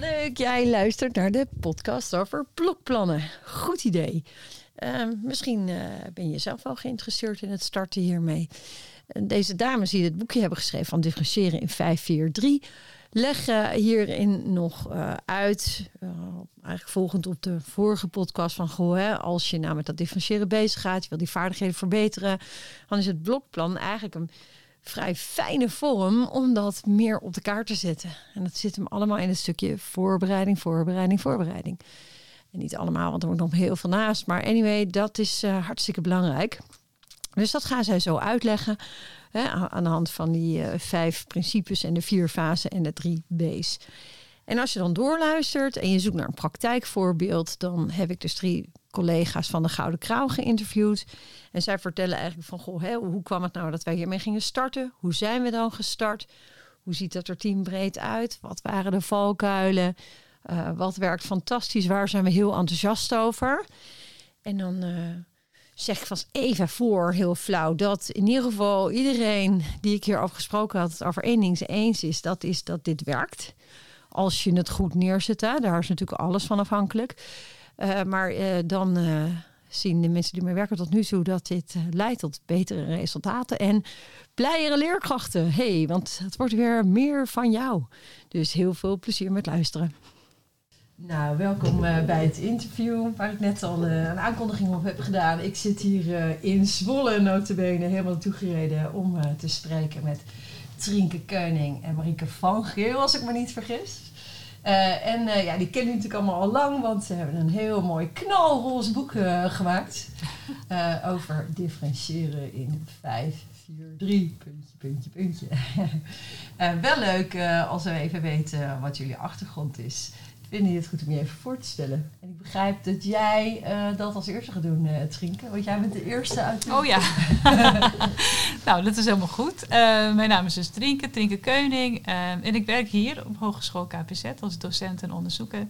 Leuk, jij luistert naar de podcast over blokplannen. Goed idee. Uh, misschien uh, ben je zelf wel geïnteresseerd in het starten hiermee. Deze dames die het boekje hebben geschreven van differentiëren in 543 leggen hierin nog uh, uit, eigenlijk volgend op de vorige podcast van goh, hè, als je nou met dat differentiëren bezig gaat, je wil die vaardigheden verbeteren, dan is het blokplan eigenlijk een vrij fijne vorm om dat meer op de kaart te zetten. En dat zit hem allemaal in het stukje voorbereiding, voorbereiding, voorbereiding. En niet allemaal, want er wordt nog heel veel naast. Maar anyway, dat is uh, hartstikke belangrijk. Dus dat gaan zij zo uitleggen hè, aan de hand van die uh, vijf principes en de vier fasen en de drie B's. En als je dan doorluistert en je zoekt naar een praktijkvoorbeeld, dan heb ik dus drie collega's van de Gouden Krauw geïnterviewd. En zij vertellen eigenlijk van, goh, hè, hoe kwam het nou dat wij hiermee gingen starten? Hoe zijn we dan gestart? Hoe ziet dat er teambreed uit? Wat waren de valkuilen? Uh, wat werkt fantastisch? Waar zijn we heel enthousiast over? En dan uh, zeg ik vast even voor, heel flauw, dat in ieder geval iedereen die ik hierover gesproken had, het over één ding eens is, dat is dat dit werkt. Als je het goed neerzet, hè, daar is natuurlijk alles van afhankelijk. Uh, maar uh, dan uh, zien de mensen die mee werken tot nu toe dat dit leidt tot betere resultaten en blijere leerkrachten. hey, want het wordt weer meer van jou. Dus heel veel plezier met luisteren. Nou, welkom bij het interview waar ik net al een aankondiging op heb gedaan. Ik zit hier in Zwolle, notabene, helemaal naartoe gereden om te spreken met Trinke Keuning en Marieke van Geel, als ik me niet vergis. Uh, en uh, ja, die kennen natuurlijk allemaal al lang, want ze hebben een heel mooi knalroze boek uh, gemaakt. over differentiëren in 5, 4, 3, puntje, puntje, puntje. wel leuk als we even weten wat jullie achtergrond is vind je het goed om je even voor te stellen. En ik begrijp dat jij uh, dat als eerste gaat doen, uh, Trinke. Want jij bent de eerste uit de... Oh ja. nou, dat is helemaal goed. Uh, mijn naam is dus Trinke, Trinke Keuning. en ik werk hier op Hogeschool KPZ als docent en onderzoeker.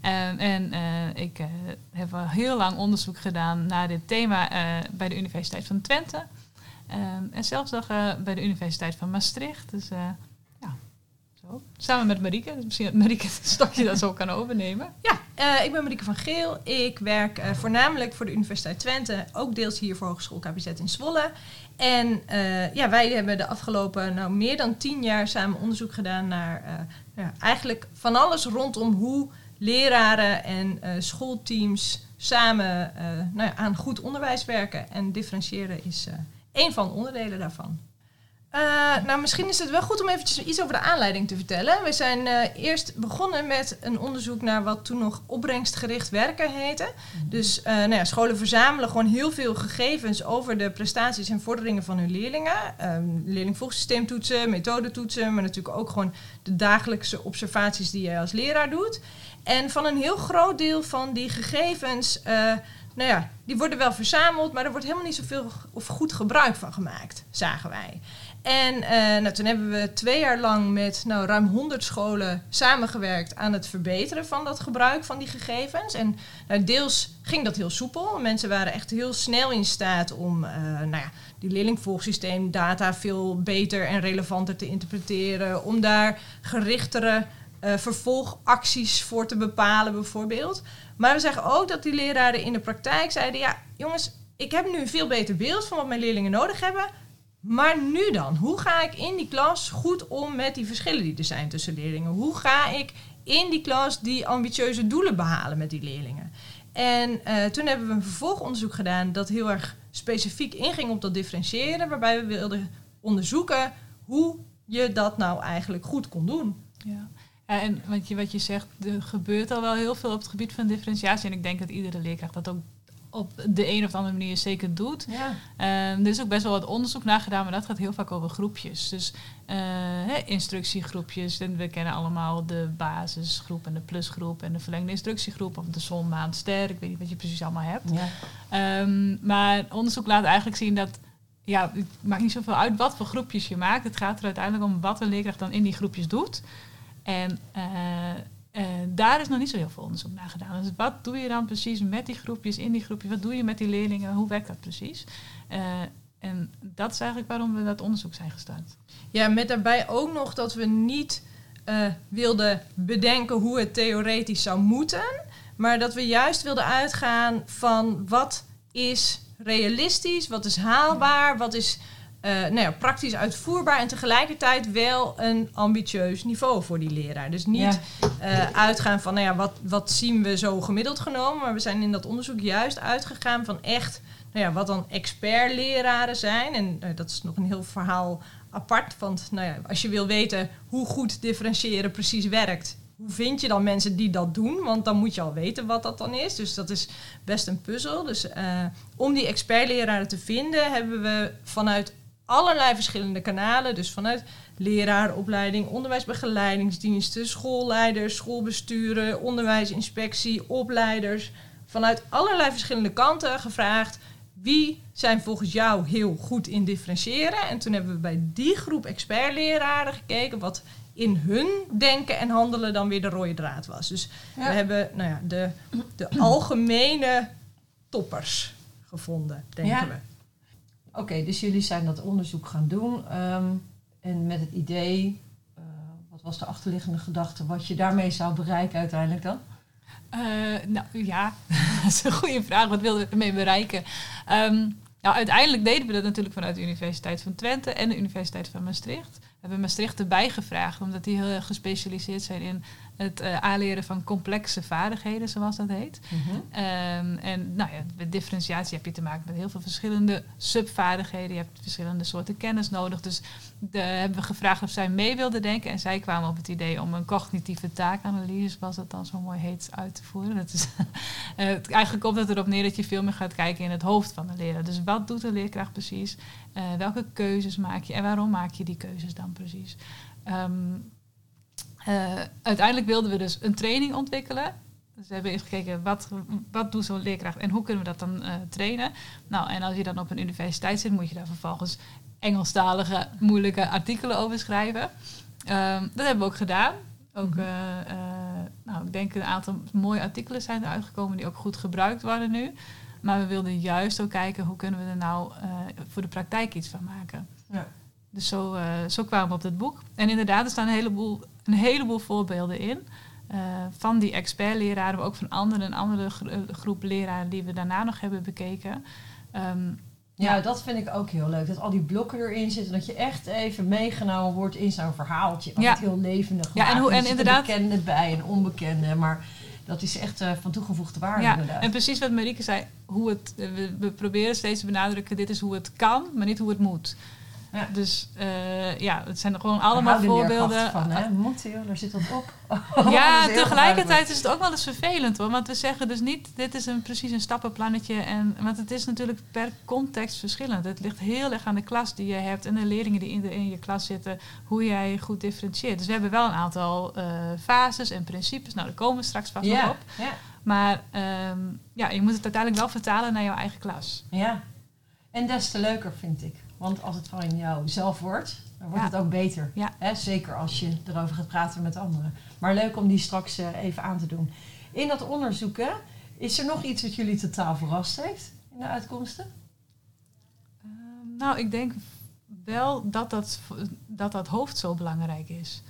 en ik heb al heel lang onderzoek gedaan naar dit thema bij de Universiteit van Twente. en zelfs nog bij de Universiteit van Maastricht. Dus Samen met Marieke. Dus misschien dat Marieke het stokje dat zo kan overnemen. Ja, uh, ik ben Marieke van Geel. Ik werk uh, voornamelijk voor de Universiteit Twente. Ook deels hier voor Hogeschool KBZ in Zwolle. En uh, ja, wij hebben de afgelopen nou, meer dan tien jaar samen onderzoek gedaan naar ja, eigenlijk van alles rondom hoe leraren en schoolteams samen nou aan goed onderwijs werken. En differentiëren is één van de onderdelen daarvan. Uh, nou, misschien is het wel goed om eventjes iets over de aanleiding te vertellen. We zijn uh, eerst begonnen met een onderzoek naar wat toen nog opbrengstgericht werken heette. Mhm. Dus uh, nou ja, scholen verzamelen gewoon heel veel gegevens over de prestaties en vorderingen van hun leerlingen. Um, leerlingvolgsysteemtoetsen, methodetoetsen, maar natuurlijk ook gewoon de dagelijkse observaties die je als leraar doet. En van een heel groot deel van die gegevens nou ja, die worden wel verzameld, maar er wordt helemaal niet zoveel of goed gebruik van gemaakt, zagen wij. En uh, nou, toen hebben we twee jaar lang met nou, ruim 100 scholen samengewerkt aan het verbeteren van dat gebruik van die gegevens. En nou, deels ging dat heel soepel. Mensen waren echt heel snel in staat om uh, nou ja, die leerlingvolgsysteemdata veel beter en relevanter te interpreteren. Om daar gerichtere uh, vervolgacties voor te bepalen, bijvoorbeeld. Maar we zeggen ook dat die leraren in de praktijk zeiden: ja, jongens, ik heb nu een veel beter beeld van wat mijn leerlingen nodig hebben. Maar nu dan? Hoe ga ik in die klas goed om met die verschillen die er zijn tussen leerlingen? Hoe ga ik in die klas die ambitieuze doelen behalen met die leerlingen? En uh, toen hebben we een vervolgonderzoek gedaan dat heel erg specifiek inging op dat differentiëren, waarbij we wilden onderzoeken hoe je dat nou eigenlijk goed kon doen. Ja. Ja, en wat je, wat je zegt, er gebeurt al wel heel veel op het gebied van differentiatie. En ik denk dat iedere leerkracht dat ook op de een of andere manier zeker doet. Ja. Um, er is ook best wel wat onderzoek naar gedaan, maar dat gaat heel vaak over groepjes. Dus uh, instructiegroepjes. En we kennen allemaal de basisgroep en de plusgroep en de verlengde instructiegroep of de zon, maand, ster. Ik weet niet wat je precies allemaal hebt. Ja. Um, maar onderzoek laat eigenlijk zien dat ja, het maakt niet zoveel uit wat voor groepjes je maakt. Het gaat er uiteindelijk om wat een leerkracht dan in die groepjes doet. En uh, uh, daar is nog niet zo heel veel onderzoek naar gedaan. Dus wat doe je dan precies met die groepjes, in die groepjes? Wat doe je met die leerlingen? Hoe werkt dat precies? Uh, en dat is eigenlijk waarom we dat onderzoek zijn gestart. Ja, met daarbij ook nog dat we niet uh, wilden bedenken hoe het theoretisch zou moeten. Maar dat we juist wilden uitgaan van wat is realistisch, wat is haalbaar, wat is uh, nou ja, praktisch uitvoerbaar en tegelijkertijd wel een ambitieus niveau voor die leraar. Dus niet uh, uitgaan van, nou ja, wat, wat zien we zo gemiddeld genomen, maar we zijn in dat onderzoek juist uitgegaan van echt, nou ja, wat dan expertleraren zijn. En uh, dat is nog een heel verhaal apart, want nou ja, als je wil weten hoe goed differentiëren precies werkt, hoe vind je dan mensen die dat doen? Want dan moet je al weten wat dat dan is. Dus dat is best een puzzel. Dus uh, om die expertleraren te vinden, hebben we vanuit allerlei verschillende kanalen. Dus vanuit leraaropleiding, onderwijsbegeleidingsdiensten, schoolleiders, schoolbesturen, onderwijsinspectie, opleiders. Vanuit allerlei verschillende kanten gevraagd wie zijn volgens jou heel goed in differentiëren. En toen hebben we bij die groep expertleraren gekeken wat in hun denken en handelen dan weer de rode draad was. Dus we hebben nou ja, de, de algemene toppers gevonden, denken we. Oké, dus jullie zijn dat onderzoek gaan doen. Ehm, en met het idee, uh, wat was de achterliggende gedachte, wat je daarmee zou bereiken uiteindelijk dan? Uh, nou ja, dat is een goede vraag. Wat wilden we ermee bereiken? Um, nou, uiteindelijk deden we dat natuurlijk vanuit de Universiteit van Twente en de Universiteit van Maastricht. We hebben Maastricht erbij gevraagd, omdat die heel gespecialiseerd zijn in het uh, aanleren van complexe vaardigheden, zoals dat heet. Mm-hmm. um, en nou ja, met differentiatie heb je te maken met heel veel verschillende subvaardigheden. Je hebt verschillende soorten kennis nodig. Dus de, hebben we gevraagd of zij mee wilden denken. En zij kwamen op het idee om een cognitieve taakanalyse, zoals dat dan zo mooi heet, uit te voeren. Dat is, uh, eigenlijk komt het erop neer dat je veel meer gaat kijken in het hoofd van de leraar. Dus wat doet de leerkracht precies? Uh, welke keuzes maak je en waarom maak je die keuzes dan precies? Um, uh, uiteindelijk wilden we dus een training ontwikkelen. Dus we hebben eens gekeken wat, wat doet zo'n leerkracht en hoe kunnen we dat dan uh, trainen. Nou, en als je dan op een universiteit zit, moet je daar vervolgens Engelstalige, moeilijke artikelen over schrijven. Um, dat hebben we ook gedaan. Ook, uh, nou, ik denk een aantal mooie artikelen zijn eruit gekomen die ook goed gebruikt worden nu. Maar we wilden juist ook kijken hoe kunnen we er nou voor de praktijk iets van maken. Ja. Dus zo, zo kwamen we op dit boek. En inderdaad, er staan een heleboel een heleboel voorbeelden in. Uh, van die expertleraren, maar ook van andere, een andere groep leraren die we daarna nog hebben bekeken. Um, ja, ja, dat vind ik ook heel leuk. Dat al die blokken erin zitten. Dat je echt even meegenomen wordt in zo'n verhaaltje. Wat ja. heel levendig Ja, en, hoe, en inderdaad... bekende bij en onbekende. Maar dat is echt uh, van toegevoegde waarde ja, inderdaad. En precies wat Marieke zei. Hoe het, we, we proberen steeds te benadrukken. Dit is hoe het kan, maar niet hoe het moet. Ja. Dus uh, ja, het zijn gewoon allemaal voorbeelden. Van, hè? Moet joh, daar zit wat op. ja, tegelijkertijd is het ook wel eens vervelend hoor. Want we zeggen dus niet, dit is een, precies een stappenplannetje. En, want het is natuurlijk per context verschillend. Het ligt heel erg aan de klas die je hebt en de leerlingen die in, de, in je klas zitten, hoe jij goed differentieert. Dus we hebben wel een aantal uh, fases en principes. Nou, daar komen we straks vast nog op. Maar um, ja, je moet het uiteindelijk wel vertalen naar jouw eigen klas. Ja, en des te leuker vind ik. Want als het van jou zelf wordt, dan wordt ja. het ook beter. Ja. Hè? Zeker als je erover gaat praten met anderen. Maar leuk om die straks uh, even aan te doen. In dat onderzoek, hè, is er nog iets wat jullie totaal verrast heeft in de uitkomsten? Uh, nou, ik denk wel dat dat, dat dat hoofd zo belangrijk is.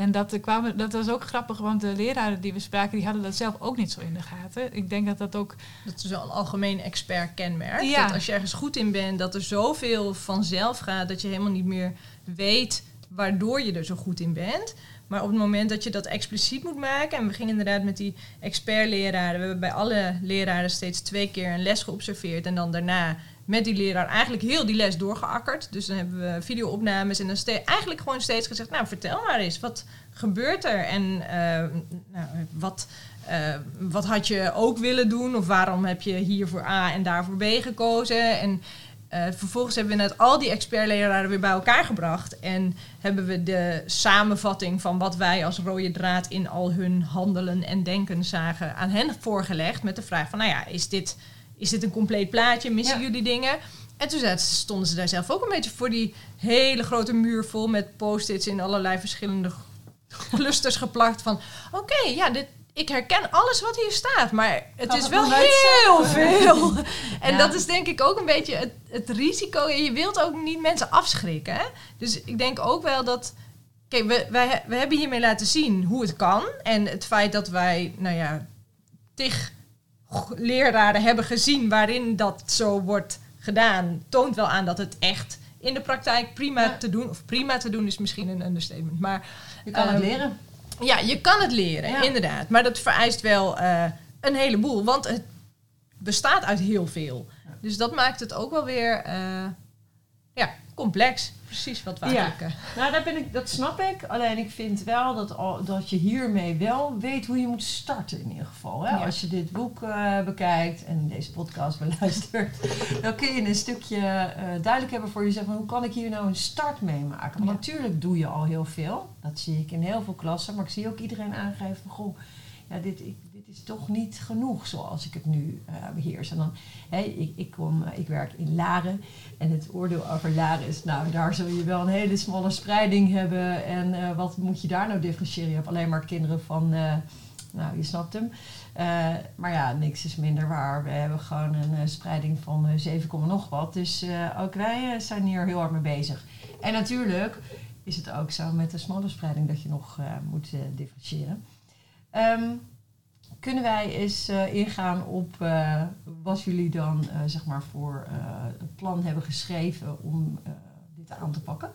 En dat, kwamen, dat was ook grappig, want de leraren die we spraken, die hadden dat zelf ook niet zo in de gaten. Ik denk dat dat ook... Dat is wel een algemeen expert kenmerk. Ja. Dat als je ergens goed in bent, dat er zoveel vanzelf gaat, dat je helemaal niet meer weet waardoor je er zo goed in bent. Maar op het moment dat je dat expliciet moet maken, en we gingen inderdaad met die expertleraren, we hebben bij alle leraren steeds twee keer een les geobserveerd en dan daarna met die leraar eigenlijk heel die les doorgeakkerd. Dus dan hebben we videoopnames en dan ste- eigenlijk gewoon steeds gezegd, nou vertel maar eens, wat gebeurt er en uh, nou, wat, uh, wat had je ook willen doen of waarom heb je hier voor A en daar voor B gekozen en uh, vervolgens hebben we net al die expertleraren weer bij elkaar gebracht. En hebben we de samenvatting van wat wij als rode draad in al hun handelen en denken zagen aan hen voorgelegd. Met de vraag van, nou ja, is dit is dit een compleet plaatje? Missen ja. jullie dingen? En toen stonden ze daar zelf ook een beetje voor die hele grote muur vol met post-its in allerlei verschillende clusters geplakt. Van oké, okay, ja, dit, ik herken alles wat hier staat, maar het is wel heel veel. en ja. dat is denk ik ook een beetje het, het risico. Je wilt ook niet mensen afschrikken. Hè? Dus ik denk ook wel dat kijk, we, wij, we hebben hiermee laten zien hoe het kan. En het feit dat wij, nou ja, tig leraren hebben gezien waarin dat zo wordt gedaan, toont wel aan dat het echt in de praktijk prima te doen, of prima te doen is misschien een understatement, maar je kan het ehm, leren. Ja, je kan het leren, inderdaad. Maar dat vereist wel uh, een heleboel, want het bestaat uit heel veel. Dus dat maakt het ook wel weer uh, ja, complex. Precies wat wij ja. Nou, daar ben ik, dat snap ik. Alleen ik vind wel dat, al, dat je hiermee wel weet hoe je moet starten in ieder geval. Hè? Als je dit boek uh, bekijkt en deze podcast beluistert, dan kun je een stukje uh, duidelijk hebben voor jezelf. Hoe kan ik hier nou een start mee maken? Want natuurlijk doe je al heel veel. Dat zie ik in heel veel klassen. Maar ik zie ook iedereen aangeven van, goh, ja, dit, ik, dit is toch niet genoeg zoals ik het nu uh, beheers. En dan, hey, ik, ik, kom, uh, ik werk in Laren en het oordeel over Laren is, nou, daar zul je wel een hele smalle spreiding hebben. En uh, wat moet je daar nou differentiëren? Je hebt alleen maar kinderen van, nou, je snapt hem. maar ja, niks is minder waar. We hebben gewoon een spreiding van 7, nog wat. Dus ook wij zijn hier heel hard mee bezig. En natuurlijk is het ook zo met de smalle spreiding dat je nog moet differentiëren. Um, kunnen wij eens uh, ingaan op uh, wat jullie dan uh, zeg maar voor het plan hebben geschreven om dit aan te pakken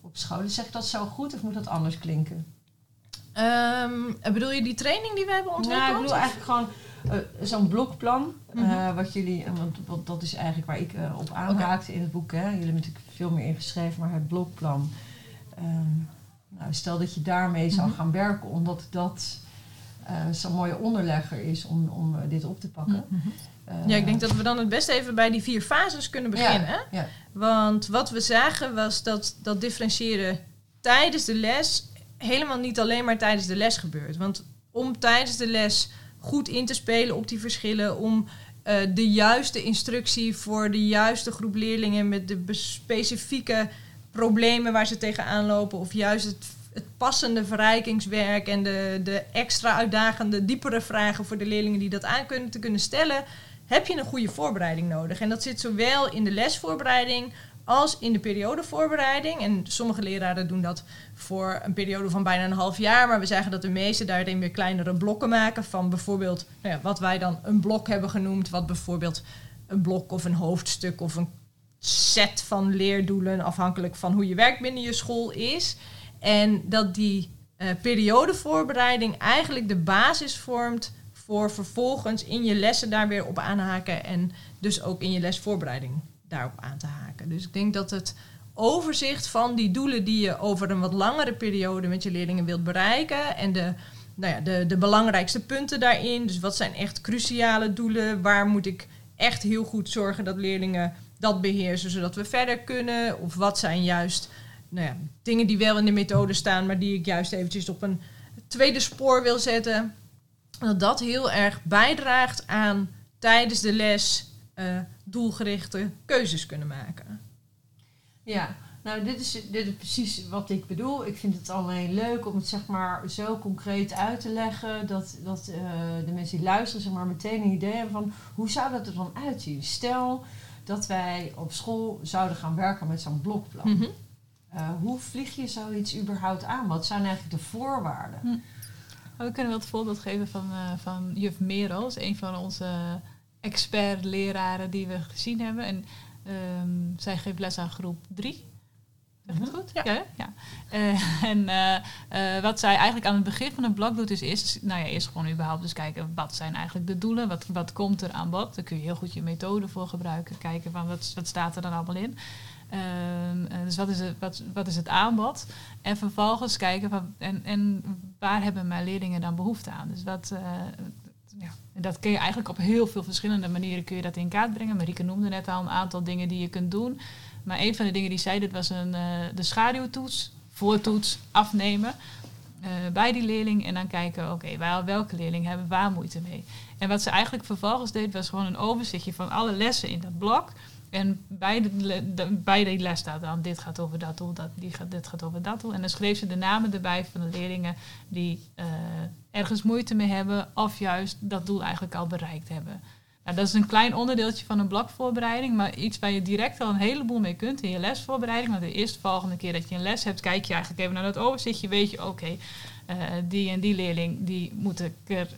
op scholen? Zeg dat zo goed of moet dat anders klinken? Um, bedoel je die training die we hebben ontwikkeld? Nou, ik bedoel eigenlijk gewoon zo'n blokplan. -hmm. wat jullie, want, want, dat is eigenlijk waar ik op aanhaakte okay. in het boek. Hè. Jullie hebben natuurlijk veel meer ingeschreven, maar het blokplan. Um, nou, stel dat je daarmee zou -hmm. gaan werken, omdat dat zo'n mooie onderlegger is om, om dit op te pakken. Mm -hmm. uh, ja, ik denk dat we dan het best even bij die vier fases kunnen beginnen. Ja, ja. Want wat we zagen was dat dat differentiëren tijdens de les helemaal niet alleen maar tijdens de les gebeurt. Want om tijdens de les goed in te spelen op die verschillen, om uh, de juiste instructie voor de juiste groep leerlingen met de specifieke problemen waar ze tegenaan lopen, of juist het het passende verrijkingswerk en de, de extra uitdagende, diepere vragen voor de leerlingen die dat aan kunnen te kunnen stellen, heb je een goede voorbereiding nodig. En dat zit zowel in de lesvoorbereiding als in de periodevoorbereiding. En sommige leraren doen dat voor een periode van bijna een half jaar. Maar we zeggen dat de meeste daarin weer kleinere blokken maken. Van bijvoorbeeld nou ja, wat wij dan een blok hebben genoemd. Wat bijvoorbeeld een blok of een hoofdstuk of een set van leerdoelen, afhankelijk van hoe je werkt binnen je school is. En dat die uh, periodevoorbereiding eigenlijk de basis vormt voor vervolgens in je lessen daar weer op aanhaken en dus ook in je lesvoorbereiding daarop aan te haken. Dus ik denk dat het overzicht van die doelen die je over een wat langere periode met je leerlingen wilt bereiken en de, nou ja, de, de belangrijkste punten daarin, dus wat zijn echt cruciale doelen, waar moet ik echt heel goed zorgen dat leerlingen dat beheersen zodat we verder kunnen, of wat zijn juist nou ja, dingen die wel in de methode staan, maar die ik juist eventjes op een tweede spoor wil zetten. Dat dat heel erg bijdraagt aan tijdens de les uh, doelgerichte keuzes kunnen maken. Ja, nou dit is, dit is precies wat ik bedoel. Ik vind het alleen leuk om het zeg maar zo concreet uit te leggen dat, dat uh, de mensen die luisteren zeg maar meteen een idee hebben van hoe zou dat er dan uitzien. Stel dat wij op school zouden gaan werken met zo'n blokplan. Mm -hmm. Uh, hoe vlieg je zoiets überhaupt aan? Wat zijn eigenlijk de voorwaarden? Hm. We kunnen wel het voorbeeld geven van, uh, van juf Merel. is een van onze expert-leraren die we gezien hebben. En um, zij geeft les aan groep 3. Zeg dat goed? Ja. ja, ja. Uh, en uh, wat zij eigenlijk aan het begin van het blok doet, is eerst, nou ja, eerst gewoon überhaupt dus kijken wat zijn eigenlijk de doelen, wat, wat komt er aan bod. Daar kun je heel goed je methode voor gebruiken, kijken van wat, wat staat er dan allemaal in. Um, dus wat is, het, wat, wat is het aanbod? En vervolgens kijken van, en, en waar hebben mijn leerlingen dan behoefte aan? Dus wat, uh, ja, en dat kun je eigenlijk op heel veel verschillende manieren kun je dat in kaart brengen. Marieke noemde net al een aantal dingen die je kunt doen. Maar een van de dingen die zei, dit was een, uh, de schaduwtoets, voortoets, afnemen. Bij die leerling en dan kijken, oké, welke leerling hebben waar moeite mee? En wat ze eigenlijk vervolgens deed, was gewoon een overzichtje van alle lessen in dat blok. En bij, die les staat dan, dit gaat over dat doel, dat, die gaat, dit gaat over dat doel. En dan schreef ze de namen erbij van de leerlingen die uh, ergens moeite mee hebben of juist dat doel eigenlijk al bereikt hebben. Dat is een klein onderdeeltje van een blokvoorbereiding, maar iets waar je direct al een heleboel mee kunt in je lesvoorbereiding. Want de eerste volgende keer dat je een les hebt, kijk je eigenlijk even naar dat overzichtje, weet je, oké, eh, die en die leerling, die moeten, er,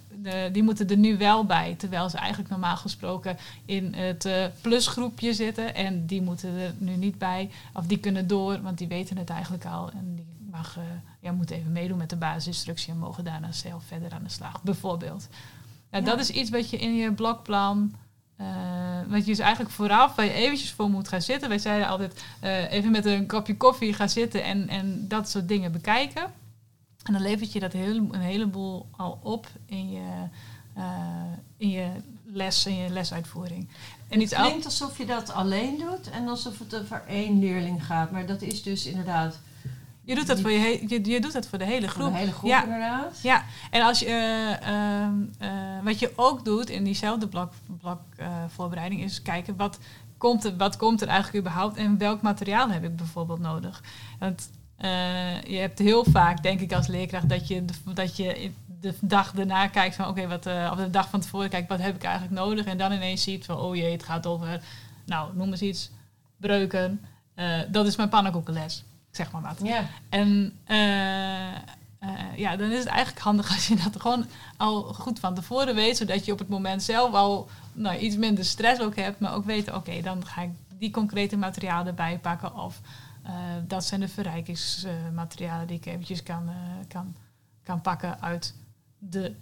die moeten er nu wel bij. Terwijl ze eigenlijk normaal gesproken in het uh, plusgroepje zitten. En die moeten er nu niet bij. Of die kunnen door, want die weten het eigenlijk al. En die mag, uh, ja, moeten even meedoen met de basisinstructie en mogen daarna zelf verder aan de slag, bijvoorbeeld. Ja. Dat is iets wat je in je blokplan... Uh, wat je dus eigenlijk vooraf, waar je eventjes voor moet gaan zitten. Wij zeiden altijd even met een kopje koffie gaan zitten en, en dat soort dingen bekijken. En dan levert je dat heel, een heleboel al op in je, uh, in je les, in je lesuitvoering. En het klinkt alsof je dat alleen doet en alsof het over één leerling gaat. Maar dat is dus inderdaad... Je doet dat, voor, je, je, je doet dat voor de hele groep. Voor de hele groep ja. inderdaad. Ja, en als je, uh, uh, wat je ook doet in diezelfde blok, blok voorbereiding is kijken wat komt, er, wat komt er eigenlijk überhaupt en welk materiaal heb ik bijvoorbeeld nodig. Want je hebt heel vaak, denk ik als leerkracht, dat je, dat je de dag daarna kijkt van oké, wat of de dag van tevoren kijkt, wat heb ik eigenlijk nodig? En dan ineens ziet van oh jee, het gaat over, nou noem eens iets, breuken. Uh, dat is mijn pannenkoekenles, zeg maar wat. Ja. En uh, ja, dan is het eigenlijk handig als je dat gewoon al goed van tevoren weet, zodat je op het moment zelf al nou, iets minder stress ook hebt, maar ook weet, oké, dan ga ik die concrete materialen erbij pakken of uh, dat zijn de verrijkingsmaterialen die ik eventjes kan, uh, kan, kan pakken uit de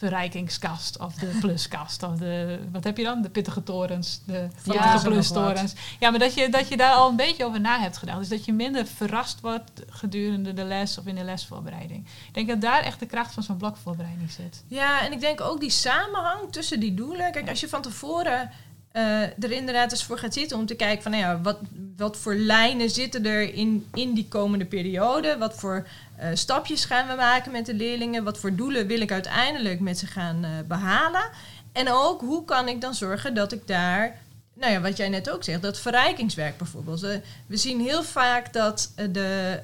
verrijkingskast of de pluskast. Of de, wat heb je dan? De pittige torens, de pittige Ja, plustorens. Ja, maar dat je, dat je daar al een beetje over na hebt gedacht. Dus dat je minder verrast wordt gedurende de les of in de lesvoorbereiding. Ik denk dat daar echt de kracht van zo'n blokvoorbereiding zit. Ja, en ik denk ook die samenhang tussen die doelen. Kijk, als je van tevoren uh, er inderdaad eens voor gaat zitten om te kijken van nou ja, wat, wat voor lijnen zitten er in, in die komende periode? Wat voor uh, stapjes gaan we maken met de leerlingen? Wat voor doelen wil ik uiteindelijk met ze gaan uh, behalen? En ook hoe kan ik dan zorgen dat ik daar, nou ja, wat jij net ook zegt, dat verrijkingswerk bijvoorbeeld. we zien heel vaak dat de,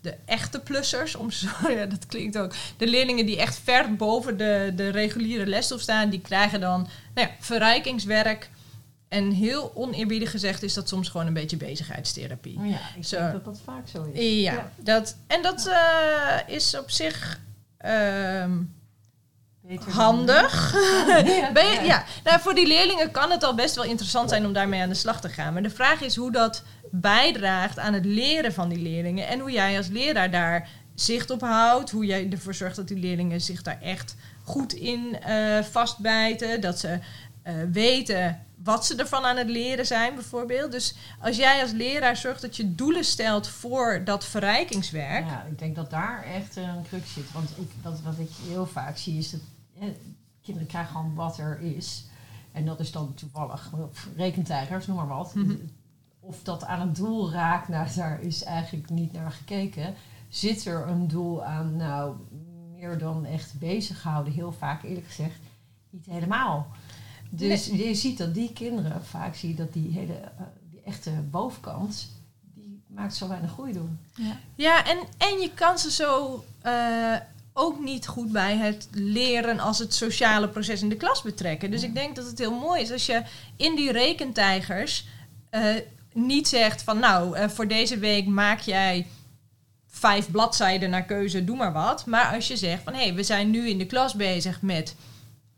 de echte plussers, om zo, ja, dat klinkt ook, de leerlingen die echt ver boven de, de reguliere lesstof staan, die krijgen dan nou ja, verrijkingswerk. En heel oneerbiedig gezegd is dat soms gewoon een beetje bezigheidstherapie. Ja, ik zo. denk dat dat vaak zo is. Ja, ja. Dat, en dat ja. uh, is op zich um, handig. ja, je, ja. Nou, voor die leerlingen kan het al best wel interessant zijn om daarmee aan de slag te gaan. Maar de vraag is hoe dat bijdraagt aan het leren van die leerlingen. En hoe jij als leraar daar zicht op houdt. Hoe jij ervoor zorgt dat die leerlingen zich daar echt goed in uh, vastbijten. Dat ze weten wat ze ervan aan het leren zijn, bijvoorbeeld. Dus als jij als leraar zorgt dat je doelen stelt voor dat verrijkingswerk. Ja, ik denk dat daar echt een crux zit. Want ik, dat, wat ik heel vaak zie is dat hè, kinderen krijgen gewoon wat er is. En dat is dan toevallig rekentijgers, noem maar wat. Mhm. Of dat aan het doel raakt, nou, daar is eigenlijk niet naar gekeken. Zit er een doel aan, nou, meer dan echt bezighouden, heel vaak eerlijk gezegd, niet helemaal. Dus nee. je ziet dat die kinderen, vaak zie je dat die hele, uh, die echte bovenkant, die maakt zo weinig groei doen. Ja, ja en, en je kan ze zo uh, ook niet goed bij het leren als het sociale proces in de klas betrekken. Dus ja. ik denk dat het heel mooi is als je in die rekentijgers uh, niet zegt van nou, voor deze week maak jij vijf bladzijden naar keuze, doe maar wat. Maar als je zegt van hé, hey, we zijn nu in de klas bezig met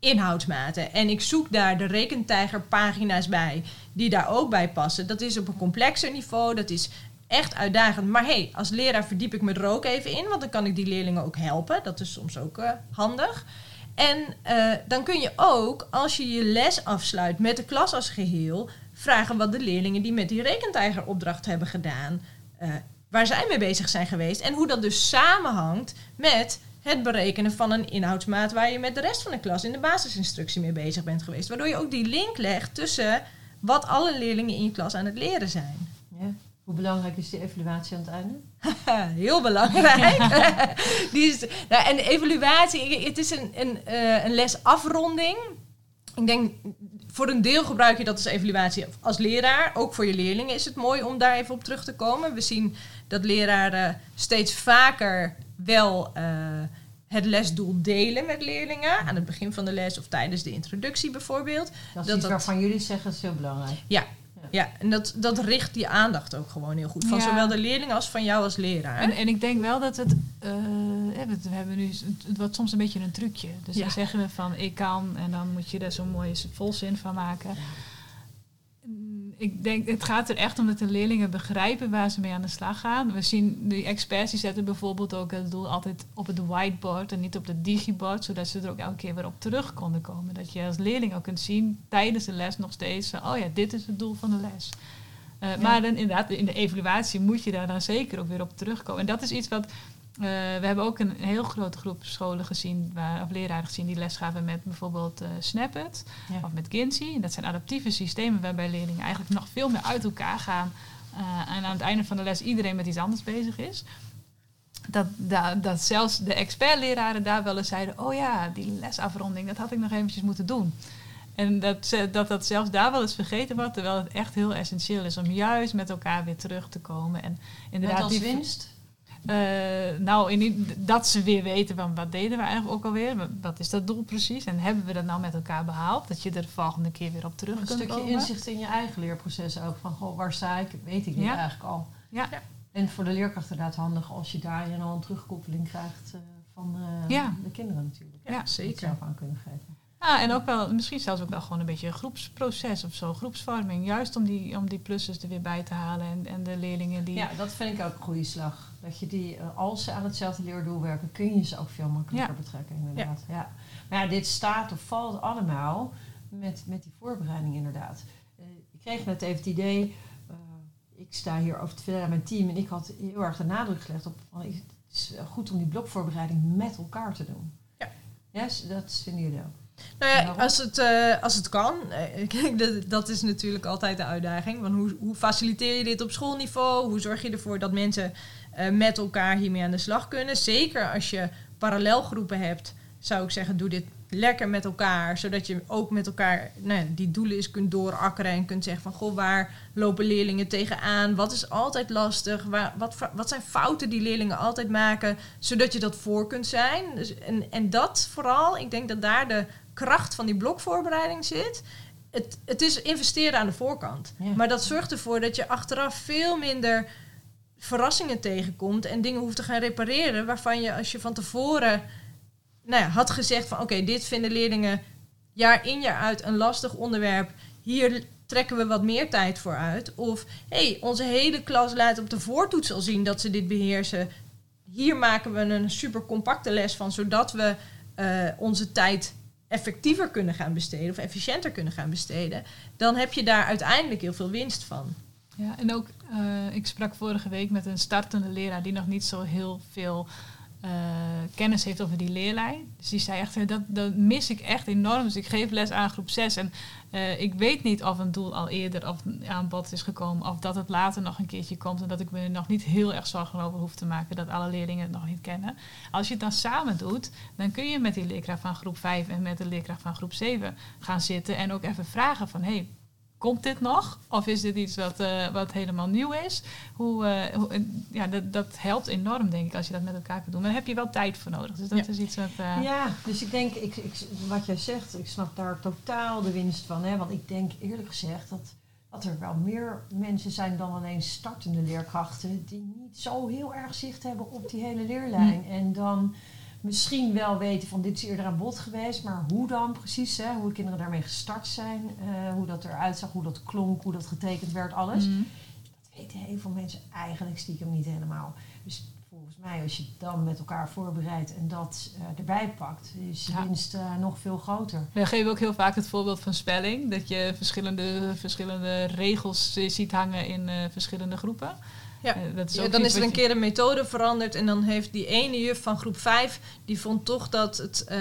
inhoudsmaten. En ik zoek daar de rekentijgerpagina's bij die daar ook bij passen. Dat is op een complexer niveau, dat is echt uitdagend. Maar hey, als leraar verdiep ik me er ook even in, want dan kan ik die leerlingen ook helpen. Dat is soms ook uh, handig. En uh, dan kun je ook, als je je les afsluit met de klas als geheel, vragen wat de leerlingen die met die rekentijgeropdracht hebben gedaan, uh, waar zij mee bezig zijn geweest. En hoe dat dus samenhangt met het berekenen van een inhoudsmaat waar je met de rest van de klas in de basisinstructie mee bezig bent geweest. Waardoor je ook die link legt tussen wat alle leerlingen in je klas aan het leren zijn. Ja. Hoe belangrijk is de evaluatie aan het einde? Heel belangrijk. die is, nou, en evaluatie, het is een, een, uh, een lesafronding. Ik denk, voor een deel gebruik je dat als evaluatie als leraar. Ook voor je leerlingen is het mooi om daar even op terug te komen. We zien dat leraren steeds vaker wel uh, het lesdoel delen met leerlingen. Aan het begin van de les of tijdens de introductie bijvoorbeeld. Dat is Dat iets dat- waarvan jullie zeggen, dat is heel belangrijk. Ja, en dat, dat richt die aandacht ook gewoon heel goed. Van Ja. zowel de leerling als van jou als leraar. En, en ik denk wel dat het, eh, we hebben nu, het wordt soms een beetje een trucje. Dus Ja. dan zeggen we van ik kan en dan moet je er zo'n mooie volzin van maken. Ik denk, het gaat er echt om dat de leerlingen begrijpen waar ze mee aan de slag gaan. We zien, die experts die zetten bijvoorbeeld ook het doel altijd op het whiteboard en niet op het digibord, zodat ze er ook elke keer weer op terug konden komen. Dat je als leerling ook kunt zien tijdens de les nog steeds, van, oh ja, dit is het doel van de les. Eh, Maar dan inderdaad, in de evaluatie moet je daar dan zeker ook weer op terugkomen. En dat is iets wat. Eh, we hebben ook een heel grote groep scholen gezien, waar, of leraren gezien, die les gaven met bijvoorbeeld eh Snapit Ja. of met Kinsey. En dat zijn adaptieve systemen waarbij leerlingen eigenlijk nog veel meer uit elkaar gaan. eh, en aan het einde van de les iedereen met iets anders bezig is. Dat, dat, dat zelfs de expertleraren daar wel eens zeiden: Oh ja, die lesafronding, dat had ik nog eventjes moeten doen. En dat, dat dat zelfs daar wel eens vergeten wordt, terwijl het echt heel essentieel is om juist met elkaar weer terug te komen. En inderdaad, als die- winst. Eh, nou, in, dat ze weer weten van wat deden we eigenlijk ook alweer. Wat- Wat is dat doel precies? En hebben we dat nou met elkaar behaald? Dat je er de volgende keer weer op terug Een kunt stukje komen. inzicht in je eigen leerproces ook. Van, goh, waar sta ik? Weet ik dit Ja. eigenlijk al? Ja. Ja. En voor de leerkracht inderdaad handig als je daarin al een terugkoppeling krijgt eh, van eh, Ja. de kinderen natuurlijk. Ja, zeker. zelf aan kunnen geven. Ah, en ook wel, misschien zelfs ook wel gewoon een beetje een groepsproces of zo, groepsvorming. Juist om die, om die plussers er weer bij te halen en, en de leerlingen die... Ja, dat vind ik ook een goede slag. Dat je die, eh, als ze aan hetzelfde leerdoel werken, kun je ze ook veel makkelijker Ja. betrekken, inderdaad. Ja. Maar ja, dit staat of valt allemaal met, met die voorbereiding, inderdaad. Eh, ik kreeg net even het idee, eh, ik sta hier over te vertellen aan mijn team en ik had heel erg de nadruk gelegd op, van, het is goed om die blokvoorbereiding met elkaar te doen. Ja. Ja, s- dat vinden jullie ook. Nou ja, als het, eh, als het kan. eh, kijk, dat, dat is natuurlijk altijd de uitdaging. Want hoe, hoe faciliteer je dit op schoolniveau? Hoe zorg je ervoor dat mensen eh, met elkaar hiermee aan de slag kunnen? Zeker als je parallelgroepen hebt, zou ik zeggen, doe dit lekker met elkaar. Zodat je ook met elkaar nou ja, die doelen eens kunt doorakkeren. En kunt zeggen van, goh, waar lopen leerlingen tegenaan? Wat is altijd lastig? Waar, wat, wat zijn fouten die leerlingen altijd maken? Zodat je dat voor kunt zijn. Dus, en, en dat vooral, ik denk dat daar de kracht van die blokvoorbereiding zit. Het, het is investeren aan de voorkant. Ja. Maar dat zorgt ervoor dat je achteraf veel minder verrassingen tegenkomt en dingen hoeft te gaan repareren waarvan je als je van tevoren nou ja, had gezegd van oké, dit vinden leerlingen jaar in jaar uit een lastig onderwerp. Hier trekken we wat meer tijd voor uit. Of hey, onze hele klas laat op de voortoets al zien dat ze dit beheersen. Hier maken we een super compacte les van, zodat we eh, onze tijd effectiever kunnen gaan besteden of efficiënter kunnen gaan besteden. Dan heb je daar uiteindelijk heel veel winst van. Ja, en ook, eh, ik sprak vorige week met een startende leraar die nog niet zo heel veel eh, kennis heeft over die leerlijn. Dus die zei echt, dat, dat mis ik echt enorm. Dus ik geef les aan groep 6 en eh, ik weet niet of een doel al eerder of aan bod is gekomen of dat het later nog een keertje komt en dat ik me nog niet heel erg zorgen over hoef te maken dat alle leerlingen het nog niet kennen. Als je het dan samen doet, dan kun je met die leerkracht van groep 5 en met de leerkracht van groep 7 gaan zitten en ook even vragen van, hey, Komt dit nog? Of is dit iets wat, eh, wat helemaal nieuw is? Hoe, eh, hoe- ja, dat, dat helpt enorm, denk ik, als je dat met elkaar kunt doen. Maar daar heb je wel tijd voor nodig. Dus dat Ja. is iets wat... eh, Ja, dus ik denk, ik, ik, wat jij zegt, ik snap daar totaal de winst van. Hè? Want ik denk eerlijk gezegd dat, dat er wel meer mensen zijn dan alleen startende leerkrachten die niet zo heel erg zicht hebben op die hele leerlijn. En dan misschien wel weten van dit is eerder aan bod geweest, maar hoe dan precies, hè? hoe de kinderen daarmee gestart zijn, eh, hoe dat eruit zag, hoe dat klonk, hoe dat getekend werd, alles. mhm. Dat weten heel veel mensen eigenlijk stiekem niet helemaal. Dus volgens mij, als je het dan met elkaar voorbereidt en dat eh, erbij pakt, is de Ja. winst eh, nog veel groter. We geven ook heel vaak het voorbeeld van spelling. Dat je verschillende, verschillende regels ziet hangen in verschillende groepen. Ja. Eh, dat is Ja, ook dan is er een keer een methode veranderd en dan heeft die ene juf van groep 5, die vond toch dat het, eh,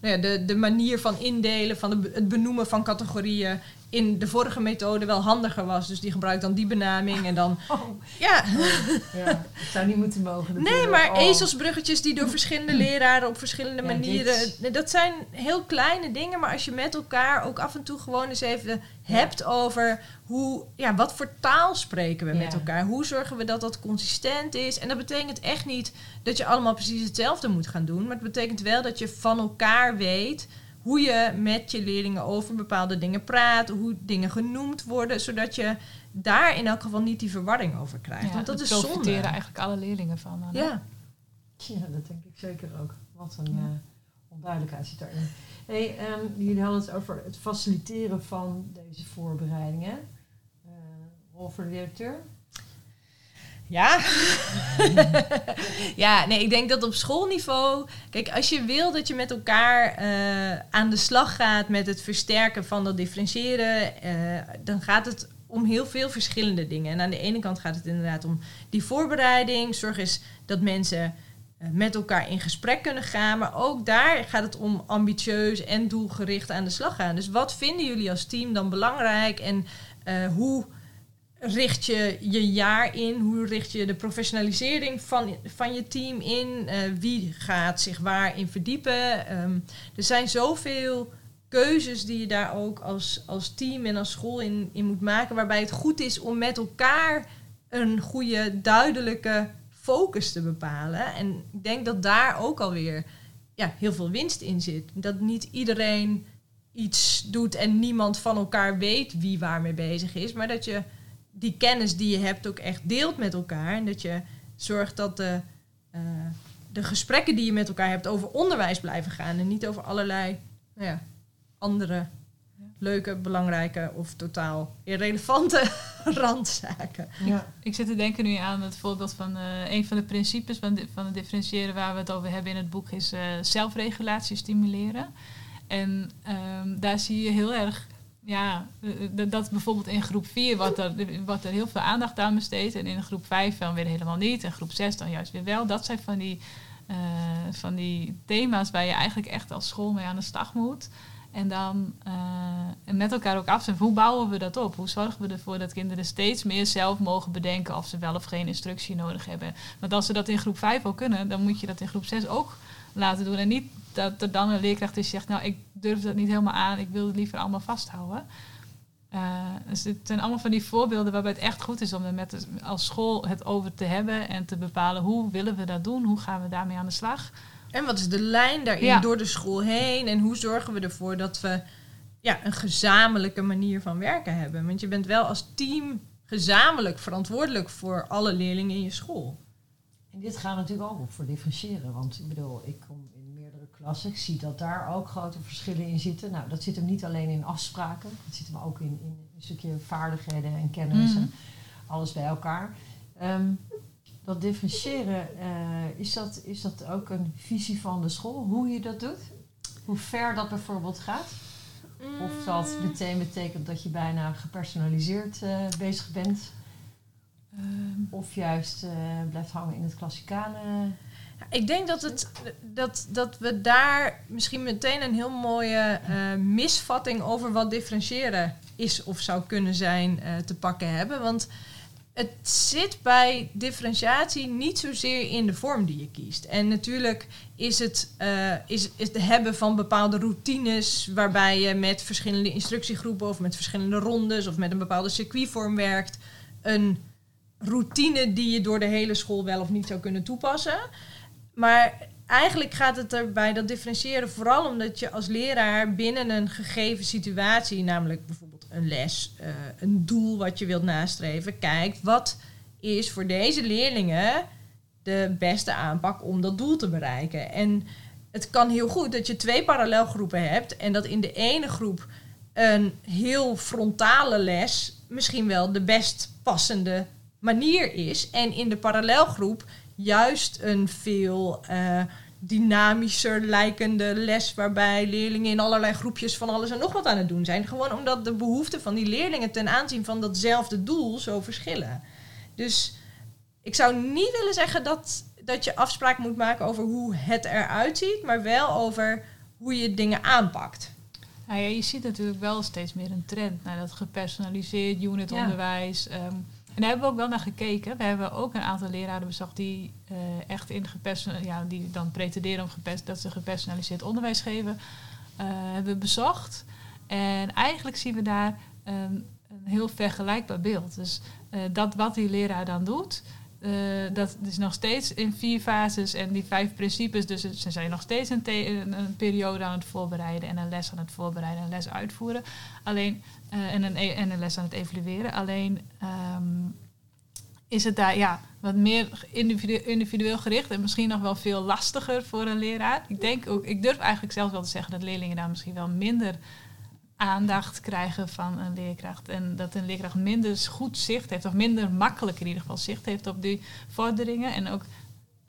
nou ja, de, de manier van indelen, van de, het benoemen van categorieën, in de vorige methode wel handiger was. Dus die gebruikt dan die benaming en dan... Oh. Ja, Ja, dat zou niet moeten mogen. nee, maar Oh. ezelsbruggetjes die door verschillende leraren op verschillende Ja, manieren... dit- Dat zijn heel kleine dingen, maar als je met elkaar ook af en toe gewoon eens even hebt over hoe... Ja, wat voor taal spreken we met elkaar? Hoe zorgen we dat dat consistent is? En dat betekent echt niet dat je allemaal precies hetzelfde moet gaan doen. Maar het betekent wel dat je van elkaar weet hoe je met je leerlingen over bepaalde dingen praat, hoe dingen genoemd worden, zodat je daar in elk geval niet die verwarring over krijgt. Ja, Want dat daar is zonde. profiteren eigenlijk alle leerlingen van. hè? Ja. Ja, dat denk ik zeker ook. Wat een eh, onduidelijkheid zit daarin. Hey, ehm, jullie hadden het over het faciliteren van deze voorbereidingen. Eh rol voor de directeur. Ja. ja, nee, ik denk dat op schoolniveau. Kijk, als je wil dat je met elkaar eh, aan de slag gaat met het versterken van dat differentiëren, eh, dan gaat het om heel veel verschillende dingen. En aan de ene kant gaat het inderdaad om die voorbereiding. Zorg eens dat mensen eh, met elkaar in gesprek kunnen gaan. Maar ook daar gaat het om ambitieus en doelgericht aan de slag gaan. Dus wat vinden jullie als team dan belangrijk? En hoe richt je je jaar in? Hoe richt je de professionalisering van, van je team in? Eh, wie gaat zich waarin verdiepen? Ehm, er zijn zoveel keuzes die je daar ook als, als team en als school in, in moet maken, waarbij het goed is om met elkaar een goede, duidelijke focus te bepalen. En ik denk dat daar ook alweer ja, heel veel winst in zit. Dat niet iedereen iets doet en niemand van elkaar weet wie waarmee bezig is, maar dat je die kennis die je hebt ook echt deelt met elkaar. En dat je zorgt dat de, eh, de gesprekken die je met elkaar hebt over onderwijs blijven gaan. En niet over allerlei nou ja, andere leuke, belangrijke of totaal irrelevante randzaken. Ja. Ik zit te denken nu aan het voorbeeld van eh, een van de principes van, di- van het differentiëren waar we het over hebben in het boek is eh, zelfregulatie stimuleren. En ehm, daar zie je heel erg ja, eh, eh, dat bijvoorbeeld in groep 4 wordt er, er heel veel aandacht aan besteed. En in groep 5 dan weer helemaal niet. En groep 6 dan juist weer wel. Dat zijn van die, eh, van die thema's waar je eigenlijk echt als school mee aan de slag moet. En dan met elkaar ook afstemmen. Hoe bouwen we dat op? Hoe zorgen we ervoor dat kinderen steeds meer zelf mogen bedenken of ze wel of geen instructie nodig hebben? Want als ze dat in groep 5 al kunnen, dan moet je dat in groep 6 ook laten doen. En niet dat er dan een leerkracht is die zegt, nou ik durf dat niet helemaal aan, ik wil het liever allemaal vasthouden. Eh, dus het zijn allemaal van die voorbeelden waarbij het echt goed is om er met als school het over te hebben en te bepalen hoe willen we dat doen, hoe gaan we daarmee aan de slag. En wat is de lijn daarin Ja. door de school heen? En hoe zorgen we ervoor dat we ja, een gezamenlijke manier van werken hebben? Want je bent wel als team gezamenlijk verantwoordelijk voor alle leerlingen in je school. En dit gaat natuurlijk ook op voor differentiëren. Want ik bedoel, ik kom klassen. Ik zie dat daar ook grote verschillen in zitten. Nou, dat zit hem niet alleen in afspraken. Dat zit hem ook in, in een stukje vaardigheden en kennis. Mhm. en Alles bij elkaar. Ehm, dat differentiëren, eh, is, dat, is dat ook een visie van de school? Hoe je dat doet? Hoe ver dat bijvoorbeeld gaat? Of dat Mm. meteen betekent dat je bijna gepersonaliseerd eh, bezig bent? Ehm, Of juist eh, blijft hangen in het klassikale Ik denk dat, het, dat, dat we daar misschien meteen een heel mooie eh, misvatting over wat differentiëren is of zou kunnen zijn eh, te pakken hebben. Want het zit bij differentiatie niet zozeer in de vorm die je kiest. En natuurlijk is het, eh, is, is het hebben van bepaalde routines waarbij je met verschillende instructiegroepen of met verschillende rondes of met een bepaalde circuitvorm werkt. Een routine die je door de hele school wel of niet zou kunnen toepassen. Maar eigenlijk gaat het er bij dat differentiëren vooral omdat je als leraar binnen een gegeven situatie, namelijk bijvoorbeeld een les, eh, een doel wat je wilt nastreven, kijkt wat is voor deze leerlingen de beste aanpak om dat doel te bereiken. En het kan heel goed dat je twee parallelgroepen hebt en dat in de ene groep een heel frontale les misschien wel de best passende manier is. En in de parallelgroep juist een veel eh, dynamischer lijkende les waarbij leerlingen in allerlei groepjes van alles en nog wat aan het doen zijn. Gewoon omdat de behoeften van die leerlingen ten aanzien van datzelfde doel zo verschillen. Dus ik zou niet willen zeggen dat, dat je afspraak moet maken over hoe het eruit ziet, maar wel over hoe je dingen aanpakt. Nou ja, je ziet natuurlijk wel steeds meer een trend naar dat gepersonaliseerd unitonderwijs. Ja. Um, en daar hebben we ook wel naar gekeken. We hebben ook een aantal leraren bezocht die uh, echt in ja, die dan pretenderen om dat ze gepersonaliseerd onderwijs geven, uh, hebben bezocht. En eigenlijk zien we daar um, een heel vergelijkbaar beeld. Dus uh, dat wat die leraar dan doet, dat is nog steeds in vier fases en die vijf principes. Dus ze zijn nog steeds een, een, periode aan het voorbereiden en een les aan het voorbereiden en les uitvoeren. Alleen, uh, en, een, e-, en een les aan het evalueren. Alleen um, is het daar ja, wat meer individueel, individueel gericht en misschien nog wel veel lastiger voor een leraar. Ik denk ook, ik durf eigenlijk zelf wel te zeggen dat leerlingen daar misschien wel minder aandacht krijgen van een leerkracht. En dat een leerkracht minder goed zicht heeft, of minder makkelijk in ieder geval zicht heeft op die vorderingen. En ook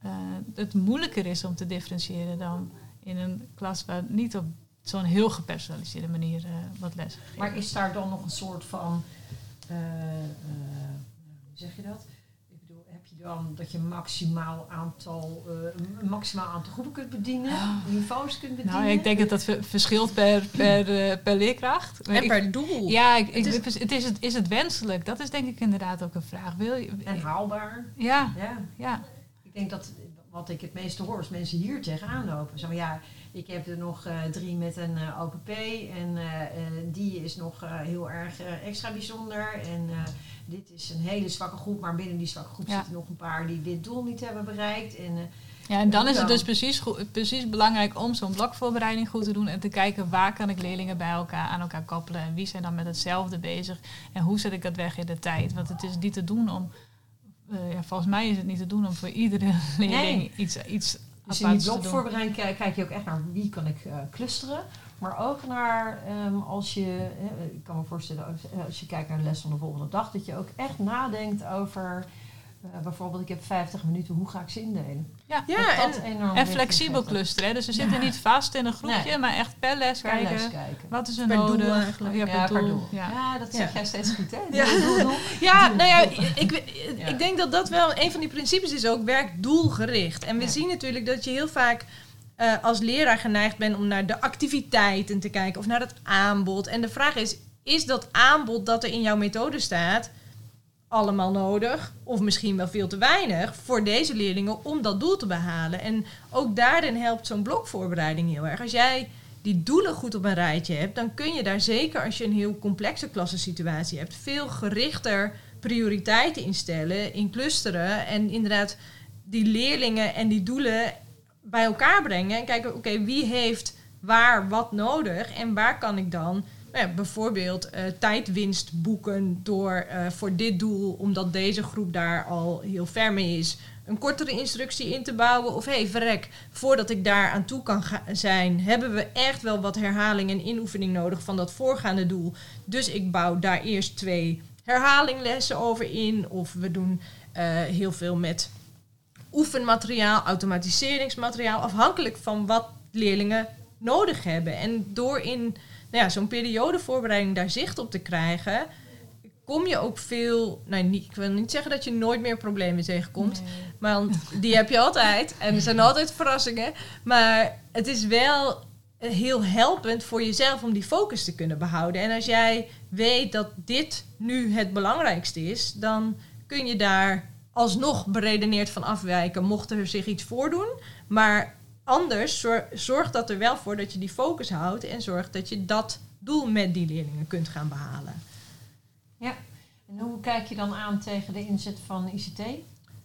uh, het moeilijker is om te differentiëren dan in een klas waar niet op zo'n heel gepersonaliseerde manier uh, wat les gegeven. Maar is daar dan nog een soort van, uh, hoe zeg je dat? dan dat je maximaal aantal, uh, een maximaal aantal groepen kunt bedienen, oh. niveaus kunt bedienen. Nou, ik denk dat dat verschilt per, per, uh, per leerkracht. En per doel. Ja, ik, ik, het is, het is, het, is het wenselijk? Dat is denk ik inderdaad ook een vraag. Wil je, en haalbaar. Ja, ja. ja. Ik denk dat wat ik het meeste hoor is mensen hier tegenaan lopen. Zo ja, ik heb er nog uh, drie met een uh, OPP en die is nog heel erg extra bijzonder. En dit is een hele zwakke groep, maar binnen die zwakke groep zitten nog een paar die dit doel niet hebben bereikt. En, ja, en dan is het dus precies, goed, precies belangrijk om zo'n blokvoorbereiding goed te doen en te kijken waar kan ik leerlingen bij elkaar aan elkaar koppelen en wie zijn dan met hetzelfde bezig en hoe zet ik dat weg in de tijd. Want het is niet te doen om, uh, ja, volgens mij is het niet te doen om voor iedere leerling nee. iets, iets dus in die blokvoorbereiding kijk je ook echt naar wie kan ik uh, clusteren. Maar ook naar um, als je, ik kan me voorstellen, als je kijkt naar de les van de volgende dag, dat je ook echt nadenkt over uh, bijvoorbeeld, ik heb 50 minuten, hoe ga ik ze indelen? Ja, ja en, en flexibel clusteren. Dus ze zitten niet vast in een groepje, nee. maar echt per les, per kijken, les kijken. Wat is er per nodig? Doel eigenlijk. Ja, per, ja, doel. per doel. Ja. ja, dat zeg jij steeds goed, hè? Ja, ja nou ja, ik, ik denk dat dat wel een van die principes is ook, werk doelgericht. En we zien natuurlijk dat je heel vaak uh, als leraar geneigd bent om naar de activiteiten te kijken of naar het aanbod. En de vraag is, is dat aanbod dat er in jouw methode staat allemaal nodig, of misschien wel veel te weinig, voor deze leerlingen om dat doel te behalen? En ook daarin helpt zo'n blokvoorbereiding heel erg. Als jij die doelen goed op een rijtje hebt, dan kun je daar zeker als je een heel complexe klassensituatie hebt, veel gerichter prioriteiten instellen, in clusteren en inderdaad die leerlingen en die doelen bij elkaar brengen en kijken, oké, wie heeft waar wat nodig en waar kan ik dan nou bijvoorbeeld uh, tijdwinst boeken door uh, voor dit doel, omdat deze groep daar al heel ver mee is, een kortere instructie in te bouwen. Of hé, hey, verrek, voordat ik daar aan toe kan zijn, hebben we echt wel wat herhaling en inoefening nodig van dat voorgaande doel. Dus ik bouw daar eerst twee herhalinglessen over in. Of we doen uh, heel veel met oefenmateriaal, automatiseringsmateriaal, afhankelijk van wat leerlingen nodig hebben. En door in nou ja, zo'n periodevoorbereiding daar zicht op te krijgen, kom je ook veel. Nou, niet, ik wil niet zeggen dat je nooit meer problemen tegenkomt, nee. maar die heb je altijd. En er zijn altijd verrassingen. Maar het is wel heel helpend voor jezelf om die focus te kunnen behouden. En als jij weet dat dit nu het belangrijkste is, dan kun je daar alsnog beredeneerd van afwijken, mocht er zich iets voordoen. Maar anders zorg, zorg dat er wel voor dat je die focus houdt en zorg dat je dat doel met die leerlingen kunt gaan behalen. Ja, en hoe kijk je dan aan tegen de inzet van ICT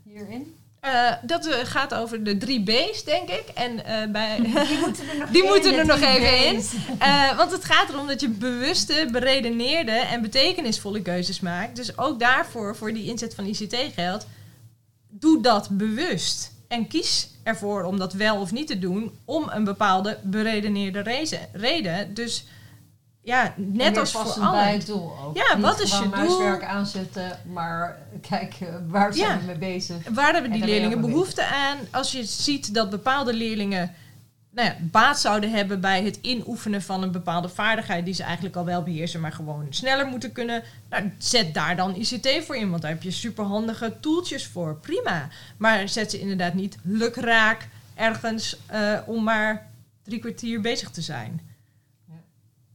hierin? Uh, dat uh, gaat over de drie B's, denk ik. En uh, bij, die moeten er nog, die moeten er nog even in. want het gaat erom dat je bewuste, beredeneerde en betekenisvolle keuzes maakt. Dus ook daarvoor, voor die inzet van ICT geldt doe dat bewust. En kies ervoor om dat wel of niet te doen om een bepaalde beredeneerde reden. Dus ja, net als voor alle. bij het doel ook. Ja, niet wat is je doel? huiswerk aanzetten, maar kijk, eh, waar zijn ja. we mee bezig? Waar hebben die leerlingen behoefte aan? Als je ziet dat bepaalde leerlingen nou ja, baat zouden hebben bij het inoefenen van een bepaalde vaardigheid die ze eigenlijk al wel beheersen, maar gewoon sneller moeten kunnen. Nou, zet daar dan ICT voor in, want daar heb je superhandige toeltjes voor. Prima. Maar zet ze inderdaad niet lukraak ergens uh, om maar drie kwartier bezig te zijn. Ja.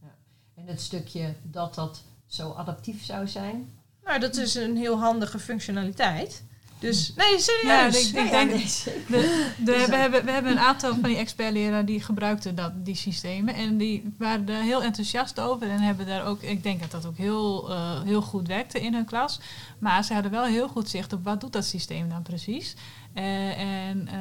Ja. En het stukje dat dat zo adaptief zou zijn. Nou, dat is een heel handige functionaliteit. Dus nee, serieus. Ja, ik, ik denk, de, de, we, hebben, we hebben een aantal van die expertleraren die gebruikten dat, die systemen. En die waren er heel enthousiast over. En hebben daar ook, ik denk dat dat ook heel, uh, heel goed werkte in hun klas. Maar ze hadden wel heel goed zicht op wat doet dat systeem dan precies. Uh, en uh,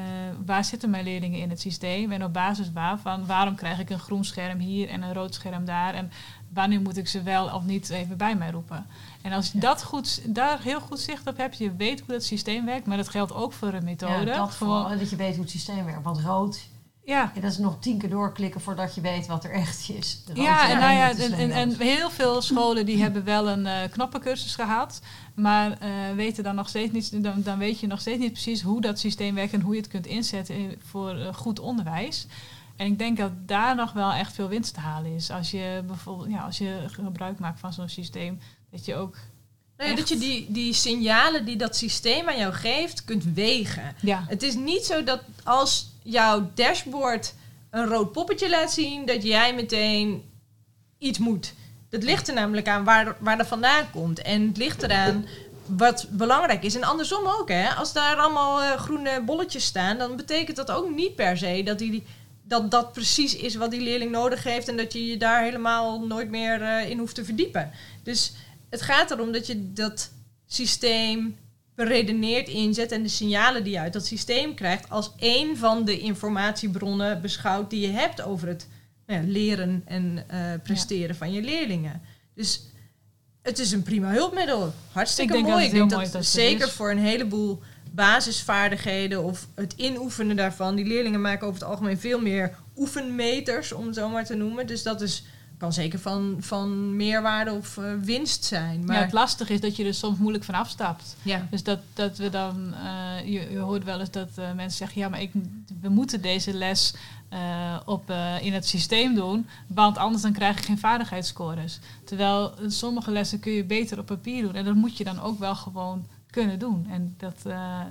waar zitten mijn leerlingen in het systeem? En op basis waarvan, waarom krijg ik een groen scherm hier en een rood scherm daar? En wanneer moet ik ze wel of niet even bij mij roepen? En als je dat goed, daar heel goed zicht op hebt, je weet hoe dat systeem werkt, maar dat geldt ook voor een methode. Ja, dat Gewoon, dat je weet hoe het systeem werkt. Want rood, ja. En dat is nog tien keer doorklikken voordat je weet wat er echt is. Ja, en, nou ja, en, en, heel veel scholen die hebben wel een uh, knoppencursus gehad, maar uh, weten dan nog steeds niet, dan, dan weet je nog steeds niet precies hoe dat systeem werkt en hoe je het kunt inzetten voor uh, goed onderwijs. En ik denk dat daar nog wel echt veel winst te halen is. Als je bijvoorbeeld, ja, als je gebruik maakt van zo'n systeem, dat je ook. Nou ja, dat je die, die signalen die dat systeem aan jou geeft, kunt wegen. Ja. Het is niet zo dat als jouw dashboard een rood poppetje laat zien, dat jij meteen iets moet. Dat ligt er namelijk aan waar, waar dat vandaan komt. En het ligt eraan wat belangrijk is. En andersom ook, hè. Als daar allemaal uh, groene bolletjes staan, dan betekent dat ook niet per se dat die dat dat precies is wat die leerling nodig heeft en dat je je daar helemaal nooit meer uh, in hoeft te verdiepen. Dus het gaat erom dat je dat systeem beredeneerd inzet en de signalen die je uit dat systeem krijgt als één van de informatiebronnen beschouwt die je hebt over het nou ja, leren en uh, presteren van je leerlingen. Dus het is een prima hulpmiddel. Hartstikke mooi. Ik denk dat, dat zeker voor een heleboel basisvaardigheden of het inoefenen daarvan. Die leerlingen maken over het algemeen veel meer oefenmeters, om het zo maar te noemen. Dus dat is, kan zeker van, van meerwaarde of uh, winst zijn. Maar ja, het lastige is dat je er soms moeilijk van afstapt. Ja. Dus dat, dat we dan, uh, je, je, hoort wel eens dat uh, mensen zeggen, ja, maar ik, we moeten deze les op, in het systeem doen, want anders dan krijg je geen vaardigheidsscores. Terwijl sommige lessen kun je beter op papier doen en dat moet je dan ook wel gewoon kunnen doen. En dat,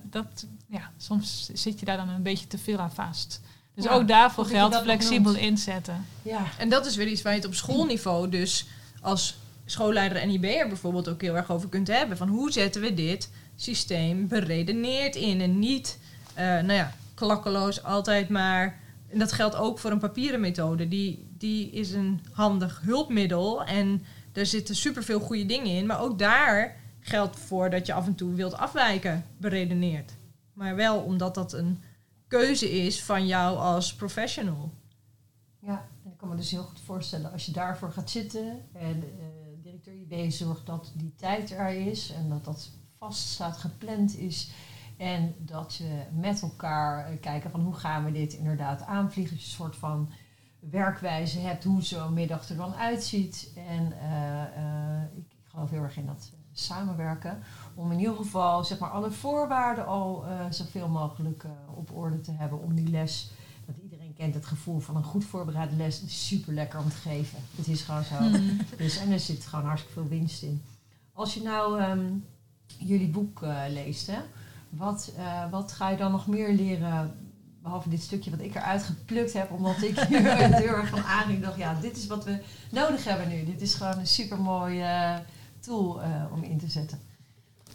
dat, ja, soms zit je daar dan een beetje te veel aan vast. Dus ook daarvoor geldt flexibel inzetten. Ja. En dat is weer iets waar je het op schoolniveau dus als schoolleider en IB'er bijvoorbeeld ook heel erg over kunt hebben. Van hoe zetten we dit systeem beredeneerd in en niet, uh, nou ja, klakkeloos altijd maar. En dat geldt ook voor een papieren methode. Die, die is een handig hulpmiddel en daar zitten superveel goede dingen in. Maar ook daar geldt voor dat je af en toe wilt afwijken, beredeneerd. Maar wel omdat dat een keuze is van jou als professional. Ja, ik kan me dus heel goed voorstellen als je daarvoor gaat zitten en uh, directeur IB zorgt dat die tijd er is en dat dat vast staat gepland is. En dat je met elkaar uh, kijken van hoe gaan we dit inderdaad aanvliegen. Dat je een soort van werkwijze hebt hoe zo'n middag er dan uitziet. En ik, ik geloof heel erg in dat samenwerken. Om in ieder geval zeg maar, alle voorwaarden al uh, zoveel mogelijk uh, op orde te hebben om die les. Want iedereen kent het gevoel van een goed voorbereide les. Is super lekker om te geven. Het is gewoon zo. Hmm. Dus, en er zit gewoon hartstikke veel winst in. Als je nou um, jullie boek uh, leest, hè, wat, wat ga je dan nog meer leren? Behalve dit stukje wat ik eruit geplukt heb, omdat ik hier heel erg van aanging. dacht, ja, dit is wat we nodig hebben nu. Dit is gewoon een super mooi tool om in te zetten.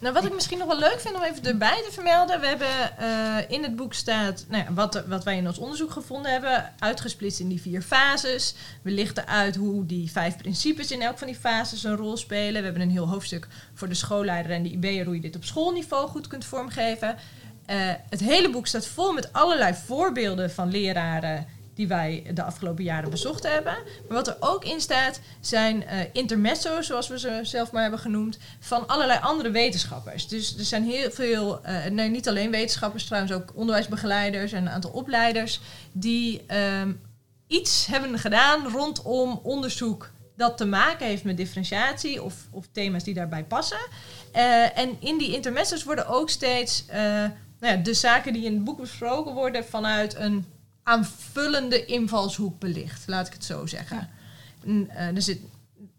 Nou, wat ik misschien nog wel leuk vind om even erbij te vermelden. We hebben uh, in het boek staat nou ja, wat, wat wij in ons onderzoek gevonden hebben. Uitgesplitst in die vier fases. We lichten uit hoe die vijf principes in elk van die fases een rol spelen. We hebben een heel hoofdstuk voor de schoolleider en de IB'er hoe je dit op schoolniveau goed kunt vormgeven. Uh, het hele boek staat vol met allerlei voorbeelden van leraren die wij de afgelopen jaren bezocht hebben. Maar wat er ook in staat zijn uh, intermezzo's, zoals we ze zelf maar hebben genoemd, van allerlei andere wetenschappers. Dus er zijn heel veel, uh, nee, niet alleen wetenschappers, trouwens ook onderwijsbegeleiders en een aantal opleiders, die um, iets hebben gedaan rondom onderzoek dat te maken heeft met differentiatie of, of thema's die daarbij passen. Uh, en in die intermezzo's worden ook steeds nou ja, de zaken die in het boek besproken worden vanuit een aanvullende invalshoek belicht, laat ik het zo zeggen. En, uh, er zit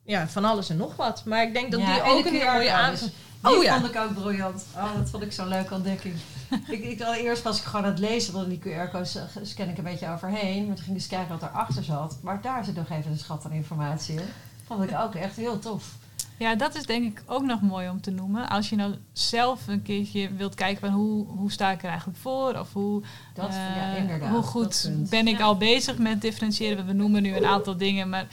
ja, van alles en nog wat. Maar ik denk dat die ook een mooie aan. Die oh, ja. vond ik ook briljant. Oh, dat vond ik zo'n leuke ontdekking. ik, ik, eerst was ik gewoon aan het lezen, dan die QR-codes scan ik een beetje overheen. Maar toen ging ik eens kijken wat erachter zat. Maar daar zit nog even een schat aan informatie in. Vond ik ook echt heel tof. Ja, dat is denk ik ook nog mooi om te noemen. Als je nou zelf een keertje wilt kijken van hoe, hoe sta ik er eigenlijk voor? Of hoe, dat, uh, ja, inderdaad, hoe goed ben ik al bezig met differentiëren? We noemen nu een aantal dingen, maar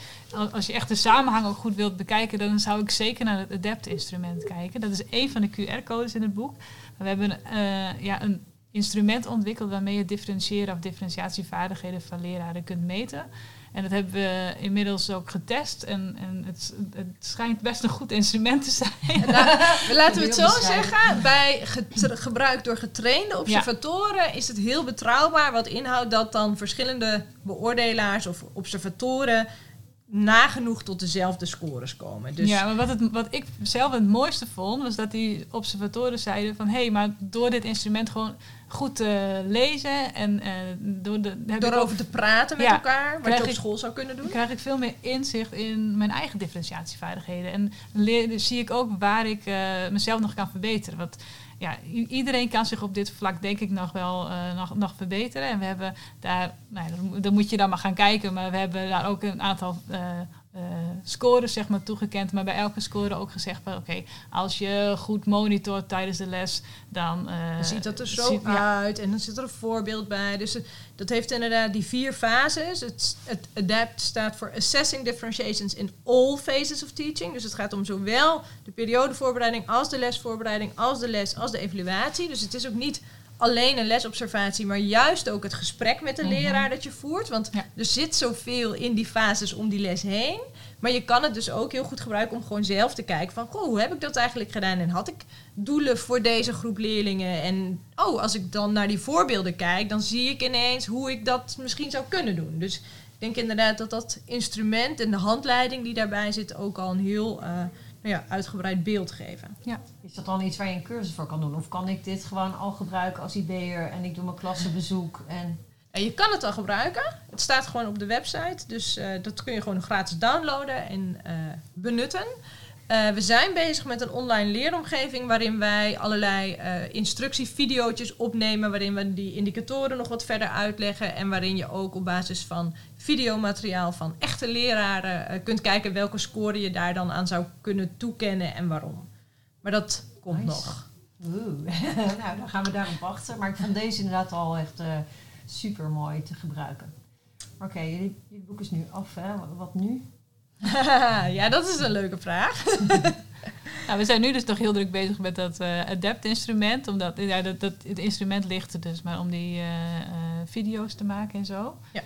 als je echt de samenhang ook goed wilt bekijken, dan zou ik zeker naar het ADAPT-instrument kijken. Dat is één van de QR-codes in het boek. We hebben uh, ja, een instrument ontwikkeld waarmee je differentiëren of differentiatievaardigheden van leraren kunt meten. En dat hebben we inmiddels ook getest. En, en het, het schijnt best een goed instrument te zijn. Nou, laten we het zo zeggen. Bij gebruik door getrainde observatoren is het heel betrouwbaar. Wat inhoudt dat dan verschillende beoordelaars of observatoren nagenoeg tot dezelfde scores komen. Dus ja, maar wat, het, wat ik zelf het mooiste vond, was dat die observatoren zeiden van hé, hey, maar door dit instrument gewoon goed te lezen en uh, door, de, door over te praten met elkaar, wat je op school zou kunnen doen, krijg ik veel meer inzicht in mijn eigen differentiatievaardigheden en leer, zie ik ook waar ik uh, mezelf nog kan verbeteren. Want ja, iedereen kan zich op dit vlak denk ik nog wel uh, nog, nog verbeteren. En we hebben daar, nou, dan moet je dan maar gaan kijken, maar we hebben daar ook een aantal uh, scores zeg maar, toegekend. Maar bij elke score ook gezegd van oké, als je goed monitort tijdens de les, dan... dan ziet dat er zo uit en dan zit er een voorbeeld bij. Dus dat heeft inderdaad die vier fases. Het, het ADAPT staat voor Assessing Differentiations in All Phases of Teaching. Dus het gaat om zowel de periodevoorbereiding als de lesvoorbereiding, als de les, als de evaluatie. Dus het is ook niet alleen een lesobservatie, maar juist ook het gesprek met de mhm. leraar dat je voert. Want er zit zoveel in die fases om die les heen. Maar je kan het dus ook heel goed gebruiken om gewoon zelf te kijken van... Goh, hoe heb ik dat eigenlijk gedaan? En had ik doelen voor deze groep leerlingen? En oh, als ik dan naar die voorbeelden kijk... dan zie ik ineens hoe ik dat misschien zou kunnen doen. Dus ik denk inderdaad dat dat instrument en de handleiding die daarbij zit... ook al een heel uh, nou ja, uitgebreid beeld geven. Ja. Is dat dan iets waar je een cursus voor kan doen? Of kan ik dit gewoon al gebruiken als IB'er en ik doe mijn klassenbezoek en... En je kan het al gebruiken. Het staat gewoon op de website. Dus uh, dat kun je gewoon gratis downloaden en uh, benutten. Uh, we zijn bezig met een online leeromgeving waarin wij allerlei instructievideo's opnemen, waarin we die indicatoren nog wat verder uitleggen en waarin je ook op basis van videomateriaal van echte leraren kunt kijken welke score je daar dan aan zou kunnen toekennen en waarom. Maar dat komt nog. Oeh. nou, dan gaan we daarop wachten. Maar ik vond deze inderdaad al echt super mooi te gebruiken. Oké, jullie, boek is nu af, hè? Wat nu? ja, dat is een leuke vraag. nou, we zijn nu dus toch heel druk bezig met dat uh, Adapt-instrument. Omdat ja, dat, dat, het instrument ligt er dus maar om die uh, uh, video's te maken en zo. Ja.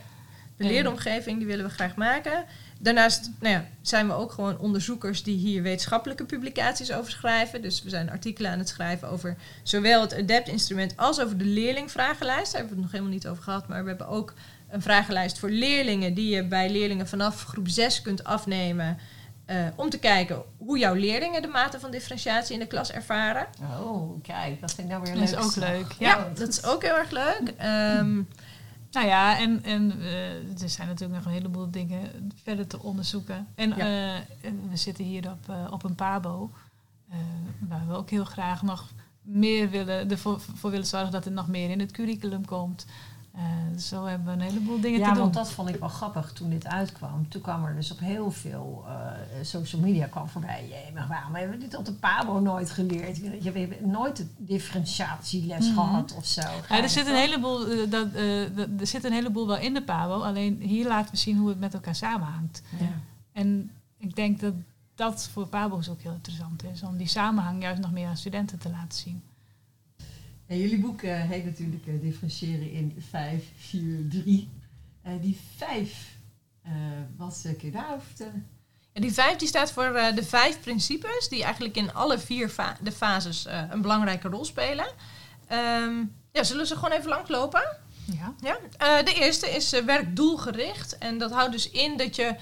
De leeromgeving die willen we graag maken. Daarnaast nou ja, zijn we ook gewoon onderzoekers die hier wetenschappelijke publicaties over schrijven. Dus we zijn artikelen aan het schrijven over zowel het ADAPT-instrument als over de leerlingvragenlijst. Daar hebben we het nog helemaal niet over gehad, maar we hebben ook een vragenlijst voor leerlingen die je bij leerlingen vanaf groep 6 kunt afnemen. Uh, om te kijken hoe jouw leerlingen de mate van differentiatie in de klas ervaren. Oh, kijk, dat vind ik nou weer leuk. Dat is ook leuk. Ja, ja dat is ook heel erg leuk. Um, nou ja, en, en uh, er zijn natuurlijk nog een heleboel dingen verder te onderzoeken. En, uh, we zitten hier op, uh, op een PABO, waar we ook heel graag nog meer willen, ervoor voor willen zorgen dat er nog meer in het curriculum komt. Uh, zo hebben we een heleboel dingen ja, te doen. Ja, want dat vond ik wel grappig toen dit uitkwam. Toen kwam er dus op heel veel uh, social media kwam voorbij. Jee, maar waarom hebben we dit op de Pabo nooit geleerd? Je, hebben nooit een differentiatieles mm -hmm. gehad of zo. Ja, er, zit een heleboel, uh, dat, er zit een heleboel wel in de Pabo. Alleen hier laten we zien hoe het met elkaar samenhangt. Ja. En ik denk dat dat voor Pabo's ook heel interessant is. Om die samenhang juist nog meer aan studenten te laten zien. En jullie boek uh, heet natuurlijk uh, Differentiëren in 5, 4, 3. Uh, die 5, wat kun je daarover? Ja, die 5 die staat voor de vijf principes die eigenlijk in alle vier fa de fases een belangrijke rol spelen. Um, ja, zullen we ze gewoon even langslopen? Ja. ja? de eerste is werkdoelgericht. En dat houdt dus in dat je,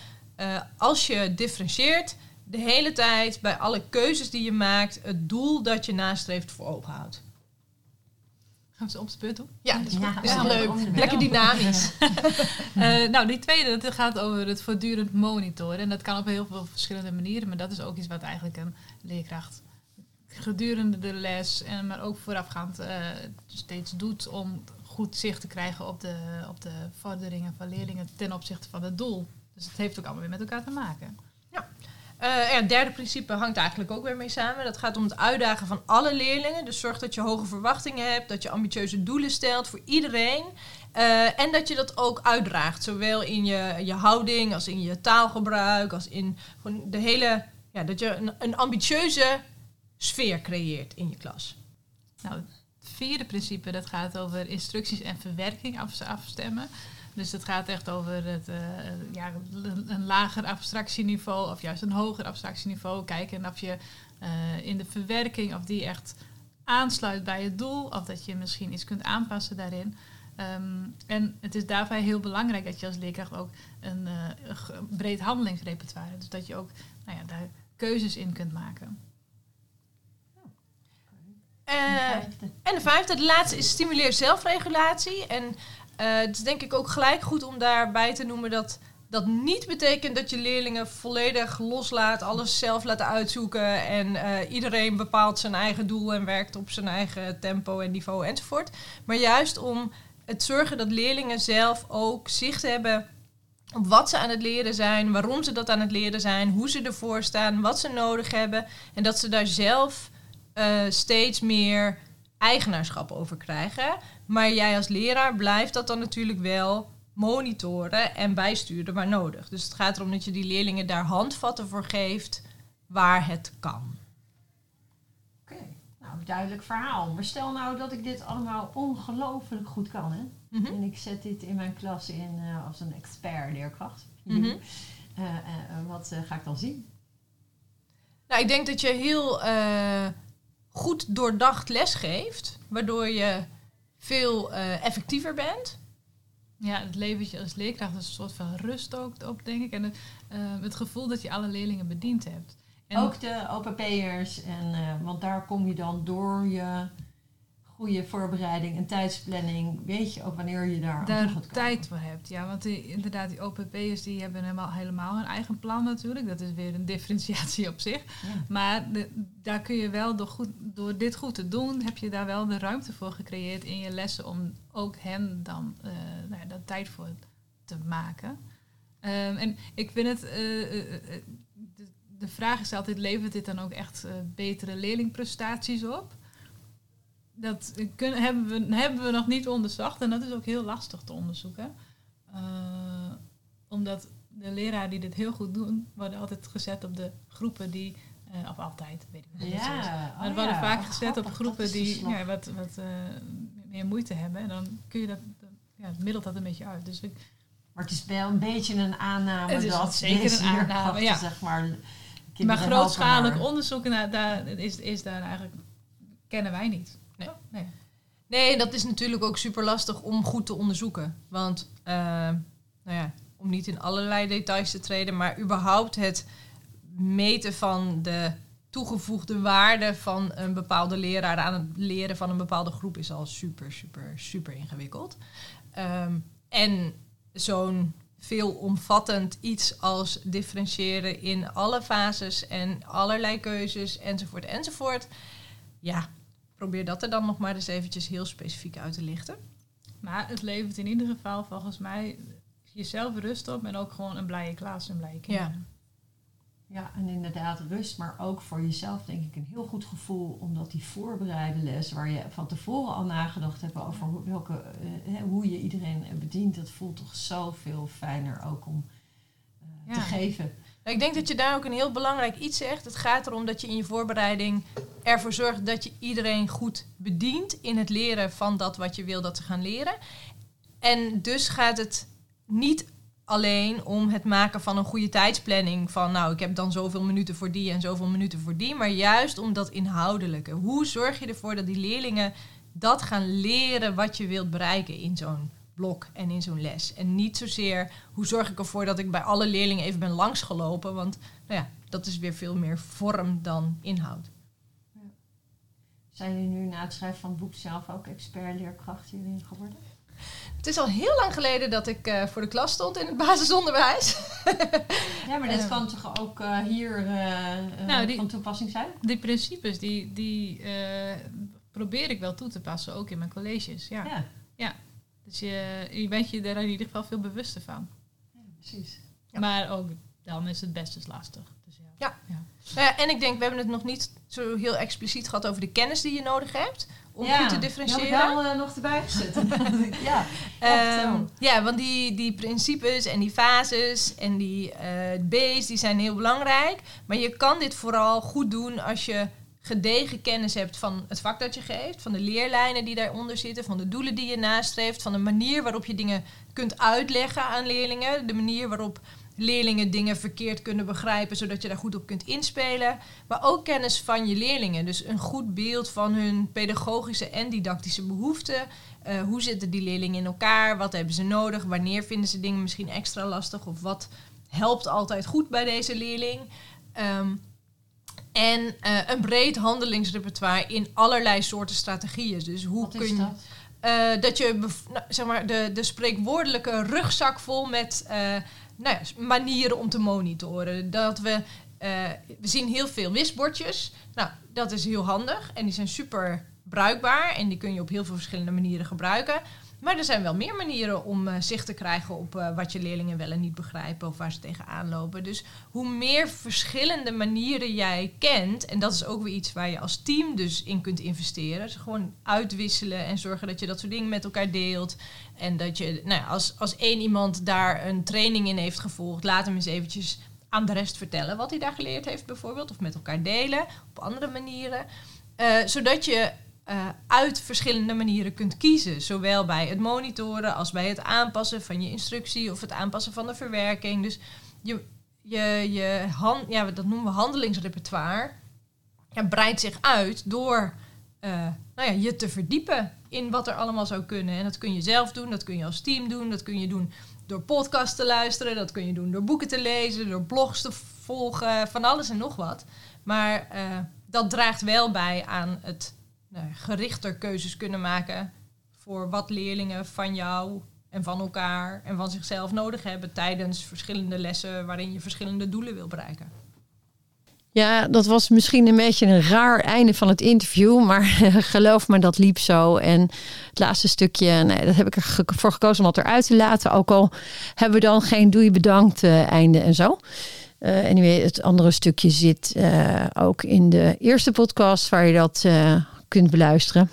als je differentieert, de hele tijd bij alle keuzes die je maakt, het doel dat je nastreeft voor ogen houdt. Gaan we ze op de beurt doen? Ja, dat is, ja, is leuk. Lekker dynamisch. uh, nou, die tweede, dat gaat over het voortdurend monitoren. En dat kan op heel veel verschillende manieren. Maar dat is ook iets wat eigenlijk een leerkracht gedurende de les, en maar ook voorafgaand uh, steeds doet om goed zicht te krijgen op de, op de vorderingen van leerlingen ten opzichte van het doel. Dus het heeft ook allemaal weer met elkaar te maken. Uh, het derde principe hangt eigenlijk ook weer mee samen. Dat gaat om het uitdagen van alle leerlingen. Dus zorg dat je hoge verwachtingen hebt, dat je ambitieuze doelen stelt voor iedereen. Uh, en dat je dat ook uitdraagt, zowel in je, je houding als in je taalgebruik, als in gewoon de hele. Ja, dat je een, een ambitieuze sfeer creëert in je klas. Nou, het vierde principe dat gaat over instructies en verwerking afstemmen. Dus het gaat echt over het, uh, ja, een lager abstractieniveau of juist een hoger abstractieniveau. Kijken of je uh, in de verwerking of die echt aansluit bij het doel. Of dat je misschien iets kunt aanpassen daarin. Um, en het is daarbij heel belangrijk dat je als leerkracht ook een, uh, breed handelingsrepertoire. Dus dat je ook nou ja, daar keuzes in kunt maken. en de vijfde, de laatste is stimuleer zelfregulatie. En uh, het is denk ik ook gelijk goed om daarbij te noemen dat dat niet betekent dat je leerlingen volledig loslaat, alles zelf laten uitzoeken en uh, iedereen bepaalt zijn eigen doel en werkt op zijn eigen tempo en niveau enzovoort. Maar juist om het zorgen dat leerlingen zelf ook zicht hebben op wat ze aan het leren zijn, waarom ze dat aan het leren zijn, hoe ze ervoor staan, wat ze nodig hebben en dat ze daar zelf uh, steeds meer eigenaarschap over krijgen. Maar jij als leraar blijft dat dan natuurlijk wel monitoren en bijsturen waar nodig. Dus het gaat erom dat je die leerlingen daar handvatten voor geeft waar het kan. Oké, nou duidelijk verhaal. Maar stel nou dat ik dit allemaal ongelooflijk goed kan. Hè? Mm -hmm. En ik zet dit in mijn klas in uh, als een expert leerkracht. Mm -hmm. uh, uh, wat ga ik dan zien? Nou, ik denk dat je heel goed doordacht lesgeeft, waardoor je veel uh, effectiever bent. Ja, het levert als leerkracht een soort van rust ook op, denk ik. En het, uh, het gevoel dat je alle leerlingen bediend hebt. En ook de OPP'ers, en, uh, want daar kom je dan door je goede voorbereiding en tijdsplanning, weet je ook wanneer je daar, daar tijd voor hebt. Ja, want die, inderdaad, die OPP'ers die hebben helemaal, helemaal hun eigen plan natuurlijk. Dat is weer een differentiatie op zich. Ja. Maar de, daar kun je wel door, goed, door dit goed te doen, heb je daar wel de ruimte voor gecreëerd in je lessen om ook hen dan uh, nou ja, daar tijd voor te maken. Um, en ik vind het. Uh, uh, de, de vraag is altijd: levert dit dan ook echt betere leerlingprestaties op? Dat kunnen, hebben, we, hebben we nog niet onderzocht en dat is ook heel lastig te onderzoeken. Uh, omdat de leraren die dit heel goed doen, worden altijd gezet op de groepen die, uh, of altijd, weet ik niet. Ja, maar oh worden ja. vaak gezet op groepen die ja, wat, wat uh, meer moeite hebben. En dan kun je dat, ja, het middelt dat een beetje uit. Dus ik, maar het is wel een beetje een aanname het is dat zeker een aanname, ja. zeg maar. Maar grootschalig onderzoek naar, daar is, is daar eigenlijk kennen wij niet. Nee. nee. Nee, dat is natuurlijk ook super lastig om goed te onderzoeken. Want, uh, nou ja, om niet in allerlei details te treden, maar überhaupt het meten van de toegevoegde waarde van een bepaalde leraar aan het leren van een bepaalde groep is al super, super, super ingewikkeld. Um, en zo'n veelomvattend iets als differentiëren in alle fases en allerlei keuzes enzovoort enzovoort. Ja, probeer dat er dan nog maar eens eventjes heel specifiek uit te lichten. Maar het levert in ieder geval volgens mij jezelf rust op en ook gewoon een blije klas en blije kinderen. Ja. Ja, en inderdaad rust, maar ook voor jezelf denk ik een heel goed gevoel, omdat die voorbereide les, waar je van tevoren al nagedacht hebt over hoe, welke, uh, hoe je iedereen bedient, dat voelt toch zoveel fijner ook om ja. te geven. Ik denk dat je daar ook een heel belangrijk iets zegt. Het gaat erom dat je in je voorbereiding ervoor zorgt dat je iedereen goed bedient in het leren van dat wat je wil dat ze gaan leren. En dus gaat het niet alleen om het maken van een goede tijdsplanning. Van nou, ik heb dan zoveel minuten voor die en zoveel minuten voor die. Maar juist om dat inhoudelijke. Hoe zorg je ervoor dat die leerlingen dat gaan leren wat je wilt bereiken in zo'n blok en in zo'n les. En niet zozeer hoe zorg ik ervoor dat ik bij alle leerlingen even ben langsgelopen. Want nou ja, dat is weer veel meer vorm dan inhoud. Ja. Zijn jullie nu na het schrijven van het boek zelf ook expert leerkracht hierin geworden? Het is al heel lang geleden dat ik uh, voor de klas stond in het basisonderwijs. ja, maar dit kan toch ook uh, hier uh, nou, die, van toepassing zijn? Die principes, die, die probeer ik wel toe te passen, ook in mijn colleges. Ja. ja. ja. Dus je, je bent je er in ieder geval veel bewuster van. Ja, precies. Ja. Maar ook dan is het best eens lastig. Dus ja. Ja. ja. Nou en ik denk, we hebben het nog niet zo heel expliciet gehad over de kennis die je nodig hebt om goed te differentiëren. Ja, wel uh, nog erbij gezet. ja. Um, ja, want die, die principes en die fases en die uh, B's, die zijn heel belangrijk. Maar je kan dit vooral goed doen als je gedegen kennis hebt van het vak dat je geeft, van de leerlijnen die daaronder zitten, van de doelen die je nastreeft, van de manier waarop je dingen kunt uitleggen aan leerlingen, de manier waarop leerlingen dingen verkeerd kunnen begrijpen, zodat je daar goed op kunt inspelen. Maar ook kennis van je leerlingen. Dus een goed beeld van hun pedagogische en didactische behoeften. Uh, hoe zitten die leerlingen in elkaar? Wat hebben ze nodig? Wanneer vinden ze dingen misschien extra lastig? Of wat helpt altijd goed bij deze leerling? Um, en uh, een breed handelingsrepertoire in allerlei soorten strategieën. Dus hoe Wat kun je. Dat? Uh, dat je nou, zeg maar de, de spreekwoordelijke rugzak vol met uh, nou ja, manieren om te monitoren. Dat we, we zien heel veel wisbordjes. Nou, dat is heel handig en die zijn super bruikbaar en die kun je op heel veel verschillende manieren gebruiken. Maar er zijn wel meer manieren om uh, zicht te krijgen op uh, wat je leerlingen wel en niet begrijpen of waar ze tegenaan lopen. Dus hoe meer verschillende manieren jij kent, en dat is ook weer iets waar je als team dus in kunt investeren. Dus gewoon uitwisselen en zorgen dat je dat soort dingen met elkaar deelt. En dat je, nou ja, als, als één iemand daar een training in heeft gevolgd, laat hem eens eventjes aan de rest vertellen wat hij daar geleerd heeft bijvoorbeeld. Of met elkaar delen op andere manieren. Uh, zodat je uh, uit verschillende manieren kunt kiezen. Zowel bij het monitoren als bij het aanpassen van je instructie of het aanpassen van de verwerking. Dus je, je, je hand, ja, dat noemen we handelingsrepertoire. Ja, breidt zich uit door uh, nou ja, je te verdiepen in wat er allemaal zou kunnen. En dat kun je zelf doen, dat kun je als team doen, dat kun je doen door podcasts te luisteren, dat kun je doen door boeken te lezen, door blogs te volgen, van alles en nog wat. Maar uh, dat draagt wel bij aan het nou, gerichter keuzes kunnen maken voor wat leerlingen van jou en van elkaar en van zichzelf nodig hebben tijdens verschillende lessen waarin je verschillende doelen wil bereiken. Ja, dat was misschien een beetje een raar einde van het interview, maar geloof me, dat liep zo. En het laatste stukje, nee, dat heb ik ervoor gekozen om dat eruit te laten. Ook al hebben we dan geen doei bedankt uh, einde en zo. Uh, anyway, het andere stukje zit uh, ook in de eerste podcast waar je dat kunt beluisteren.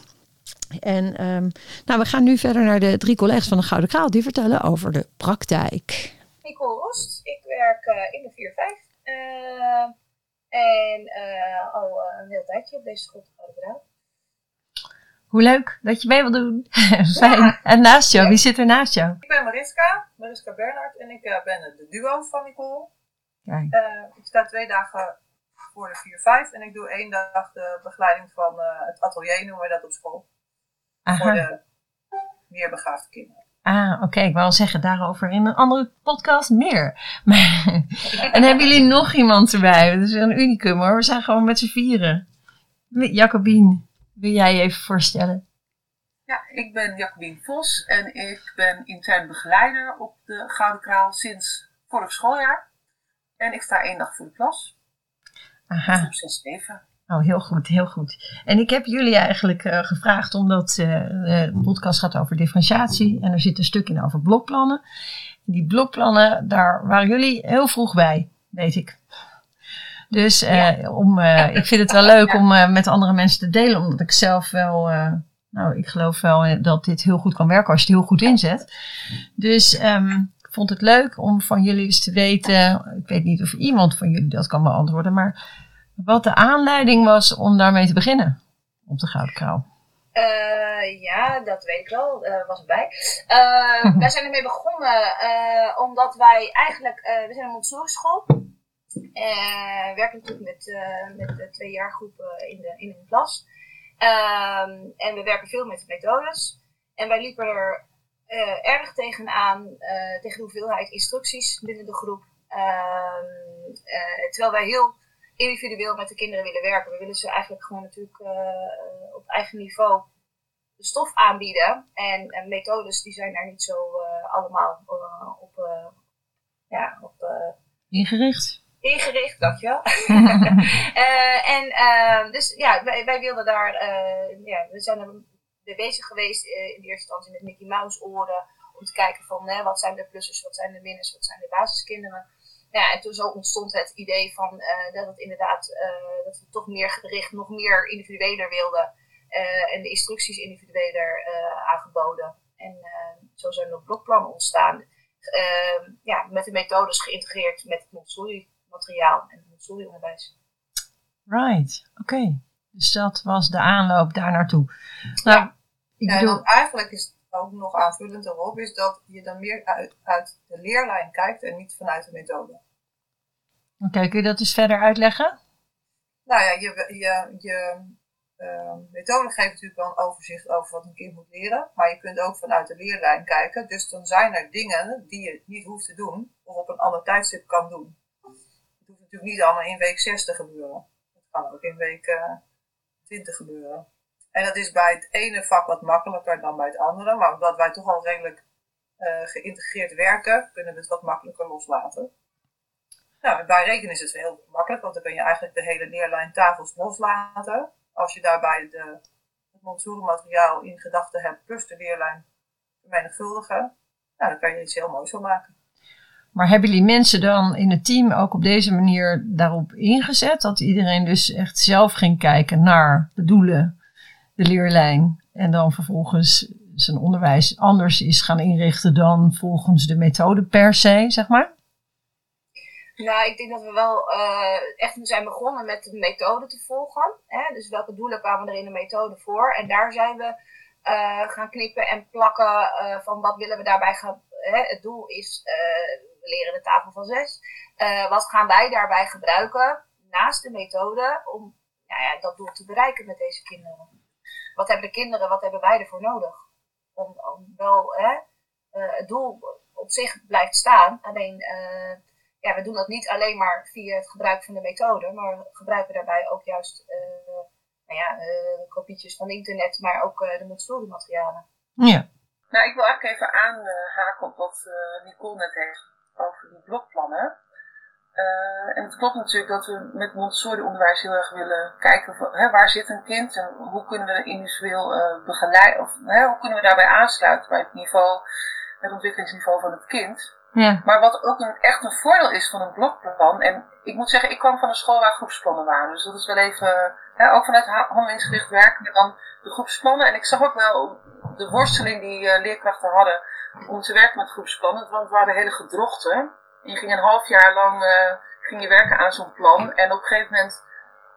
En um, nou, we gaan nu verder naar de drie collega's van de Gouden Kraal. Die vertellen over de praktijk. Nicole Rost. Ik werk uh, in de 4-5. Uh, en uh, al een heel tijdje op deze school de Gouden Kraal. Hoe leuk dat je mee wil doen. Fijn. Ja. En naast jou, wie zit er naast jou? Ik ben Mariska, Mariska Bernhard. En ik ben de duo van Nicole. Kijk. ik sta twee dagen voor de 4-5. En ik doe één dag de begeleiding van uh, het atelier, noemen we dat op school. Aha. Voor de meer begaafde kinderen. Ah, oké. Okay. Ik wou zeggen daarover in een andere podcast meer. Maar, en hebben jullie nog iemand erbij? Dat is een unicum hoor. We zijn gewoon met z'n vieren. Jacobien, wil jij je even voorstellen? Ja, ik ben Jacobien Vos en ik ben intern begeleider op de Gouden Kraal sinds vorig schooljaar. En ik sta één dag voor de klas. Aha. Steven. Oh, heel goed, heel goed. En ik heb jullie eigenlijk uh, gevraagd, omdat uh, de podcast gaat over differentiatie en er zit een stuk in over blokplannen. Die blokplannen, daar waren jullie heel vroeg bij, weet ik. Dus uh, ja. om, ik vind het wel leuk ja. om met andere mensen te delen, omdat ik zelf wel, nou, ik geloof wel dat dit heel goed kan werken als je het heel goed inzet. Dus um, vond het leuk om van jullie eens te weten. Ik weet niet of iemand van jullie dat kan beantwoorden, maar wat de aanleiding was om daarmee te beginnen op de Gouden Kraal. Uh, ja, dat weet ik wel. Uh, was erbij. Uh, wij zijn ermee begonnen omdat wij eigenlijk, we zijn een Montessori school. we werken natuurlijk met, met twee jaargroepen in de, in een klas. Ehm, en we werken veel met methodes. En wij liepen er uh, erg tegenaan, uh, tegen de hoeveelheid instructies binnen de groep. Uh, terwijl wij heel individueel met de kinderen willen werken. We willen ze eigenlijk gewoon natuurlijk op eigen niveau de stof aanbieden. En, en methodes die zijn daar niet zo allemaal op, ja, op ingericht. Ingericht, dankjewel. en dus ja, wij, wij wilden daar, ja, we zijn er bezig geweest uh, in eerste instantie met Mickey Mouse oren. Om te kijken van wat zijn de plussers, wat zijn de winners, wat zijn de basiskinderen. Ja, en toen zo ontstond het idee van dat het inderdaad dat we toch meer gericht, nog meer individueler wilden. en de instructies individueler aangeboden. En zo zijn er blokplannen ontstaan. ja, met de methodes geïntegreerd met het Montessori-materiaal en het Montessori-onderwijs. Right, oké. Dus dat was de aanloop daar naartoe. Nou, ja. Ik bedoel... En eigenlijk is het ook nog aanvullend erop, is dat je dan meer uit, uit de leerlijn kijkt en niet vanuit de methode. Oké, kun je dat dus verder uitleggen? Nou ja, je, je, je uh, methode geeft natuurlijk wel een overzicht over wat een kind moet leren. Maar je kunt ook vanuit de leerlijn kijken. Dus dan zijn er dingen die je niet hoeft te doen. Of op een ander tijdstip kan doen. Het hoeft natuurlijk niet allemaal in week 6 te gebeuren. Het kan ook in week uh, 20 gebeuren. En dat is bij het ene vak wat makkelijker dan bij het andere. Maar omdat wij toch al redelijk uh, geïntegreerd werken, kunnen we het wat makkelijker loslaten. Nou, bij rekenen is het heel makkelijk, want dan kun je eigenlijk de hele leerlijn tafels loslaten. Als je daarbij de, het Montessori-materiaal in gedachten hebt, plus de leerlijn vermenigvuldigen, nou, dan kan je iets heel moois van maken. Maar hebben jullie mensen dan in het team ook op deze manier daarop ingezet? Dat iedereen dus echt zelf ging kijken naar de doelen, de leerlijn. En dan vervolgens zijn onderwijs anders is gaan inrichten dan volgens de methode per se, zeg maar? Nou, ik denk dat we wel uh, echt zijn begonnen met de methode te volgen. Hè? Dus welke doelen kwamen er in de methode voor? En daar zijn we uh, gaan knippen en plakken uh, van wat willen we daarbij gaan. Hè? Het doel is we leren de tafel van zes. Wat gaan wij daarbij gebruiken naast de methode om nou ja, dat doel te bereiken met deze kinderen? Wat hebben de kinderen, wat hebben wij ervoor nodig? Om, om wel, hè, uh, het doel op zich blijft staan. Alleen, uh, ja, we doen dat niet alleen maar via het gebruik van de methode, maar we gebruiken daarbij ook juist nou ja, kopietjes van internet, maar ook de Montessori materialen. Ja. Nou, ik wil eigenlijk even aanhaken op wat Nicole net heeft over die blokplannen. Uh, en het klopt natuurlijk dat we met Montessori-onderwijs heel erg willen kijken van, hè, waar zit een kind en hoe kunnen we individueel uh, begeleiden, of hè, hoe kunnen we daarbij aansluiten bij het niveau, het ontwikkelingsniveau van het kind. Ja. Maar wat ook een, echt een voordeel is van een blokplan, en ik moet zeggen, ik kwam van een school waar groepsplannen waren, dus dat is wel even, hè, ook vanuit handelingsgericht werken, dan de groepsplannen. En ik zag ook wel de worsteling die uh, leerkrachten hadden om te werken met groepsplannen. Want het waren hele gedrochten. Je ging een half jaar lang uh, ging je werken aan zo'n plan. En op een gegeven moment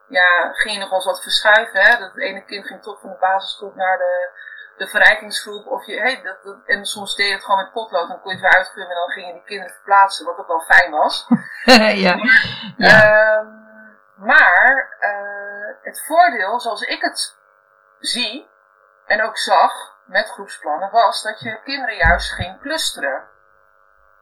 ja, ging je nog wel eens wat verschuiven. Hè? Dat het ene kind ging toch van de basisgroep naar de, de verrijkingsgroep. Of je, hey, dat, dat, en soms deed je het gewoon met potlood. Dan kon je het weer uitgummen en dan gingen die kinderen verplaatsen. Wat ook wel fijn was. ja. Maar, ja. Uh, maar uh, het voordeel, zoals ik het zie en ook zag, met groepsplannen was dat je kinderen juist ging clusteren.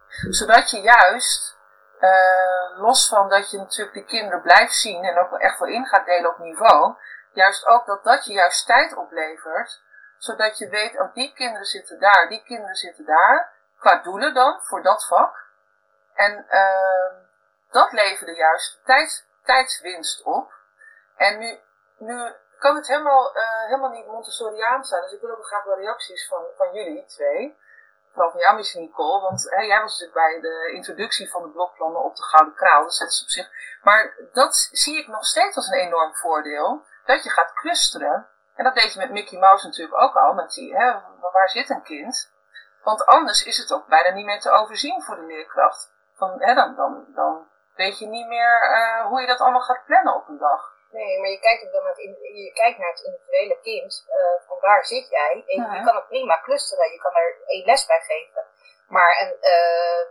Zodat je juist, uh, los van dat je natuurlijk de kinderen blijft zien en ook echt wel in gaat delen op niveau, juist ook dat dat je juist tijd oplevert, zodat je weet, oh die kinderen zitten daar, die kinderen zitten daar, qua doelen dan, voor dat vak. En uh, dat leverde juist tijd, tijdswinst op. En nu, nu kan het helemaal, uh, helemaal niet Montessoriaans zijn. Dus ik wil ook graag wel reacties van, van jullie twee. Vooral van jou misschien Nicole. Want hè, jij was natuurlijk bij de introductie van de blokplannen op de Gouden Kraal. Dus dat is op zich... Maar dat zie ik nog steeds als een enorm voordeel. Dat je gaat clusteren. En dat deed je met Mickey Mouse natuurlijk ook al. Met die, hè, waar zit een kind? Want anders is het ook bijna niet meer te overzien voor de leerkracht. Van, dan, dan, dan weet je niet meer uh, hoe je dat allemaal gaat plannen op een dag. Nee, maar je kijkt, ook dan naar, het, je kijkt naar het individuele kind. Uh, van waar zit jij? En ja. je kan het prima clusteren. Je kan er één les bij geven. Maar uh,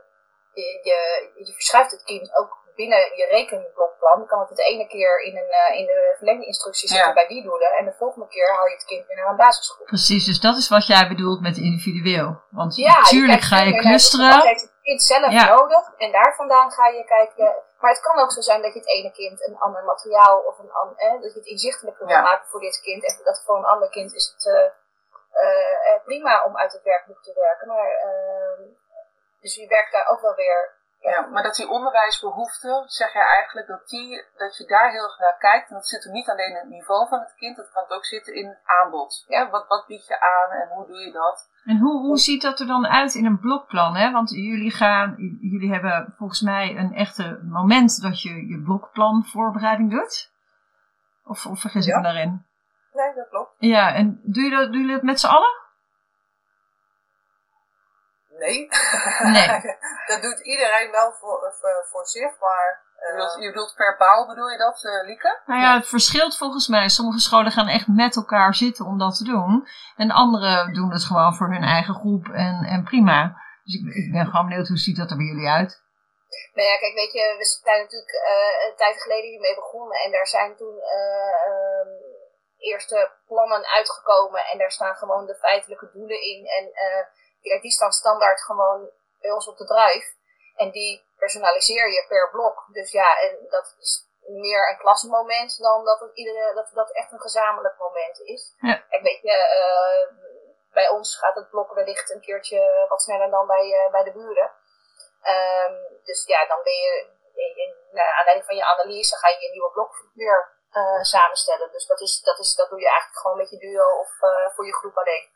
je, je, je verschuift het kind ook binnen je rekenblokplan. Dan kan het het ene keer in, een, uh, in de verlengingsinstructie zitten ja. bij die doelen. En de volgende keer haal je het kind weer naar een basisschool. Precies, dus dat is wat jij bedoelt met individueel. Want ja, natuurlijk ga je clusteren. Je heeft het kind zelf nodig. En daar vandaan ga je kijken maar het kan ook zo zijn dat je het ene kind een ander materiaal of een ander, eh, dat je het inzichtelijker wil maken voor dit kind. En dat voor een ander kind is het uh, uh, prima om uit het werkboek te werken. Maar, uh, dus je werkt daar ook wel weer Ja, maar dat die onderwijsbehoeften, zeg je eigenlijk dat, die, dat je daar heel erg naar kijkt. En dat zit er niet alleen in het niveau van het kind, dat kan ook zitten in het aanbod. Ja, wat, wat bied je aan en hoe doe je dat? En hoe, hoe ziet dat er dan uit in een blokplan? Hè? Want jullie, gaan, jullie hebben volgens mij een echte moment dat je je blokplanvoorbereiding doet. Of, of vergis ik me daarin? Nee, dat klopt. Ja, en doe je dat, doe je dat met z'n allen? Nee. Nee. dat doet iedereen wel voor, voor, voor zich, maar... je, bedoelt, je bedoelt per bouw, bedoel je dat, uh, Lieke? Nou ja, het verschilt volgens mij. Sommige scholen gaan echt met elkaar zitten om dat te doen. En andere doen het gewoon voor hun eigen groep en, en prima. Dus ik, ik ben gewoon benieuwd, hoe ziet dat er bij jullie uit? Nou ja, kijk, weet je, we zijn natuurlijk uh, een tijd geleden hiermee begonnen. En daar zijn toen uh, eerste plannen uitgekomen. En daar staan gewoon de feitelijke doelen in. En ja, die staan standaard gewoon bij ons op de drive. En die personaliseer je per blok. Dus ja, en dat is meer een klassenmoment dan dat het, iedere, dat, dat echt een gezamenlijk moment is. Ja. En weet je, uh, bij ons gaat het blok wellicht een keertje wat sneller dan bij, uh, bij de buren. Um, dus ja, dan ben je, in, naar aanleiding van je analyse, ga je je nieuwe blok weer uh, samenstellen. Dus dat, is, dat, is, dat doe je eigenlijk gewoon met je duo of voor je groep alleen.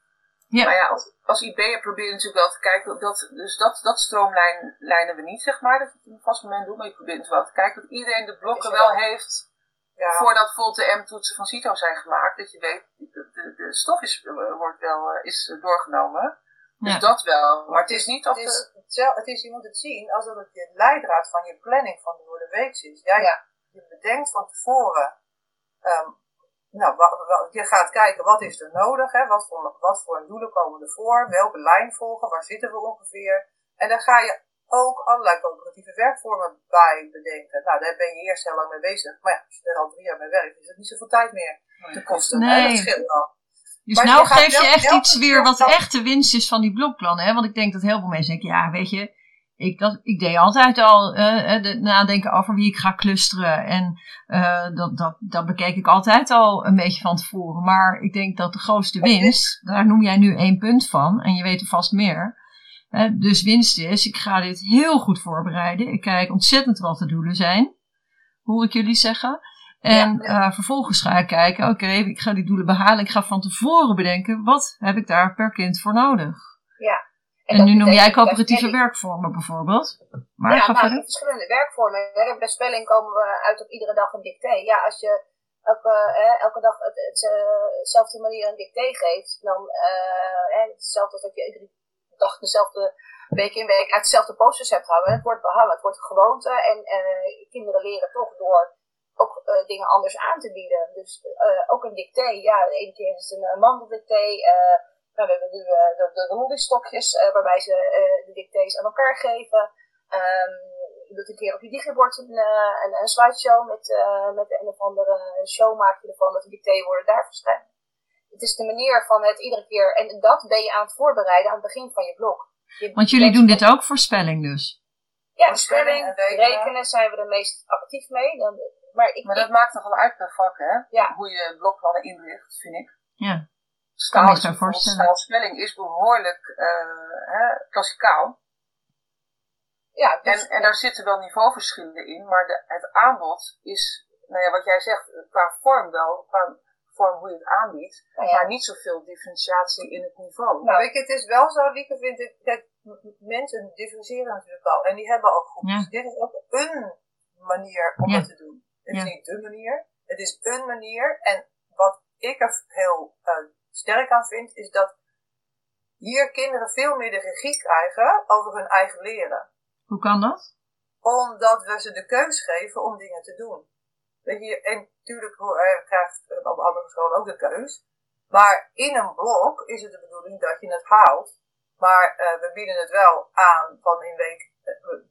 Ja. Maar ja, als, als IB'er probeer je natuurlijk wel te kijken, dat, dus dat, dat stroomlijnen we niet, zeg maar, dat je op een vast moment doet, maar je probeert natuurlijk wel te kijken dat iedereen de blokken wel heeft, ja. voordat bijvoorbeeld de M-toetsen van CITO zijn gemaakt, dat je weet, de, de, de stof is, wordt wel, is doorgenomen. Dus ja. dat wel. Maar het is niet of het is, de... het is, je moet het zien alsof het je leidraad van je planning van de door de week is. Ja, ja. Je bedenkt van tevoren um, nou, je gaat kijken wat is er nodig, hè? Wat, voor, wat voor doelen komen er voor, welke lijn volgen, waar zitten we ongeveer. En dan ga je ook allerlei coöperatieve werkvormen bij bedenken. Nou, daar ben je eerst heel lang mee bezig. Maar ja, als je er al drie jaar mee werkt, is het niet zoveel tijd meer te kosten. Nee. Dat scheelt al. Dus maar nou geef je echt iets weer wat echt de winst is van die blokplannen. Hè? Want ik denk dat heel veel mensen denken, ja, weet je, ik, dat, ik deed altijd al uh, nadenken over wie ik ga clusteren. En uh, dat, dat, dat bekeek ik altijd al een beetje van tevoren. Maar ik denk dat de grootste winst, daar noem jij nu één punt van. En je weet er vast meer. Dus winst is, ik ga dit heel goed voorbereiden. Ik kijk ontzettend wat de doelen zijn. Hoor ik jullie zeggen. En ja, vervolgens ga ik kijken, oké, okay, ik ga die doelen behalen. Ik ga van tevoren bedenken, wat heb ik daar per kind voor nodig? Ja. En, en nu noem jij coöperatieve werkvormen bijvoorbeeld. Maar ja, nou, verder. verschillende werkvormen. Bij spelling komen we uit op iedere dag een dicté. Ja, als je elke, eh, elke dag het, het, uh, hetzelfde manier een dicté geeft, dan uh, hetzelfde als dat je iedere dag dezelfde week in week uit hetzelfde posters hebt houden. Het wordt behangen, het wordt een gewoonte en kinderen leren toch door ook dingen anders aan te bieden. Dus ook een dicté, ja, de ene keer is het een mandeldicté. Nou, we hebben nu uh, de, de rolliestokjes uh, waarbij ze uh, de dictées aan elkaar geven. Um, je doet een keer op je digibord een, een, een slideshow met, met een of andere show maak je ervan dat de dictées worden daar verschijnen. Het is de manier van het iedere keer, en dat ben je aan het voorbereiden aan het begin van je blog. Je Want jullie doen dit ook voor spelling dus? Ja, spelling, rekenen. zijn we er meest actief mee. Dan, maar ik, maar dat ik, maakt toch wel uit per vak, hè? Ja. Hoe je blokplannen inricht, vind ik. Ja. Ik. Staalspelling is behoorlijk uh, hè, klassikaal. Ja, dus, en, en daar zitten wel niveauverschillen in, maar de, het aanbod is, nou ja, wat jij zegt, qua vorm wel, qua vorm hoe je het aanbiedt, nou ja. maar niet zoveel differentiatie in het niveau. Nou, je, het is wel zo, Lieke, vind ik, dat mensen differentiëren natuurlijk al, en die hebben al groepjes. Ja. Dit is ook een manier om Ja. het te doen. Het is niet de manier, het is een manier. En wat ik er heel uh, sterk aan vind, is dat hier kinderen veel meer de regie krijgen over hun eigen leren. Hoe kan dat? Omdat we ze de keus geven om dingen te doen. Weet je, en natuurlijk uh, krijgt uh, op andere scholen ook de keus. Maar in een blok is het de bedoeling dat je het haalt. Maar uh, we bieden het wel aan van in week,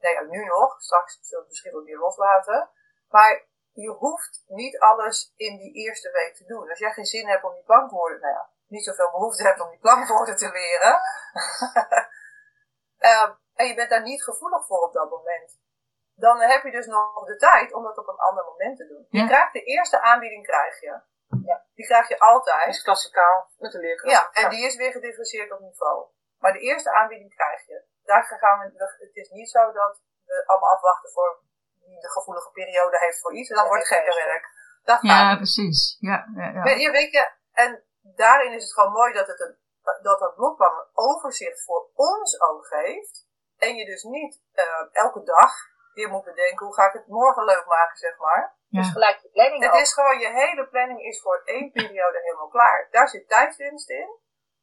nee, nu nog, straks zullen we het misschien wel weer loslaten. Maar je hoeft niet alles in die eerste week te doen. Als jij geen zin hebt om die klankwoorden, nou ja, niet zoveel behoefte hebt om die klankwoorden te leren. uh, en je bent daar niet gevoelig voor op dat moment. Dan heb je dus nog de tijd om dat op een ander moment te doen. Je Ja. krijgt de eerste aanbieding krijg je. Ja. Die krijg je altijd. is klassikaal met de leerkracht. Ja, en die is weer gedifferentieerd op niveau. Maar de eerste aanbieding krijg je. Daar gaan we, het is niet zo dat we allemaal afwachten voor wie de gevoelige periode heeft voor iets. En dan wordt het gekke werk. Dat Ja, precies. Ja, ja, ja. Weet je, weet je, en daarin is het gewoon mooi dat het een, dat dat blokplan een overzicht voor ons ook geeft. En je dus niet eh, elke dag weer moet bedenken hoe ga ik het morgen leuk maken, zeg maar. Ja. Dus gelijk je planning Het ook. is gewoon, je hele planning is voor één periode helemaal klaar. Daar zit tijdswinst in.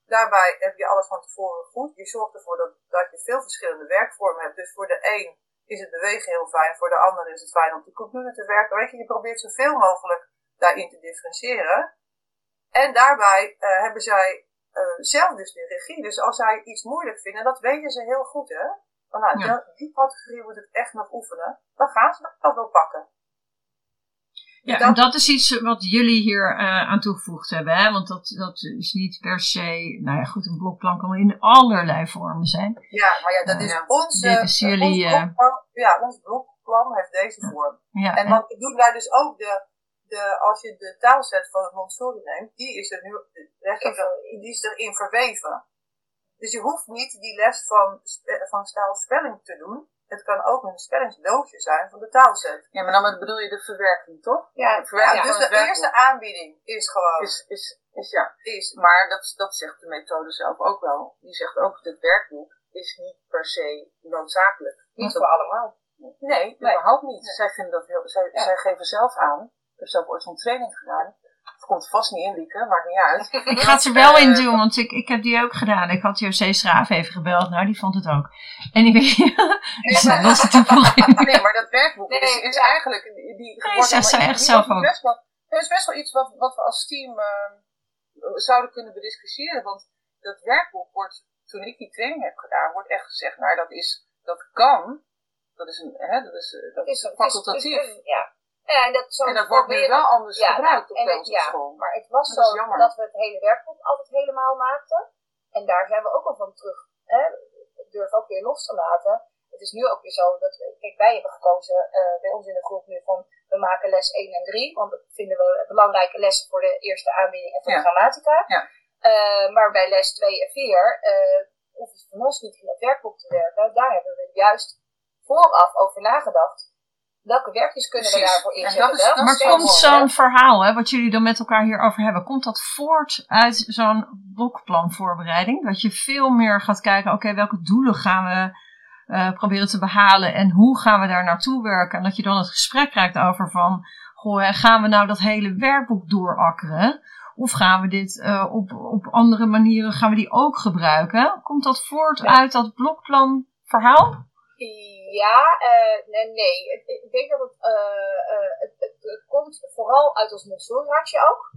Daarbij heb je alles van tevoren goed. Je zorgt ervoor dat, dat je veel verschillende werkvormen hebt. Dus voor de een is het bewegen heel fijn, voor de ander is het fijn om de computer te werken. Weet je, je probeert zoveel mogelijk daarin te differentiëren. En daarbij eh, hebben zij eh, zelf dus de regie. Dus als zij iets moeilijk vinden, dat weten ze heel goed, hè. Van, nou, Ja. die categorie moet het echt nog oefenen. Dan gaan ze dat wel pakken. Ja, Dat- en dat is iets wat jullie hier eh, aan toegevoegd hebben. Hè? Want dat, dat is niet per se. Nou ja, goed, een blokplan kan in allerlei vormen zijn. Ja, maar ja, dat Ja, is onze. Dit is jullie, ons eh, blokplan, ja, ons blokplan heeft deze vorm. Ja, En want ik doe daar dus ook de, de, als je de taalset van het Montessori neemt, die is er nu, die is erin verweven. Dus je hoeft niet die les van, van staalspelling te doen. Het kan ook een spellingsdoosje zijn van de taalset. Ja, maar dan bedoel je de verwerking, toch? Ja, de verwerking Ja, van dus de eerste aanbieding is gewoon, is, is, is ja. is, Maar dat, dat zegt de methode zelf ook wel. Die zegt ook, het werkboek is niet per se noodzakelijk. Niet voor allemaal. Nee, Nee. überhaupt niet. Zij, vinden dat heel, zij, Ja. zij geven zelf aan. Ik heb zelf ooit zo'n training gedaan. Het komt vast niet in, Lieke, maakt niet uit. Ik ga het er wel in Eh, doen, want ik, ik heb die ook gedaan. Ik had José Schraaf even gebeld. Nou, die vond het ook. Anyway, dus dat was de toevoeging. Nee, maar dat werkboek is, Nee, is ja. eigenlijk... Die, Nee, zegt echt zelf ook. Best wel, het is best wel iets wat, wat we als team eh, zouden kunnen bediscussiëren. Want dat werkboek wordt, toen ik die training heb gedaan, wordt echt gezegd, nou dat is, dat kan. Dat is een, hè, dat is, eh, dat Het is het is- facultatief. het is- ja. Ja, en dat, zo en dat wordt nu wel anders Ja, gebruikt op en ja, school. Maar het was Dat zo dat we het hele werkboek altijd helemaal maakten. En daar zijn we ook al van terug. Hè? Ik durf ook weer los te laten. Het is nu ook weer zo dat, we- kijk, wij hebben gekozen eh, bij ons in de groep nu van we maken les 1 en 3. Want dat vinden we belangrijke lessen voor de eerste aanbieding en voor Ja. de grammatica. Ja. Eh, maar bij les 2 en 4 eh hoeven ze van ons niet in het werkboek te werken. Daar hebben we juist vooraf over nagedacht. Welke werkjes kunnen we daarvoor En inzetten? dat is- Welke dat Maar komt zo'n verhaal, hè, wat jullie dan met elkaar hierover hebben, komt dat voort uit zo'n blokplanvoorbereiding? Dat je veel meer gaat kijken, oké, welke doelen gaan we eh, proberen te behalen en hoe gaan we daar naartoe werken? En dat je dan het gesprek krijgt over van, goh, gaan we nou dat hele werkboek doorakkeren? Of gaan we dit eh, op, op andere manieren, gaan we die ook gebruiken? Komt dat voort Ja. uit dat blokplanverhaal? Ja, eh, nee, nee. Ik, denk dat het, eh, eh, het, het, het komt vooral uit ons Montessori-hartje ook.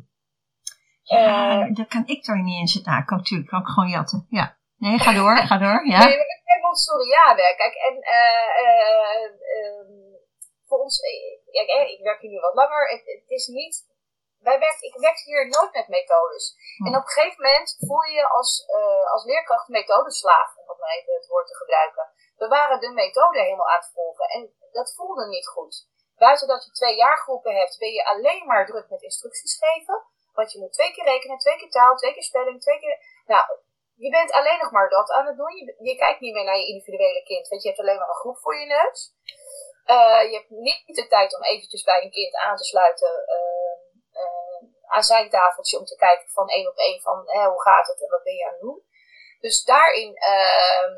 Ja, daar kan ik er niet in zitten. Nou, kan, natuurlijk kan ik gewoon jatten. Ja. Nee, ga door, ga door. Ja. Nee, ik ben Montessorianen. Kijk, en ehm, voor ons, eh, ik werk hier nu wat langer. Het, het is niet, wij werken, ik werk hier nooit met methodes. Hm. En op een gegeven moment voel je je als, eh, als leerkracht methodeslaaf, om het maar even het woord te gebruiken. We waren de methode helemaal aan het volgen en dat voelde niet goed. Buiten dat je twee jaargroepen hebt, ben je alleen maar druk met instructies geven. Want je moet twee keer rekenen, twee keer taal, twee keer spelling, twee keer... Nou, je bent alleen nog maar dat aan het doen. Je, je kijkt niet meer naar je individuele kind, want je hebt alleen maar een groep voor je neus. Eh, je hebt niet de tijd om eventjes bij een kind aan te sluiten eh, aan zijn tafeltje om te kijken van één op één van hè, hoe gaat het en wat ben je aan het doen. Dus daarin ehm,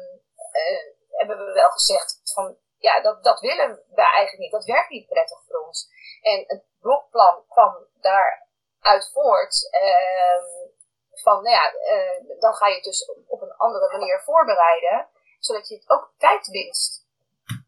eh, hebben we wel gezegd van ja, dat, dat willen we eigenlijk niet. Dat werkt niet prettig voor ons. En het blokplan kwam daaruit voort. ehm, van, nou ja, eh, dan ga je het dus op, een andere manier voorbereiden. Zodat je het ook tijdwinst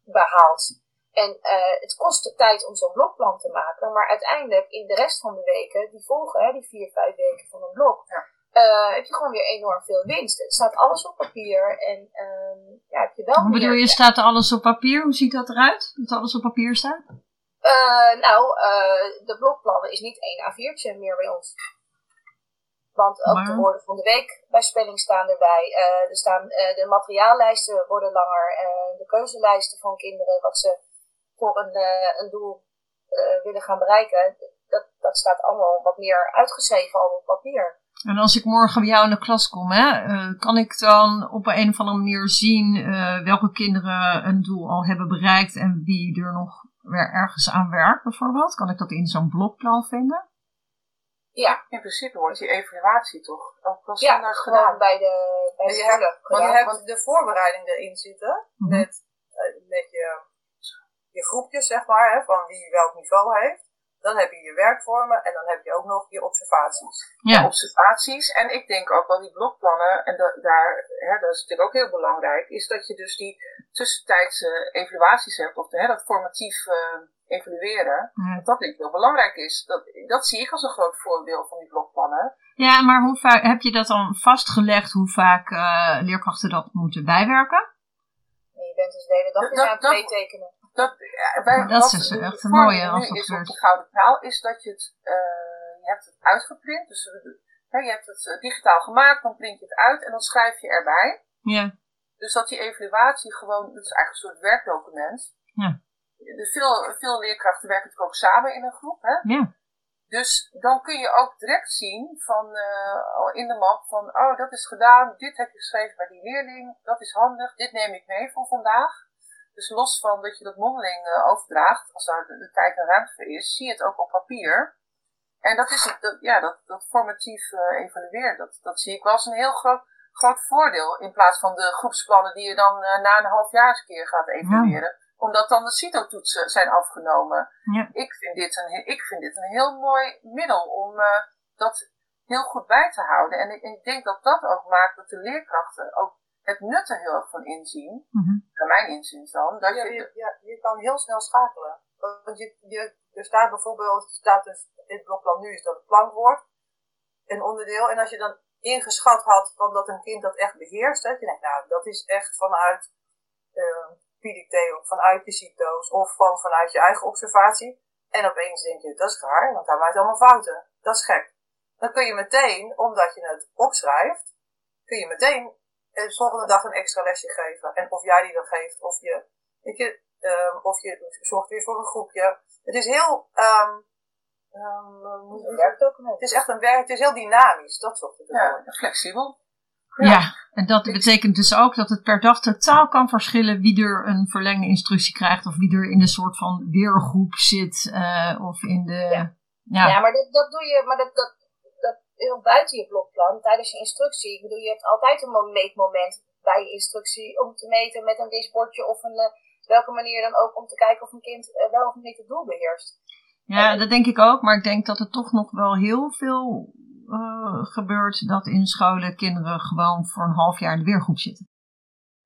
behaalt. En eh, het kost de tijd om zo'n blokplan te maken. Maar uiteindelijk in de rest van de weken, die volgen, hè, die vier, vijf weken van een blok, eh, heb je gewoon weer enorm veel winst. Het staat alles op papier. En ehm, ja, heb je wel Hoe bedoel je, staat er alles op papier? Hoe ziet dat eruit? Dat alles op papier staat? Eh, nou, eh, de blokplannen is niet één A4'tje meer bij ons. Want ook de woorden van de week bij spelling staan erbij. Eh, er staan, eh, de materiaallijsten worden langer. eh, de keuzelijsten van kinderen, wat ze voor een, eh, een doel eh, willen gaan bereiken. Dat, dat staat allemaal wat meer uitgeschreven al op papier. En als ik morgen bij jou in de klas kom, hè, uh, kan ik dan op een of andere manier zien uh, welke kinderen een doel al hebben bereikt en wie er nog weer ergens aan werkt, bijvoorbeeld? Kan ik dat in zo'n blokplan vinden? Ja, in principe wordt die evaluatie toch ook wel standaard ja, gedaan. bij de, bij de je hebt, Want je hebt de voorbereiding erin zitten, mm -hmm. met, met je, je groepjes, zeg maar, hè, van wie welk niveau heeft. Dan heb je je werkvormen en dan heb je ook nog je observaties. Ja. observaties. En ik denk ook wel die blokplannen, en da daar, hè, dat is natuurlijk ook heel belangrijk, is dat je dus die tussentijdse evaluaties hebt, of de, hè, dat formatief uh, evalueren. Ja. Dat, dat denk ik heel belangrijk is. Dat, dat zie ik als een groot voordeel van die blokplannen. Ja, maar hoe vaak heb je dat dan vastgelegd, hoe vaak uh, leerkrachten dat moeten bijwerken? je bent dus de hele dag in aan het meetekenen. Dat, wij, dat is dus echt een mooie op de gouden taal, is dat je het, uh, je hebt het uitgeprint. Dus uh, je hebt het digitaal gemaakt, dan print je het uit en dan schrijf je erbij. Ja. Dus dat die evaluatie gewoon, dat is eigenlijk een soort werkdocument. Ja. Dus veel, veel leerkrachten werken natuurlijk ook samen in een groep. Hè? Ja. Dus dan kun je ook direct zien van, uh, in de map van, oh dat is gedaan, dit heb je geschreven bij die leerling, dat is handig, dit neem ik mee voor vandaag. Dus los van dat je dat mondeling uh, overdraagt, als daar de, tijd en ruimte voor is, zie je het ook op papier. En dat is het, dat, ja, dat, dat formatief uh, evalueren, dat, dat zie ik wel als een heel groot, groot voordeel. In plaats van de groepsplannen die je dan na een half jaar een keer gaat evalueren omdat dan de CITO-toetsen zijn afgenomen. Ja. Ik, vind dit een, ik vind dit een heel mooi middel om dat heel goed bij te houden. En ik, ik, denk dat dat ook maakt dat de leerkrachten ook het nut er heel erg van inzien. Mm -hmm. Naar mijn inziens dan. Dat ja, je, ja, je kan heel snel schakelen. Want je, je, er staat bijvoorbeeld, staat dus in het blokplan nu is dat het planwoord. Een onderdeel. En als je dan ingeschat had van dat een kind dat echt beheerst. Hè, je denkt, nou, dat is echt vanuit uh, PDT vanuit je CITO's of van, vanuit je eigen observatie. En opeens denk je, dat is raar, want hij maakt allemaal fouten. Dat is gek. Dan kun je meteen, omdat je het opschrijft, kun je meteen de volgende dag een extra lesje geven. En of jij die dan geeft, of je, weet je, um, of je zorgt weer voor een groepje. Het is heel, um, um, een werkdocument. Het is echt een werk, het is heel dynamisch, dat soort dingen. Ja, flexibel. Ja. en dat betekent dus ook dat het per dag totaal kan verschillen wie er een verlengde instructie krijgt of wie er in een soort van weergroep zit uh, of in de. Ja, ja. ja maar dat, dat doe je, maar dat, dat heel buiten je blokplan, tijdens je instructie. Ik bedoel, je hebt altijd een meetmoment bij je instructie om te meten met een wisbordje of een, uh, welke manier dan ook om te kijken of een kind uh, wel of niet het doel beheerst. Ja, dat denk ik ook, maar ik denk dat er toch nog wel heel veel uh, gebeurt dat in scholen kinderen gewoon voor een half jaar in de weergroep zitten.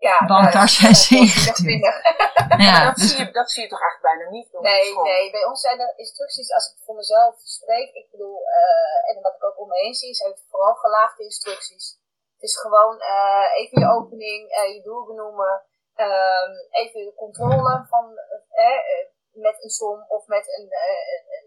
Ja, Want nou, daar zijn ze ingestuurd. Ja, dat, dus zie je, dat zie je toch eigenlijk bijna niet? Nee, nee, bij ons zijn er instructies, als ik voor mezelf spreek, ik bedoel, uh, en wat ik ook om me heen zie, zijn het vooral gelaagde instructies. Het is gewoon uh, even je opening, uh, je doel benoemen, um, even de controle van, met een som of met een,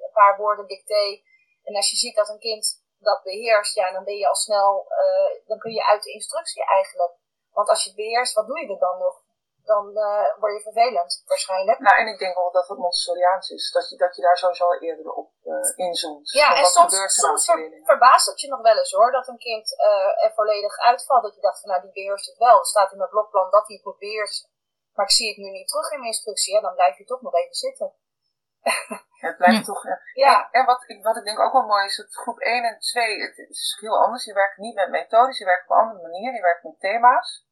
een paar woorden dicté. En als je ziet dat een kind dat beheerst, ja, dan ben je al snel, uh, dan kun je uit de instructie eigenlijk. Want als je het beheerst, wat doe je er dan nog? Dan uh, word je vervelend, waarschijnlijk. Nou, en ik denk wel dat het Montessoriaans is. Dat je, dat je daar sowieso eerder op uh, inzoomt. Ja, en soms, soms ver, verbaast het je nog wel eens hoor. Dat een kind uh, er volledig uitvalt. Dat je dacht van, nou, die beheerst het wel. Er staat in mijn blokplan dat hij het moet beheersen. Maar ik zie het nu niet terug in mijn instructie. Ja, dan blijf je toch nog even zitten. Het blijft toch. Ja. En, wat, ik, wat ik denk ook wel mooi is dat groep 1 en 2, het is heel anders. Je werkt niet met methodes, je werkt op een andere manier, je werkt met thema's.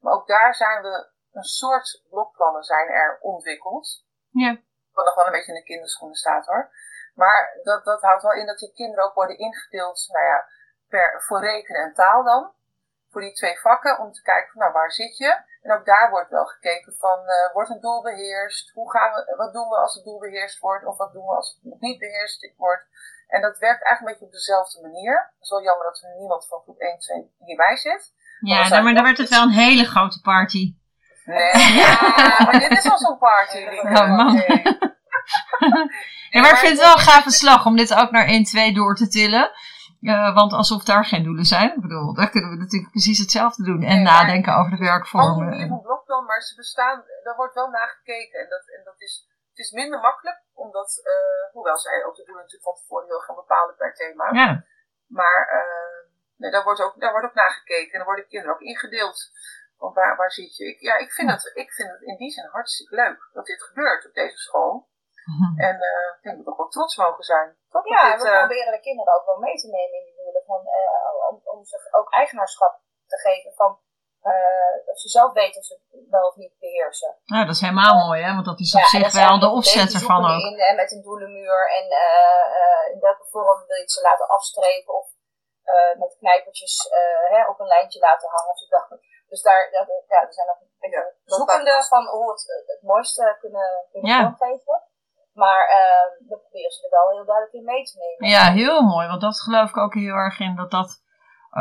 Maar ook daar zijn we, een soort blokplannen zijn er ontwikkeld. Ja. Wat nog wel een beetje in de kinderschoenen staat hoor. Maar dat, dat houdt wel in dat die kinderen ook worden ingedeeld, nou ja, per, voor rekenen en taal dan. Voor die twee vakken, om te kijken, nou waar zit je? En ook daar wordt wel gekeken van, uh, wordt een doel beheerst? Hoe gaan we, wat doen we als het doel beheerst wordt? Of wat doen we als het nog niet beheerst wordt? En dat werkt eigenlijk een beetje op dezelfde manier. Het is wel jammer dat er niemand van groep 1 2 hierbij zit. Ja, maar, maar dan werd het wel een hele grote party. Nee, ja, maar dit is al zo'n party. Oh, man. ja, maar ik vind het wel een gave slag om dit ook naar 1-2 door te tillen. Uh, want alsof daar geen doelen zijn. Ik bedoel, daar kunnen we natuurlijk precies hetzelfde doen. En nadenken over de werkvormen. En... Een blokplan, maar ze bestaan, daar wordt wel naar gekeken. En dat, en dat is, het is minder makkelijk, omdat, uh, hoewel zij ook de doelen natuurlijk van tevoren heel gaan bepalen per thema. Ja. Maar uh, Nee, daar wordt ook, daar wordt ook naar gekeken en dan worden kinderen ook ingedeeld. Want waar, waar zit je? Ik, ja, ik vind, het, ik vind het in die zin hartstikke leuk dat dit gebeurt op deze school. En uh, ik denk dat we toch wel trots mogen zijn. Toch ja, dit, we uh, proberen de kinderen ook wel mee te nemen in die doelen. Van, uh, om, om zich ook eigenaarschap te geven van of ze zelf weten of ze het wel of niet beheersen. Nou, dat is helemaal mooi, hè? Want dat is op zich wel de opzet ervan ook. In, en met een doelenmuur en in welke vorm wil je het ze laten afstrepen of met knijpertjes hè, op een lijntje laten hangen. Dus daar, ja, er zijn nog een beetje zoekende van hoe het het mooiste kunnen, kunnen ja. vormgeven. Maar uh, we proberen ze er wel heel duidelijk in mee te nemen. Ja, heel mooi. Want dat geloof ik ook heel erg in. Dat dat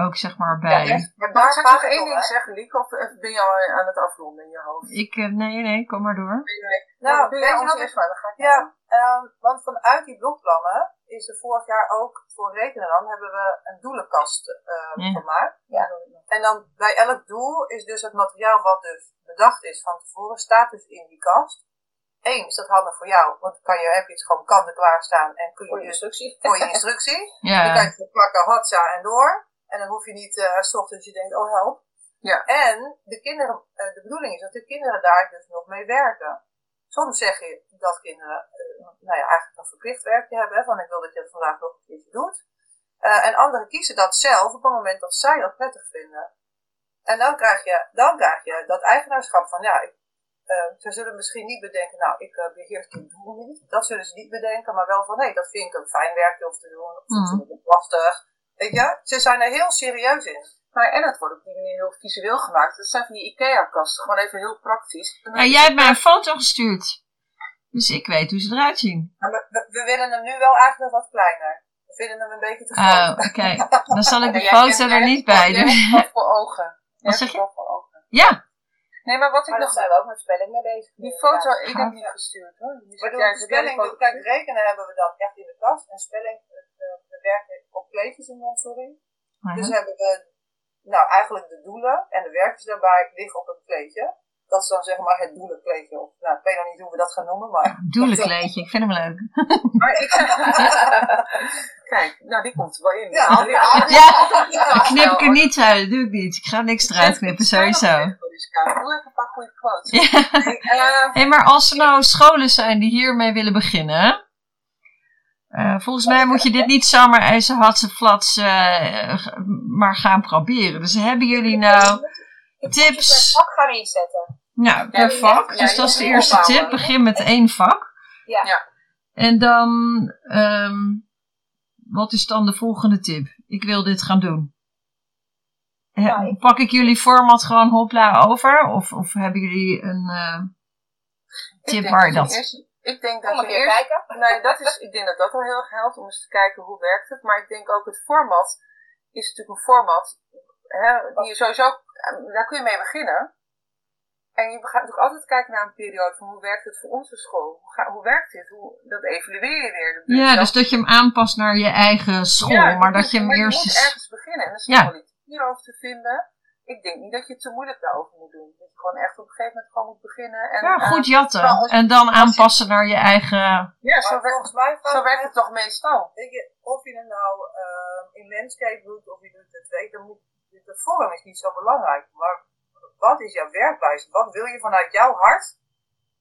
ook zeg maar bij... Ja, maar daar zou ik nog één ding zeggen, Lieke? Of ben je al aan het afronden in je hoofd? Ik, uh, nee, nee, kom maar door. Nee, nee. Nou, ben je ons eerst maar, dan ga ik Ja, um, want vanuit die blokplannen is er vorig jaar ook voor Rekenenland hebben we een doelenkast uh, ja. gemaakt. Ja. En dan bij elk doel is dus het materiaal wat dus bedacht is van tevoren, staat dus in die kast. Eén, is dat handig voor jou, want dan kan je, heb je het gewoon kanten klaarstaan en kun je voor je dus instructie. Voor je instructie. ja. Dan kan je het pakken, hotza en door. En dan hoef je niet uh, s ochtends je denkt, oh help. Ja. En de kinderen, uh, de bedoeling is dat de kinderen daar dus nog mee werken. Soms zeg je dat kinderen, uh, nou ja, eigenlijk een verplicht werkje hebben, van ik wil dat je het vandaag nog een keertje doet. en anderen kiezen dat zelf op het moment dat zij dat prettig vinden. En dan krijg je, dan krijg je dat eigenaarschap van, ja, ik, ze zullen misschien niet bedenken, nou, ik uh, beheers dit doel niet. Dat zullen ze niet bedenken, maar wel van, nee, dat vind ik een fijn werkje om te doen. Of mm. dat vind ik lastig. Weet je, ze zijn er heel serieus in. Maar en het wordt op die manier heel visueel gemaakt. Dat zijn van die IKEA-kasten, gewoon even heel praktisch. Ja, jij hebt mij een foto gestuurd. Dus ik weet hoe ze eruit zien. we, we, willen hem nu wel eigenlijk nog wat kleiner. We vinden hem een beetje te groot. Oh, oké. Dan zal ik de foto er niet bij doen. Voor ogen. Wat zeg je? Ja. Nee, maar wat ik maar nog... zijn we ook met spelling mee bezig. Die foto, ik heb niet gestuurd hoor. Die maar door spelling, kijk, rekenen hebben we dan echt in de kast. En spelling, we werken op kleedjes in Montessori. Uh Dus hebben we, nou eigenlijk de doelen en de werkjes daarbij liggen op een kleedje. Dat is dan zeg maar het doelenkleedje. Of, nou, ik weet nog niet hoe we dat gaan noemen, maar... Doelenkleedje, ik vind hem leuk. Maar ik zeg... Kijk, nou die komt er wel in. Ja, ja, ja. knip ik er niet uit, dat doe ik niet. Ik ga niks eruit knippen, sowieso. Doe even een paar goede quotes. Hey, maar als er nou scholen zijn die hiermee willen beginnen... Uh, volgens mij moet je dit niet zomaar ijzerhatse flats uh, maar gaan proberen. Dus hebben jullie nou tips? vak gaan inzetten. Nou, per vak. Dus dat is de eerste tip. Begin met één vak. Ja. ja. En dan, um, wat is dan de volgende tip? Ik wil dit gaan doen. Pak ik jullie format gewoon hopla over? Of, of hebben jullie een uh, tip waar je dat... Ik denk dat je eerst, kijken. Nee, dat is, ik denk dat dat al heel erg helpt om eens te kijken hoe werkt het. Maar ik denk ook het format is natuurlijk een format hè, die je sowieso, daar kun je mee beginnen. En je gaat natuurlijk altijd kijken naar een periode van hoe werkt het voor onze school? Hoe, ga, hoe werkt dit? Hoe, dat evalueer je weer. Dat ja, dus dat je hem aanpast naar je eigen school, maar dat je hem eerst... Je moet ergens beginnen en er is ja. wel iets hierover te vinden ik denk niet dat je het te moeilijk daarover moet doen. Dat je gewoon echt op een gegeven moment gewoon moet beginnen. En, ja, goed eh, jatten. en dan aanpassen naar je eigen... Ja, zo, werkt, mij zo werkt het toch meestal. Weet je, of je het nou uh, in landscape doet of je doet het twee, dan moet, de vorm is niet zo belangrijk. Maar wat is jouw werkwijze? Wat wil je vanuit jouw hart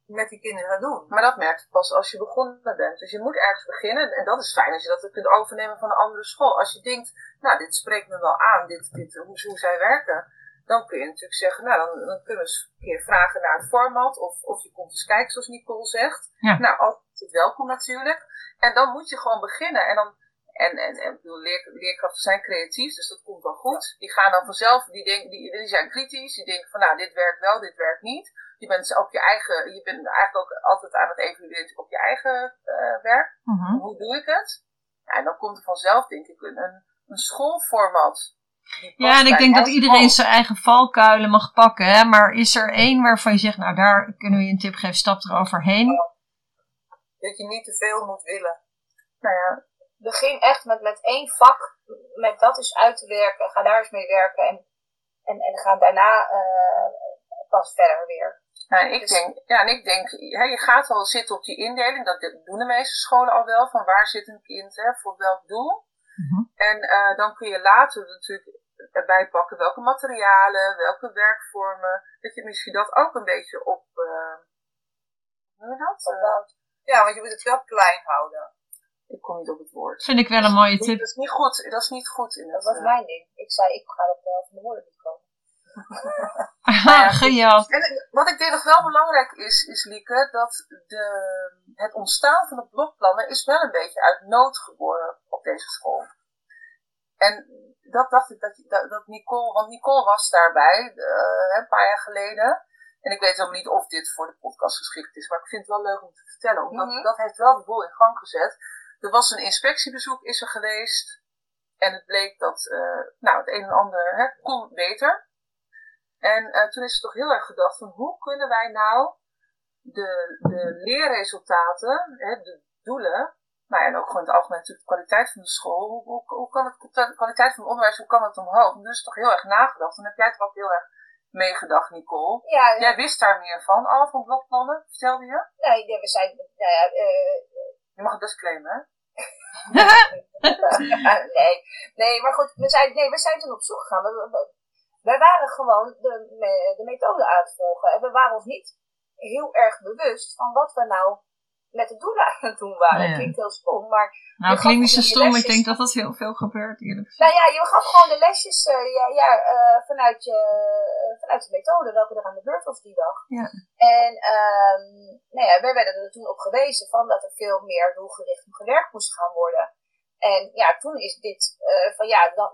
met die kinderen doen? Maar dat merk je pas als je begonnen bent. Dus je moet ergens beginnen. En dat is fijn als je dat kunt overnemen van een andere school. Als je denkt, nou, dit spreekt me wel aan, dit, dit, hoe, hoe zij werken dan kun je natuurlijk zeggen, nou, dan, dan kunnen we eens een keer vragen naar het format. Of, of je komt eens kijken, zoals Nicole zegt. Ja. Nou, altijd welkom natuurlijk. En dan moet je gewoon beginnen. En dan, en, en, en leer, leerkrachten zijn creatief, dus dat komt wel goed. Die gaan dan vanzelf, die, denken, die, die zijn kritisch, die denken van nou, dit werkt wel, dit werkt niet. Je bent op je eigen, je bent eigenlijk ook altijd aan het evalueren op je eigen uh, werk. Mhm. Hoe doe ik het? Ja, en dan komt er vanzelf, denk ik, een, een, een schoolformat ja, en ik denk dat iedereen zijn eigen valkuilen mag pakken. Hè? Maar is er één waarvan je zegt, nou daar kunnen we je een tip geven, stap eroverheen? Dat je niet te veel moet willen. Nou ja, begin echt met, met één vak, met dat eens uit te werken. Ga daar eens mee werken en, en, en ga daarna uh, pas verder weer. Nou, ik dus- denk, ja, en ik denk, hè, je gaat al zitten op die indeling, dat doen de meeste scholen al wel, van waar zit een kind, hè, voor welk doel. Mhm. En uh, dan kun je later natuurlijk erbij pakken welke materialen, welke werkvormen. Dat je misschien dat ook een beetje op. Uh, hoe je dat? Ja, want je moet het wel klein houden. Ik kom niet op het woord. Vind ik wel een mooie tip. Dat is niet goed. Dat is niet goed in Dat was mijn ding. Ik zei, ik ga op de helft van de woorden niet komen. Geniaal. En wat ik denk nog wel belangrijk is, is Lieke, dat de, het ontstaan van de blokplannen is wel een beetje uit nood geboren op deze school. En dat dacht ik dat, dat, dat Nicole, want Nicole was daarbij uh, een paar jaar geleden. En ik weet helemaal niet of dit voor de podcast geschikt is, maar ik vind het wel leuk om te vertellen. Omdat mm dat heeft wel de boel in gang gezet. Er was een inspectiebezoek is er geweest. En het bleek dat uh, nou, het een en ander hè, kon beter. En uh, toen is het toch heel erg gedacht van hoe kunnen wij nou de, de leerresultaten, hè, de doelen, maar en ook gewoon het algemeen natuurlijk de kwaliteit van de school, hoe, hoe, hoe kan het, de kwaliteit van het onderwijs, hoe kan het omhoog? En dus toch heel erg nagedacht. En heb jij toch ook heel erg meegedacht, Nicole? Ja, ja. Jij wist daar meer van, al van blokplannen, vertelde je? Nee, we zijn, nou ja, uh, Je mag het best claimen, hè? nee, nee, maar goed, we zijn, nee, we zijn toen op zoek gegaan. We, wij waren gewoon de, de methode aan het volgen. En we waren ons niet heel erg bewust van wat we nou met de doelen aan het doen waren. Dat klinkt heel stom, maar... Nou, klinkt niet zo stom. Ik denk dat dat heel veel gebeurt, eerlijk gezegd. Nou ja, je gaf gewoon de lesjes uh, ja, ja, uh, vanuit, je, uh, vanuit de methode, welke er aan de beurt was die dag. Ja. En um, nou ja, wij werden er toen op gewezen van dat er veel meer doelgericht gewerkt moest gaan worden. En ja, toen is dit van ja, dan,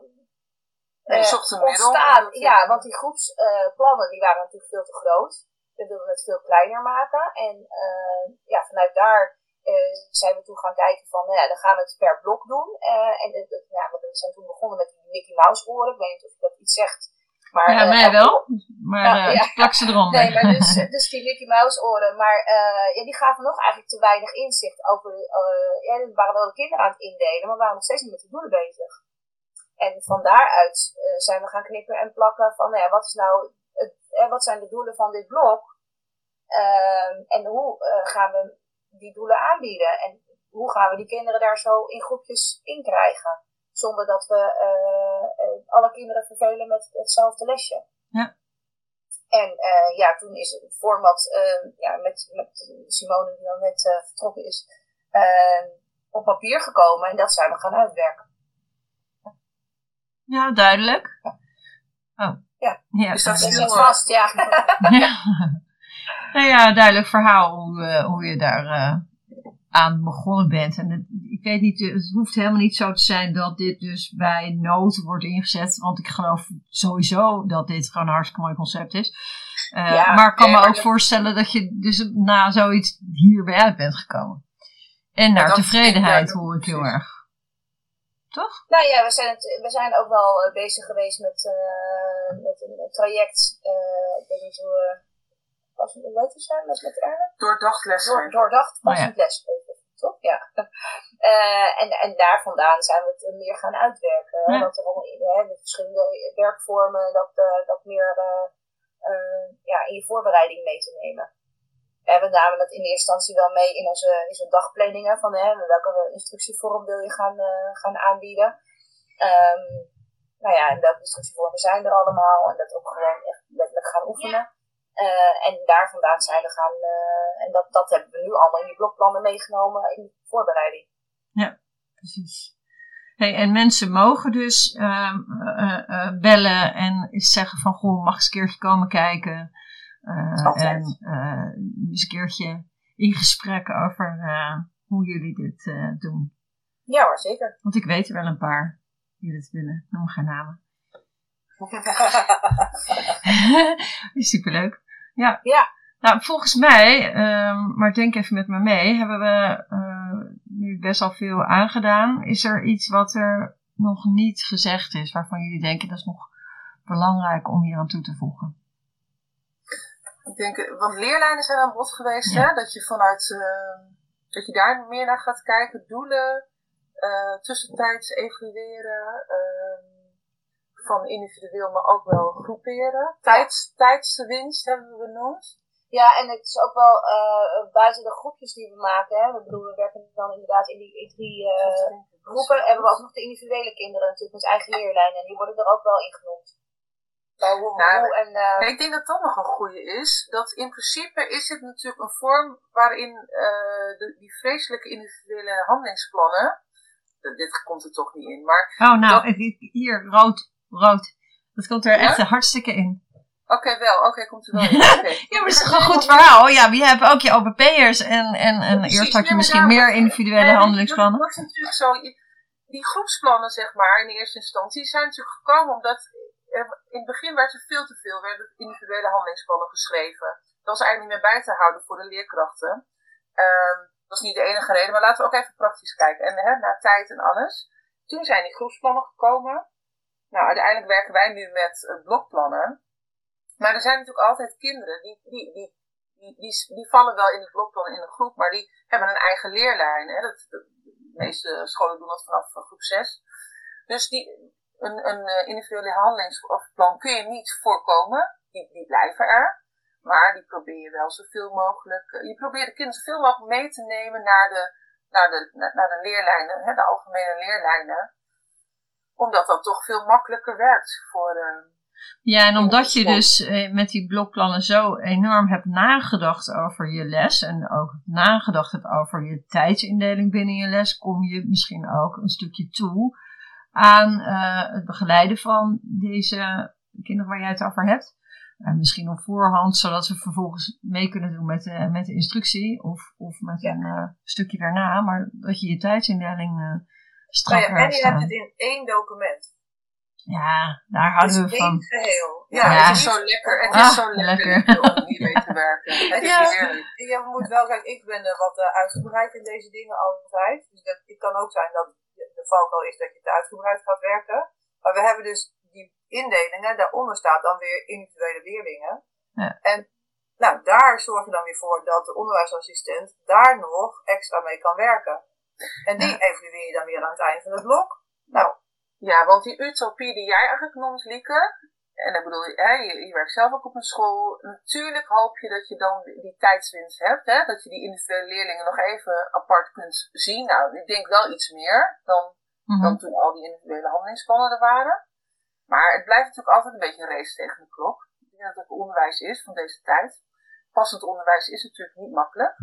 uh, ontstaan. Ja, want die groepsplannen die waren natuurlijk veel te groot. We wilden het veel kleiner maken. En uh, ja, vanuit daar uh, zijn we toen gaan kijken van, nou ja, dan gaan we het per blok doen. en ja, we zijn toen begonnen met die Mickey Mouse oren. Ik weet niet of je dat iets zegt. Maar, ja, mij wel. Maar ja. plak ze eronder. Nee, maar dus, dus die Mickey Mouse oren. Maar ja, die gaven nog eigenlijk te weinig inzicht over... ja, er waren wel de kinderen aan het indelen, maar we waren nog steeds niet met de doelen bezig. En van daaruit uh, zijn we gaan knippen en plakken van, nou ja, wat is nou, het, eh, wat zijn de doelen van dit blok? Uh, en hoe uh, gaan we die doelen aanbieden? En hoe gaan we die kinderen daar zo in groepjes in krijgen? Zonder dat we alle kinderen vervelen met hetzelfde lesje. Ja. En ja, toen is het format ja, met, met Simone, die dan net vertrokken is, op papier gekomen. En dat zijn we gaan uitwerken. Ja, duidelijk. Oh. Ja, ja dus dat is vast, ja. ja. Nou ja, duidelijk verhaal hoe, uh, hoe je daar uh, aan begonnen bent. En het, ik weet niet, het hoeft helemaal niet zo te zijn dat dit dus bij nood wordt ingezet. Want ik geloof sowieso dat dit gewoon een hartstikke mooi concept is. Uh, ja, maar ik kan me ook voorstellen dat je dus na zoiets hierbij uit bent gekomen. En naar tevredenheid hoor ik heel erg. Toch? Nou ja, we zijn, het, we zijn ook wel bezig geweest met, met een traject. Uh, ik weet niet hoe. was het weet zijn met, met Erne? Doordacht lesgeven. Door, doordacht passend oh, ja. lesgeven, toch? Ja. en, en daar vandaan zijn we het meer gaan uitwerken. Ja. Dat er allemaal hè, de verschillende werkvormen, dat, dat meer ja, in je voorbereiding mee te nemen. En we namen dat in eerste instantie wel mee in onze, in onze dagplanningen. Van hè, welke instructievorm wil je gaan, uh, gaan aanbieden. Um, nou ja, en welke instructievormen zijn er allemaal. En dat ook gewoon echt letterlijk gaan oefenen. Uh, en daar vandaan zijn we gaan. Uh, en dat, dat hebben we nu allemaal in die blokplannen meegenomen in de voorbereiding. Ja, precies. Hey, en mensen mogen dus uh, bellen en zeggen van goh, mag eens een keertje komen kijken. En eens een keertje in gesprek over hoe jullie dit doen. Ja hoor, zeker. Want ik weet er wel een paar die dit willen. Noem geen namen. Superleuk. Ja. ja. Nou, volgens mij, um, maar denk even met me mee, hebben we nu best al veel aangedaan. Is er iets wat er nog niet gezegd is, waarvan jullie denken dat is nog belangrijk om hier aan toe te voegen? Ik denk, want leerlijnen zijn aan bod geweest, hè? Dat je vanuit, uh, dat je daar meer naar gaat kijken. Doelen, uh, tussentijds evalueren, uh, van individueel, maar ook wel groeperen. Tijds, tijdswinst hebben we benoemd. Ja, en het is ook wel uh, buiten de groepjes die we maken. Hè. Ik bedoel, we werken dan inderdaad in die in drie uh, groepen. Hebben we ook nog de individuele kinderen natuurlijk met eigen leerlijnen. En die worden er ook wel in genoemd. Nou, en, uh, ik denk dat dat nog een goede is. Dat in principe is het natuurlijk een vorm waarin de, die vreselijke individuele handelingsplannen. Dit komt er toch niet in. Maar oh, nou, hier, rood, rood. Dat komt er echt hartstikke in. Oké, wel. Oké, komt er wel in. Okay. ja, maar het is toch een goed verhaal. Ja, we hebben ook je OBP'ers en, en, en eerst had je misschien meer individuele handelingsplannen. Dat, is natuurlijk zo. Die groepsplannen, zeg maar, in de eerste instantie, zijn natuurlijk gekomen omdat in het begin werd er veel te veel, werden individuele handelingsplannen geschreven. Dat was eigenlijk niet meer bij te houden voor de leerkrachten. Um, dat is niet de enige reden, maar laten we ook even praktisch kijken. En hè, na tijd en alles. Toen zijn die groepsplannen gekomen. Nou, uiteindelijk werken wij nu met uh, blokplannen. Maar er zijn natuurlijk altijd kinderen die, die, die, die, die, die, vallen wel in het blokplan in een groep, maar die hebben een eigen leerlijn. Hè? Dat, de meeste scholen doen dat vanaf groep 6. Dus die, een, een uh, individuele handelingsplan kun je niet voorkomen. Die, die blijven er. Maar die probeer je wel zoveel mogelijk. Uh, je probeert de kinderen zoveel mogelijk mee te nemen naar de, naar de, naar, de leerlijnen, hè, de algemene leerlijnen. Omdat dat toch veel makkelijker werkt voor. Uh, ja, en omdat je dus met die blokplannen zo enorm hebt nagedacht over je les en ook nagedacht hebt over je tijdsindeling binnen je les, kom je misschien ook een stukje toe aan uh, het begeleiden van deze kinderen waar jij het over hebt. Uh, misschien op voorhand, zodat ze vervolgens mee kunnen doen met de, met de instructie of, of met een uh, stukje daarna. Maar dat je je tijdsindeling strak nou ja, En je hebt het in één document. Ja, daar houden we van. geheel. Ja, ja, het is zo lekker. Het is ah, zo lekker, lekker. om hiermee te werken. Het is heerlijk. Je moet wel, kijk, ik ben wat uitgebreid in deze dingen altijd. Dus dat, het kan ook zijn dat de valkuil is dat je te uitgebreid gaat werken. Maar we hebben dus indelingen, daaronder staat dan weer individuele leerlingen. Ja. En nou, daar zorg je dan weer voor dat de onderwijsassistent daar nog extra mee kan werken. En die evalueer je dan weer aan het eind van het blok. Nou, ja, want die utopie die jij eigenlijk noemt, Lieke, en dan bedoel je, hè, je, je, werkt zelf ook op een school. Natuurlijk hoop je dat je dan die tijdswinst hebt. Hè? Dat je die individuele leerlingen nog even apart kunt zien. Nou, ik denk wel iets meer dan, mhm. dan toen al die individuele handelingsplannen er waren. Maar het blijft natuurlijk altijd een beetje een race tegen de klok. Ik denk dat het onderwijs is van deze tijd. Passend onderwijs is natuurlijk niet makkelijk.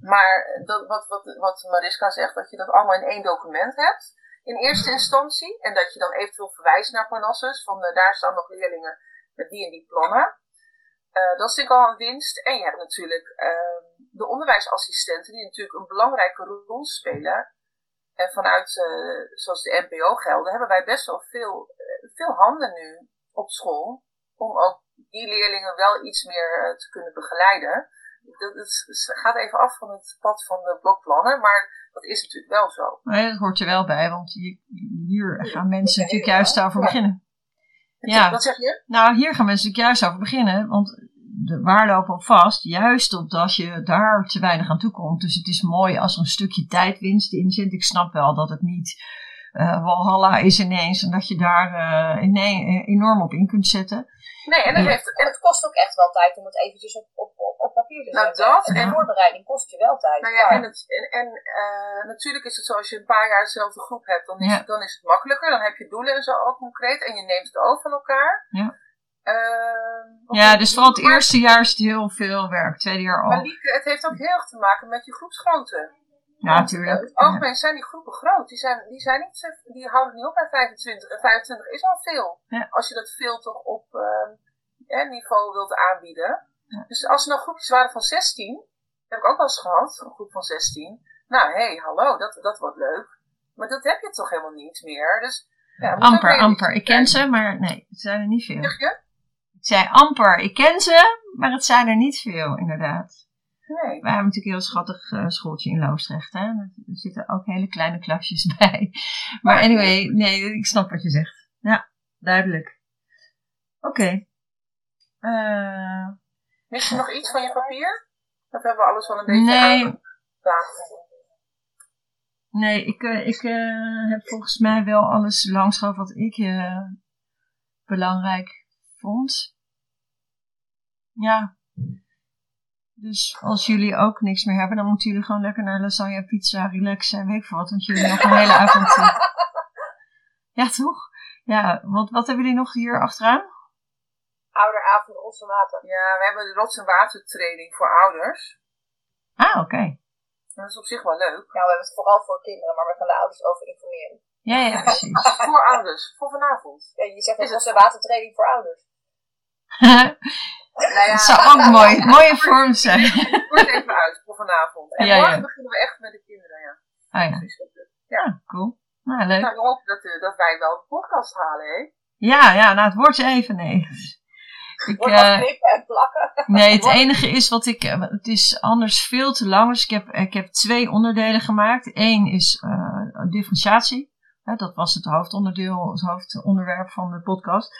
Maar dat, wat, wat, wat Mariska zegt, dat je dat allemaal in één document hebt in eerste instantie. En dat je dan eventueel verwijst naar Parnassus. Van uh, daar staan nog leerlingen met die en die plannen. Uh, dat is natuurlijk al een winst. En je hebt natuurlijk uh, de onderwijsassistenten die natuurlijk een belangrijke rol spelen. En vanuit, uh, zoals de NPO gelden, hebben wij best wel veel, veel handen nu op school. Om ook die leerlingen wel iets meer te kunnen begeleiden. Dat, het gaat even af van het pad van de blokplannen, maar dat is natuurlijk wel zo. Nee, dat hoort er wel bij, want hier, hier gaan mensen natuurlijk juist over beginnen. Ja. Wat zeg je? Nou, hier gaan mensen natuurlijk juist over beginnen, want de waar lopen op vast, juist omdat je daar te weinig aan toe komt. Dus het is mooi als er een stukje tijdwinst in zit. Ik snap wel dat het niet uh, Walhalla is ineens en dat je daar uh, enorm op in kunt zetten. Nee, en, dat heeft, en het kost ook echt wel tijd om het eventjes op, op, op, papier te nou, zetten. Nou, dat, en voorbereiding kost je wel tijd. Nou ja, en, het, en, en uh, natuurlijk is het zo, als je een paar jaar dezelfde groep hebt, dan is, het, dan is het makkelijker. Dan heb je doelen en zo ook concreet en je neemt het over van elkaar. Ja. Uh, ja, dus vooral het eerste jaar is het heel veel werk, tweede jaar ook. Maar Lieke, het heeft ook heel erg te maken met je groepsgrootte. Ja, natuurlijk. In het algemeen zijn die groepen groot. Die, zijn, die, zijn niet, die houden niet op bij 25. En 25 is al veel. Ja. Als je dat veel toch op uh, niveau wilt aanbieden. Dus als er nog groepjes waren van 16, dat heb ik ook wel eens gehad, een groep van 16. Nou, hé, hey, hallo, dat, dat wordt leuk. Maar dat heb je toch helemaal niet meer. Dus, ja, amper, amper. Ik ken ze, maar nee, het zijn er niet veel. Zeg je? Zei amper, ik ken ze, maar het zijn er niet veel, inderdaad. Nee. We hebben natuurlijk een heel schattig uh, schooltje in Loosdrecht. Hè? Er zitten ook hele kleine klasjes bij. Maar anyway, nee, ik snap wat je zegt. Ja, duidelijk. Oké. Okay. Uh, Mis je nog iets van je papier? Of hebben we alles wel een beetje nee. Nee, ik, uh, ik heb volgens mij wel alles langsgehad wat ik belangrijk vond. Ja. Dus als jullie ook niks meer hebben, dan moeten jullie gewoon lekker naar lasagne, pizza, relaxen en weet ik veel wat. Want jullie nog een hele avond... eh, Ja, toch? Ja, wat, wat hebben jullie nog hier achteraan? Ouderavond Rots en Water. Ja, we hebben de Rots en Water training voor ouders. Ah, oké. Dat is op zich wel leuk. Nou, we hebben het vooral voor kinderen, maar we gaan de ouders over informeren. Ja, ja, precies. voor ouders, voor vanavond. Ja, je zegt Is dat het onze watertraining voor ouders. Nou ja, Dat zou ook mooi, mooie vorm zijn. Kort even uit voor vanavond. En Ja, ja. morgen beginnen we echt met de kinderen, ja. Ah ja, dat, ja cool. Nou, leuk. Nou, we hopen dat, eh, dat wij wel de podcast halen, hè? Ja, ja, nou het wordt even nee. Ik, Wordt wat eh, knippen en plakken. nee, het enige is wat ik. eh, Het is anders veel te lang. Dus ik heb, ik heb twee onderdelen gemaakt. Eén is differentiatie. Hè, dat was het hoofdonderdeel, het hoofdonderwerp van de podcast.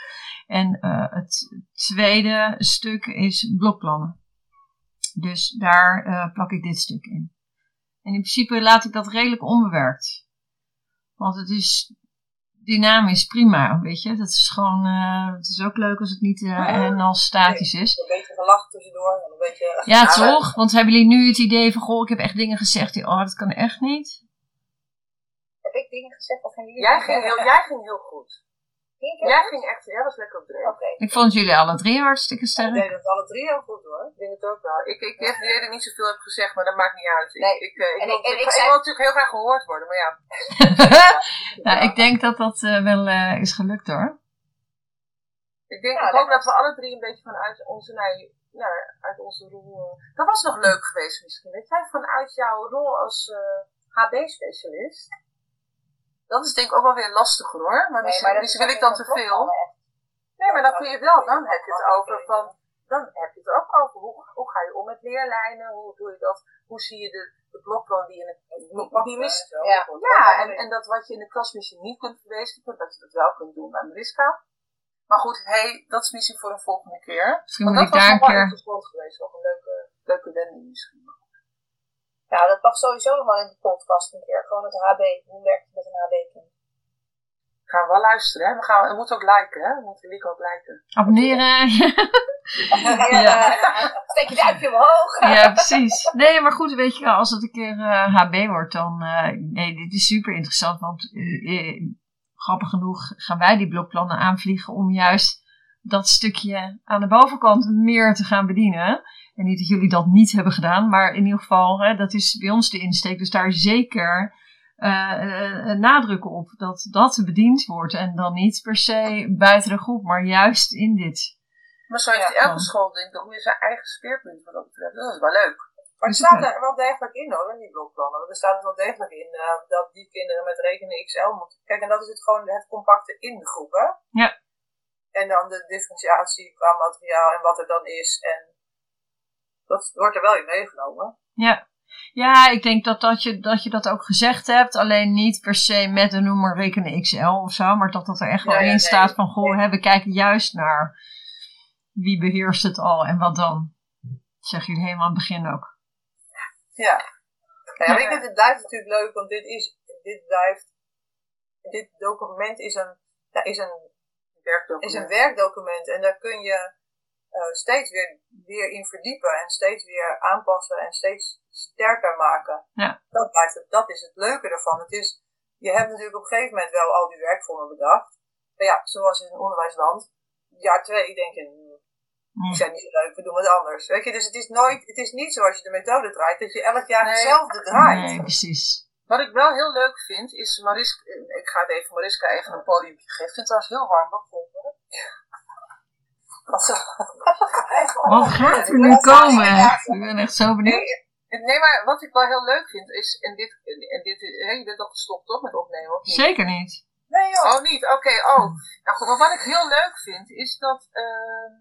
En eh, het tweede stuk is blokplannen. Dus daar eh, plak ik dit stuk in. En in principe laat ik dat redelijk onbewerkt. Want het is dynamisch prima, weet je. Dat is gewoon, eh, het is ook leuk als het niet eh, en als statisch is. Een beetje gelach tussendoor en een beetje... Ja, toch? Want hebben jullie nu het idee van, goh, ik heb echt dingen gezegd die, oh, dat kan echt niet? Heb ik dingen gezegd of jullie Jij ging, heel, jij ging heel goed. Ging ik heel Jij goed? ging echt, jij was lekker op dreef. Oké. Ik vond jullie alle drie hartstikke Ik sterk. deed het alle drie heel goed hoor. Ik denk het ook wel. Ik, ik heb dat ik niet zoveel heb gezegd, maar dat maakt niet uit. Ik, Nee. ik, eh, ik, En wil, ik- en ik, ik ik zei- wil natuurlijk heel graag gehoord worden, maar ja. nou, ik denk dat dat eh, wel eh, is gelukt hoor. Ik, denk, Ja, ik dat- hoop dat we alle drie een beetje vanuit onze, nou, uit onze rol. dat was nog leuk geweest misschien. Dat jij vanuit jouw rol als HB-specialist. Dat is denk ik ook wel weer lastiger hoor. Maar Nee, misschien, maar misschien is wil ik dan te veel. Nee, maar dan kun je wel, dan heb je het over van, dan heb je het ook over hoe, hoe ga je om met leerlijnen, hoe doe je dat, hoe zie je de, de blokplan die in het, die mis, Ja. ja, en, en dat wat je in de klas misschien niet kunt verwezenlijken, dat je dat wel kunt doen bij Mariska. Maar goed, hey, dat is misschien voor een volgende keer. Misschien Want moet dat ik was daar een nog wel interessant geweest, nog een leuke, leuke wending misschien. Nou, dat mag sowieso nog wel in de podcast een keer. Gewoon het HB. Hoe werkt het met een HB-kind? Gaan we wel luisteren, hè? We, gaan, we moeten ook liken, hè? We moeten Lieke ook liken. Abonneren. Ja. Steek je duimpje omhoog. ja, precies. Nee, maar goed, weet je wel, als het een keer eh, HB wordt, dan... eh, nee, dit is super interessant, want eh, eh, grappig genoeg gaan wij die blokplannen aanvliegen om juist dat stukje aan de bovenkant meer te gaan bedienen. En niet dat jullie dat niet hebben gedaan, maar in ieder geval, hè, dat is bij ons de insteek. Dus daar zeker eh, nadruk op dat dat bediend wordt. En dan niet per se buiten de groep, maar juist in dit. Maar zo heeft Ja. elke school denk ik ook weer zijn eigen speerpunt wat dat betreft. Dat is wel leuk. Maar Is staat er wel degelijk in hoor, in die blokplannen. Want er staat er wel degelijk in dat die kinderen met rekenen XL moeten. Kijk, en dat is het gewoon het compacte in de groep, hè? Ja. En dan de differentiatie qua materiaal en wat er dan is. En dat wordt er wel in meegenomen. Ja. Ja, ik denk dat, dat, je, dat je dat ook gezegd hebt. Alleen niet per se met de noemer rekenen XL of zo. Maar dat dat er echt wel Ja, ja, in nee. staat van... Goh, hè, we kijken juist naar wie beheerst het al en wat dan. Dat zeggen jullie helemaal aan het begin ook. Ja. Ja, maar ik denk, het blijft natuurlijk leuk, want dit is, dit blijft, dit document is een, ja, is een, werkdocument. is een werkdocument en daar kun je eh, steeds weer, weer in verdiepen en steeds weer aanpassen en steeds sterker maken. Ja. Dat, blijft het, dat is het leuke ervan. Het is, je hebt natuurlijk op een gegeven moment wel al die werkvormen bedacht. Maar ja, zoals in onderwijsland, jaar twee denk je, hmm, die zijn niet zo leuk, we doen wat anders. Weet je, dus het is nooit, het is niet zoals je de methode draait, dat je elk jaar hetzelfde draait. Nee, precies. Wat ik wel heel leuk vind, is Mariska, ik ga het even Mariska even een podium geven. Ik vind het trouwens heel warm, wat vond je? Wat gaat er nu komen? Ik ben echt zo benieuwd. Nee, maar wat ik wel heel leuk vind is, en dit, en dit hè, je bent nog gestopt toch met opnemen, of niet? Zeker niet. Nee joh. Oh niet, oké, oh. Nou goed, maar wat ik heel leuk vind, is dat ehm,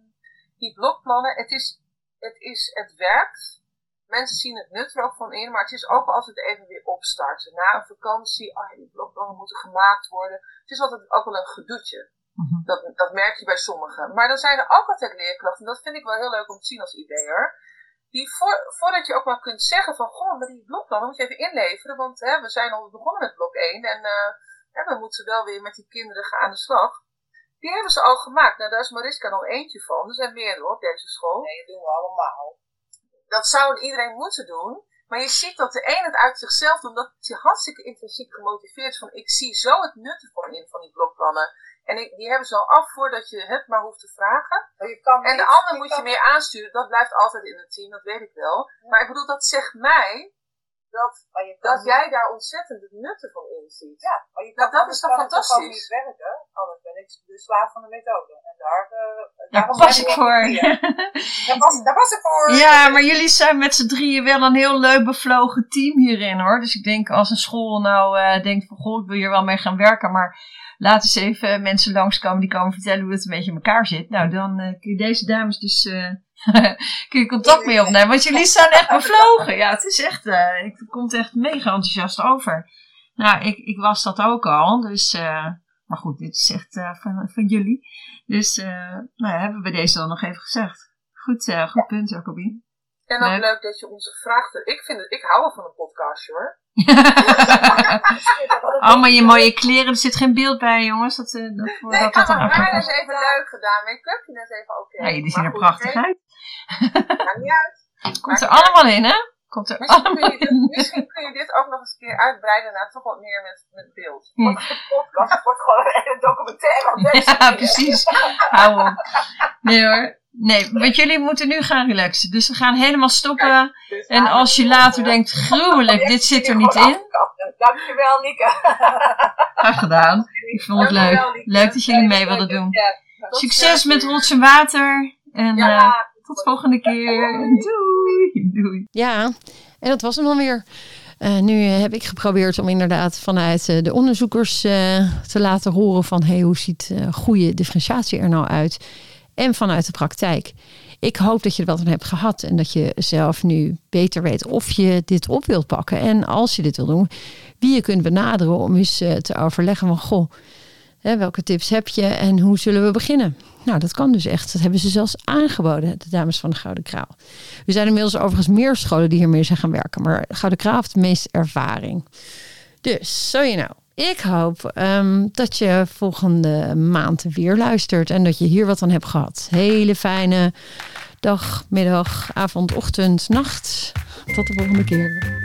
die blokplannen, het is, het is, het werkt. Mensen zien het nut er ook van in, maar het is ook altijd even weer opstarten. Na een vakantie, oh die blokplannen moeten gemaakt worden. Het is altijd ook wel een gedoetje. Mhm. Dat, dat merk je bij sommigen. Maar dan zijn er ook altijd leerkrachten, en dat vind ik wel heel leuk om te zien als IB'er. Die voor, voordat je ook maar kunt zeggen van, goh, maar die blokplannen moet je even inleveren. Want hè, we zijn al begonnen met blok 1 en eh, we moeten wel weer met die kinderen gaan aan de slag. Die hebben ze al gemaakt. Nou, daar is Mariska nog eentje van. Er zijn meerdere op deze school. Nee, dat doen we allemaal. dat zou iedereen moeten doen. Maar je ziet dat de een het uit zichzelf doet, omdat hij hartstikke intrinsiek gemotiveerd is van ik zie zo het nut ervan in van die blokplannen. En ik, die hebben ze al af voordat je het maar hoeft te vragen. Je kan En de ander moet je meer aansturen. Dat blijft altijd in het team, dat weet ik wel. Maar ik bedoel, dat zegt mij dat, maar je kan dat niet- jij daar ontzettend het nut ervan inziet. Ja, maar je Nou, kan, dat is toch kan fantastisch? gewoon niet werken, anders ben ik de slaaf van de methode. En daar, eh Daar ben ik voor. Daar was, daar was ik voor. Ja, maar jullie zijn met z'n drieën wel een heel leuk bevlogen team hierin hoor. Dus ik denk als een school nou eh, denkt van goh, ik wil hier wel mee gaan werken, maar laat eens even mensen langskomen die komen vertellen hoe het een beetje in elkaar zit. Nou, dan eh, kun je deze dames dus eh, kun je contact mee opnemen. Want jullie zijn echt bevlogen. Ja, het is echt, eh, het echt mega enthousiast over. Nou, ik, ik was dat ook al. Dus, eh, maar goed, dit is echt eh, van, van jullie. Dus, nou ja, hebben we deze dan nog even gezegd. Goed, goed punt, Jacobien. En ook Leuk. leuk dat je ons gevraagd hebt. Ik, vind het, ik hou wel van een podcast hoor. Allemaal je mooie kleren, er zit geen beeld bij, jongens. Dat, eh, dat, Nee, dat, dat mijn haar is even leuk gedaan. Make-up is even oké. Ja, jullie zien Maar er goed, prachtig nee, uit. Maakt niet uit. Komt er allemaal in, hè? Komt er Misschien kun, allemaal je dit, in. misschien kun je dit ook nog eens een keer uitbreiden naar toch wat meer met, met beeld. podcast. Het wordt gewoon een documentaire. op deze Ja, precies. Hou op. Nee hoor. Nee, want jullie moeten nu gaan relaxen. Dus we gaan helemaal stoppen. Dus En als je later denkt, gruwelijk, dit zit er niet in. Dankjewel, Nieke. Graag gedaan. Ik vond het leuk. Leuk dat jullie mee wilden doen. Succes met rots en water. En eh, tot volgende keer. Doei. Doei. Ja, en dat was hem dan weer. Eh, nu eh, heb ik geprobeerd om inderdaad vanuit eh, de onderzoekers eh, te laten horen van hey, hoe ziet eh, goede differentiatie er nou uit? En vanuit de praktijk. Ik hoop dat je er wat aan hebt gehad en dat je zelf nu beter weet of je dit op wilt pakken. En als je dit wil doen, wie je kunt benaderen om eens eh, te overleggen van goh, hè, welke tips heb je en hoe zullen we beginnen? Nou, dat kan dus echt. Dat hebben ze zelfs aangeboden, de dames van de Gouden Kraal. Er zijn inmiddels overigens meer scholen die hiermee zijn gaan werken. Maar Gouden Kraal heeft de meeste ervaring. Dus, zo je nou. Ik hoop ehm, dat je volgende maand weer luistert. En dat je hier wat aan hebt gehad. Hele fijne dag, middag, avond, ochtend, nacht. Tot de volgende keer.